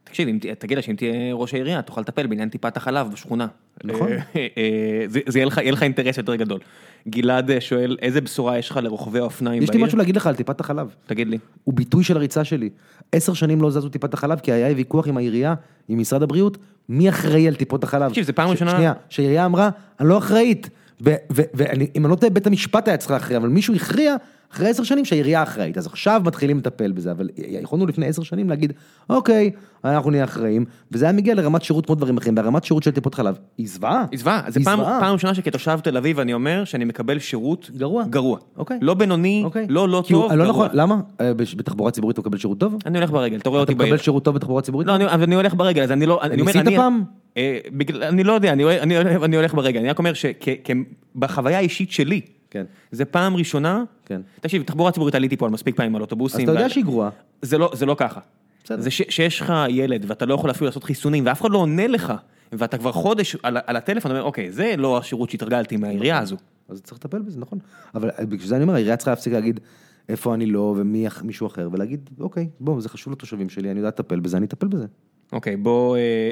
תקשיב, אם תגיד לה שאם תהיה ראש העירייה, תוכל לטפל בעניין טיפת החלב בשכונה. נכון. אה, אה, זה זה יהיה לך- יהיה לך אינטרס יותר גדול. גלעד אה, שואל, איזה בשורה יש לך לרוכבי האופניים יש לי בעיר? משהו להגיד לך על טיפת החלב. תגיד לי. הוא ביטוי של הריצה שלי. עשר שנים לא זזו טיפת החלב, כי היה ויכוח עם העירייה, עם משרד הבריאות, מי אחראי על טיפות החלב. תקשיב, זה פעם ראשונה- שנייה, שהעירייה אמרה, אני לא אחראית. ואם אני לא טועה, בית המשפט היה צריך להכריע, אבל מישהו הכריע אחרי עשר שנים שהעירייה אחראית. אז עכשיו מתחילים לטפל בזה, אבל יכולנו לפני עשר שנים להגיד, אוקיי, אנחנו נהיה אחראים, וזה היה מגיע לרמת שירות כמו דברים אחרים, והרמת שירות של טיפות חלב, היא זוועה. היא זוועה, זה פעם ראשונה שכתושב תל אביב אני אומר שאני מקבל שירות גרוע. גרוע. אוקיי. לא בינוני, אוקיי. לא לא טוב, לא גרוע. נכון, למה? אה, בתחבורה ציבורית אתה מקבל שירות טוב? אני הולך ברגל, אתה רואה אתה אותי בעיר. מקבל שירות טוב בתחבורה ציבורית? לא, אני, אני הולך ברגל, אז אני לא, אני אומר, ניסית. פעם? אה, בגלל, אני לא יודע, אני, אני, אני הולך ברגל, אני רק אומר שבחוויה האישית שלי, כן. זה פעם ראשונה, כן. תקשיב, תחבורה ציבורית עליתי פה על מספיק פעמים על אוטובוסים. אז אתה יודע שהיא גרועה. זה לא, זה לא ככה. בסדר. זה ש, שיש לך ילד ואתה לא יכול אפילו לעשות חיסונים ואף אחד לא עונה לך, ואתה כבר חודש על, על הטלפון, אומר, אוקיי, זה לא השירות שהתרגלתי מהעירייה הזו. אז צריך לטפל בזה, נכון. אבל בשביל זה אני אומר, העירייה צריכה להפסיק להגיד איפה אני לא ומי מישהו אחר, ולהגיד, אוקיי, בוא, זה חשוב לתושבים שלי, אני יודע לטפל בזה, אני אטפל בזה. אוקיי, בוא אה,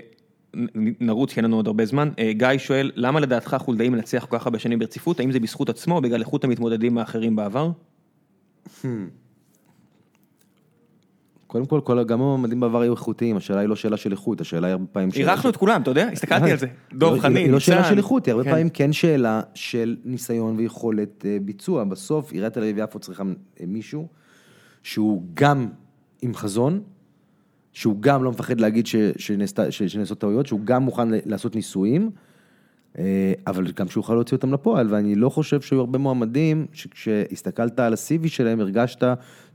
נרוץ, כי אין לנו עוד הרבה זמן. אה, גיא שואל, למה לדעתך חולדאי מנצח כל כך הרבה שנים ברציפות? האם זה בזכות עצמו או בגלל איכות המתמודדים האחרים בעבר? קודם כל, כל, גם המועמדים בעבר היו איכותיים, השאלה היא לא שאלה של איכות, השאלה היא הרבה פעמים שאלה אירחנו את כולם, אתה יודע? הסתכלתי על זה. דב לא- חנין, היא לא שאלה ניצן. של איכות, היא הרבה כן. פעמים כן שאלה של ניסיון ויכולת אה, ביצוע. בסוף עיריית תל אביב יפו צריכה אה, מישהו שהוא גם עם חזון, שהוא גם לא מפחד להגיד ש- שנעשתה- ש- שנעשות טעויות, שהוא גם מוכן לעשות ניסויים, אה, אבל גם שהוא יוכל להוציא אותם לפועל, ואני לא חושב שהיו הרבה מועמדים שכשהסתכלת על ה-CV שלהם, הרגשת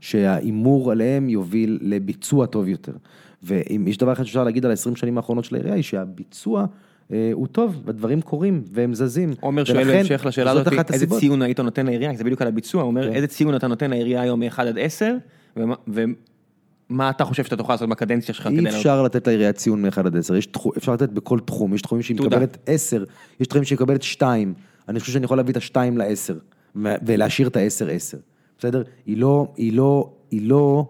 שההימור עליהם יוביל לביצוע טוב יותר. ואם יש דבר אחד שאפשר להגיד על ה-20 שנים האחרונות של העירייה, היא שהביצוע אה, הוא טוב, והדברים קורים, והם זזים. עומר שואל בהמשך לשאלה זאת הזאת, איזה. ציון היית נותן לעירייה? זה בדיוק על הביצוע, הוא אומר, כן. איזה ציון אתה נותן לעירייה היום מ-1 עד 10, ומה אתה חושב שאתה תוכל לעשות בקדנציה שלך אי. אפשר לתת לעירייה ציון מ-1 עד 10, יש תחו- אפשר לתת בכל תחום, יש תחומים שהיא. מקבלת 10, יש תחומים שהיא מקבלת 2, אני חושב שאני יכול להביא את ה-2 ל-10, ולהשאיר את ה-10 10, בסדר? היא לא, היא לא, היא לא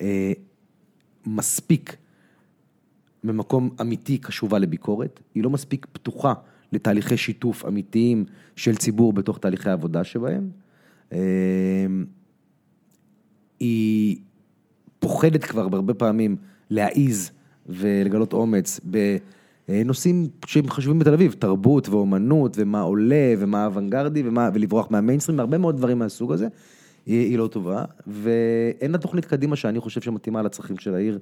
אה, מספיק ממקום אמיתי קשובה לביקורת, היא לא מספיק פתוחה לתהליכי שיתוף אמיתיים של ציבור בתוך תהליכי העבודה שבהם. אה, היא פוחדת כבר בהרבה פעמים להעיז ולגלות אומץ בנושאים שהם חשובים בתל אביב, תרבות ואומנות ומה עולה ומה אוונגרדי ומה, ולברוח מהמיינסטרים, הרבה מאוד דברים מהסוג הזה. היא, היא לא טובה, ואין לה תוכנית קדימה שאני חושב שמתאימה לצרכים של העיר.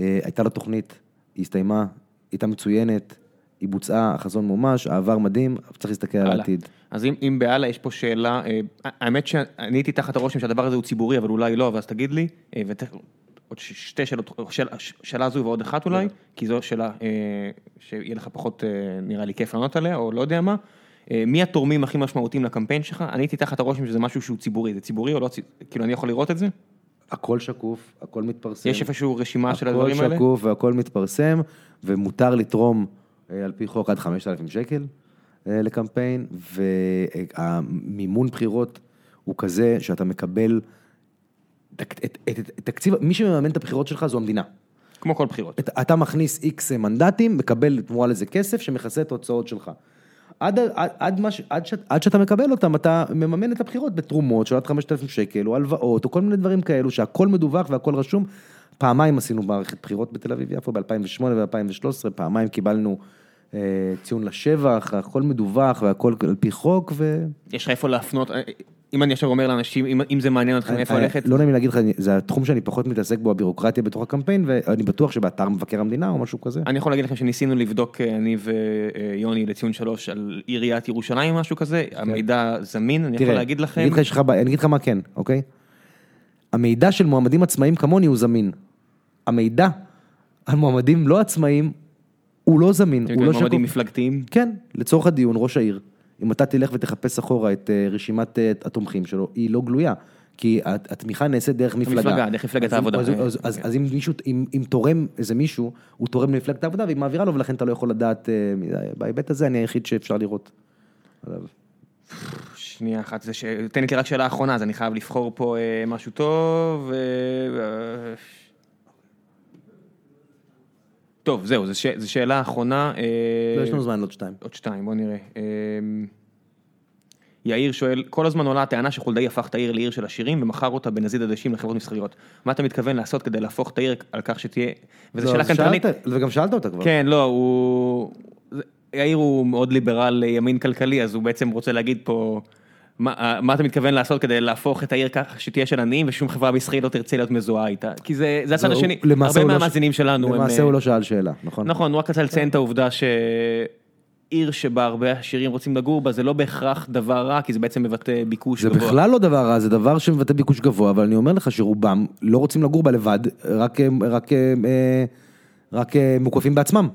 אה, הייתה לה תוכנית, היא הסתיימה, הייתה מצוינת, היא בוצעה, החזון מומש, העבר מדהים, צריך להסתכל על. העתיד. אז אם, אם בהלאה יש פה שאלה, אה, האמת שאני הייתי תחת הרושם שהדבר הזה הוא ציבורי, אבל אולי לא, ואז תגיד לי, אה, ותכף, עוד שתי שאלות, שאל, שאלה זו ועוד אחת אולי, כי זו שאלה אה, שיהיה לך פחות, אה, נראה לי, כיף לענות עליה, או לא יודע מה. מי התורמים הכי משמעותיים לקמפיין שלך? אני הייתי תחת הרושם שזה משהו שהוא ציבורי, זה ציבורי או לא ציבורי? כאילו, אני יכול לראות את זה? הכל שקוף, הכל מתפרסם. יש איפשהו רשימה של הדברים האלה? הכל שקוף והכל מתפרסם, ומותר לתרום על פי חוק עד 5,000 שקל לקמפיין, והמימון בחירות הוא כזה שאתה מקבל, את, את, את, את תקציב, מי שמממן את הבחירות שלך זו המדינה. כמו כל בחירות. את, אתה מכניס איקס מנדטים, מקבל תמורה לזה כסף שמכסה את ההוצאות שלך. עד, עד, עד, מה ש, עד, ש, עד שאתה מקבל אותם, אתה מממן את הבחירות בתרומות של עד 5,000 שקל, או הלוואות, או כל מיני דברים כאלו, שהכל מדווח והכל רשום. פעמיים עשינו מערכת בחירות בתל אביב-יפו, ב-2008 ו-2013, פעמיים קיבלנו אה, ציון לשבח, הכל מדווח והכל על פי חוק, ו... יש לך איפה להפנות, אה, אם אני עכשיו אומר לאנשים, אם, אם זה מעניין אתכם איפה אה, ללכת, לא נעים להגיד לך, זה התחום שאני פחות מתעסק בו, הבירוקרטיה בתוך הקמפיין, ואני בטוח שבאתר מבקר המדינה או משהו כזה. אני יכול להגיד לכם שניסינו לבדוק, אה, אני ויוני לציון שלוש על עיריית ירושלים, משהו כזה, המידע זמין, אני יכול להגיד אני לכם, אגיד לך, לך בעיה, אני אגיד לך מה כן, אוקיי? המידע של מועמדים עצמאים כמוני הוא זמין. המידע על מועמדים לא עצמאים הוא לא זמין, הוא לא מועמדים שקוף. מפלגתיים. כן, לצורך הדיון, ראש העיר, אם אתה תלך ותחפש אחורה את אה, רשימת אה, התומכים שלו, היא לא גלויה. כי הת- התמיכה נעשית דרך מפלגה. המפלגה, דרך מפלגת אז העבודה. אז, אז, אז, אז אם מישהו, אם, אם תורם איזה מישהו, הוא תורם למפלגת העבודה והיא מעבירה לו, ולכן אתה לא יכול לדעת, אה. בהיבט הזה אני היחיד שאפשר לראות. עליו. שנייה אחת, זה ש... תן לי רק שאלה אחרונה, אז אני חייב לבחור פה משהו טוב. טוב, זהו, זו שאלה אחרונה. לא, יש לנו זמן לעוד שתיים. עוד שתיים, בוא נראה. אה, יאיר שואל, כל הזמן עולה הטענה שחולדאי הפך את העיר לעיר של עשירים ומכר אותה בנזיד עדשים לחברות מסחריות. מה אתה מתכוון לעשות כדי להפוך את העיר על כך שתהיה... וזו לא, שאלה קנטרנית. וגם שאלת אותה כבר. כן, לא, הוא... יאיר הוא מאוד ליברל אה, ימין כלכלי, אז הוא בעצם רוצה להגיד פה, מה, אה, מה אתה מתכוון לעשות כדי להפוך את העיר ככה שתהיה של עניים ושום חברה בישראל לא תרצה להיות מזוהה איתה? כי זה, זה הצד השני, למעשה הרבה הוא לא ש- מהמאזינים שלנו הם... למעשה אה, הוא לא שאל שאלה, נכון? נכון, הוא רק רצה לציין את העובדה שעיר שבה הרבה עשירים רוצים לגור בה, זה לא בהכרח דבר רע, כי זה בעצם מבטא ביקוש זה גבוה. בכלל לא דבר רע, זה דבר שמבטא ביקוש גבוה, אבל אני אומר לך שרובם לא רוצים לגור בה לבד, רק, רק, אה, רק אה, מוקפים בעצמם.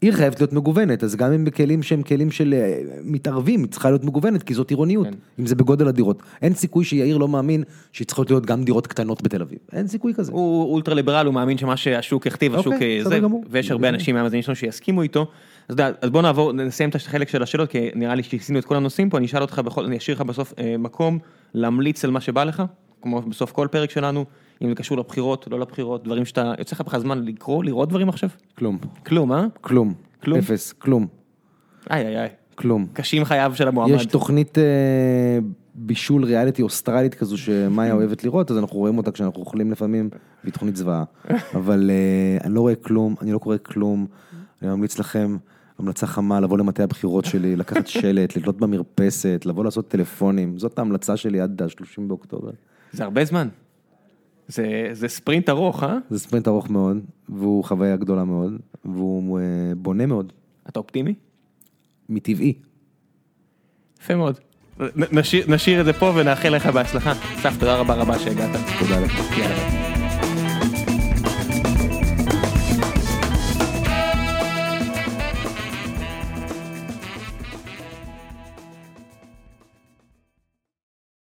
עיר חייבת להיות מגוונת, אז גם אם בכלים שהם כלים של אה, מתערבים, היא צריכה להיות מגוונת, כי זאת עירוניות, כן. אם זה בגודל הדירות. אין סיכוי שיאיר לא מאמין שצריכות להיות גם דירות קטנות בתל אביב. אין סיכוי כזה. הוא אולטרה ליברל, הוא מאמין שמה שהשוק הכתיב, השוק אוקיי, אה, זה, גמור. ויש הרבה אנשים מהמאזינים שלנו שיסכימו איתו. אז, יודע, אז בוא נעבור, נסיים את החלק של השאלות, כי נראה לי שעשינו את כל הנושאים פה, אני אשאל אותך, בכל, אני אשאיר לך בסוף אה, מקום להמליץ על מה שבא לך, כמו בסוף כל פרק שלנו, אם זה קשור לבחירות, לא לבחירות, דברים שאתה, יוצא לך בכלל זמן לקרוא, לראות דברים עכשיו? כלום, כלום, אה? כלום, כלום? אפס, כלום, איי איי איי, כלום. קשים חייו של המועמד. יש תוכנית אה, בישול ריאליטי אוסטרלית כזו שמאיה אוהבת לראות, אז אנחנו רואים אותה כשאנחנו אוכלים לפעמים, והיא תוכנית זוועה. אבל אה, אני לא רואה כלום, אני לא קורא כלום, אני ממליץ לכם, המלצה חמה, לבוא למטה הבחירות שלי, לקחת שלט, לתלות במרפסת, לבוא לעשות טלפונים, זאת ההמלצה שלי עד ה-30 באוקטובר. זה הרבה זמן. זה, זה ספרינט ארוך, אה? זה ספרינט ארוך מאוד, והוא חוויה גדולה מאוד, והוא אה, בונה מאוד, אתה אופטימי? מטבעי. יפה מאוד. נשאיר, נשאיר את זה פה ונאחל לך בהצלחה. אסף, תודה רבה רבה שהגעת. תודה לך. יאללה.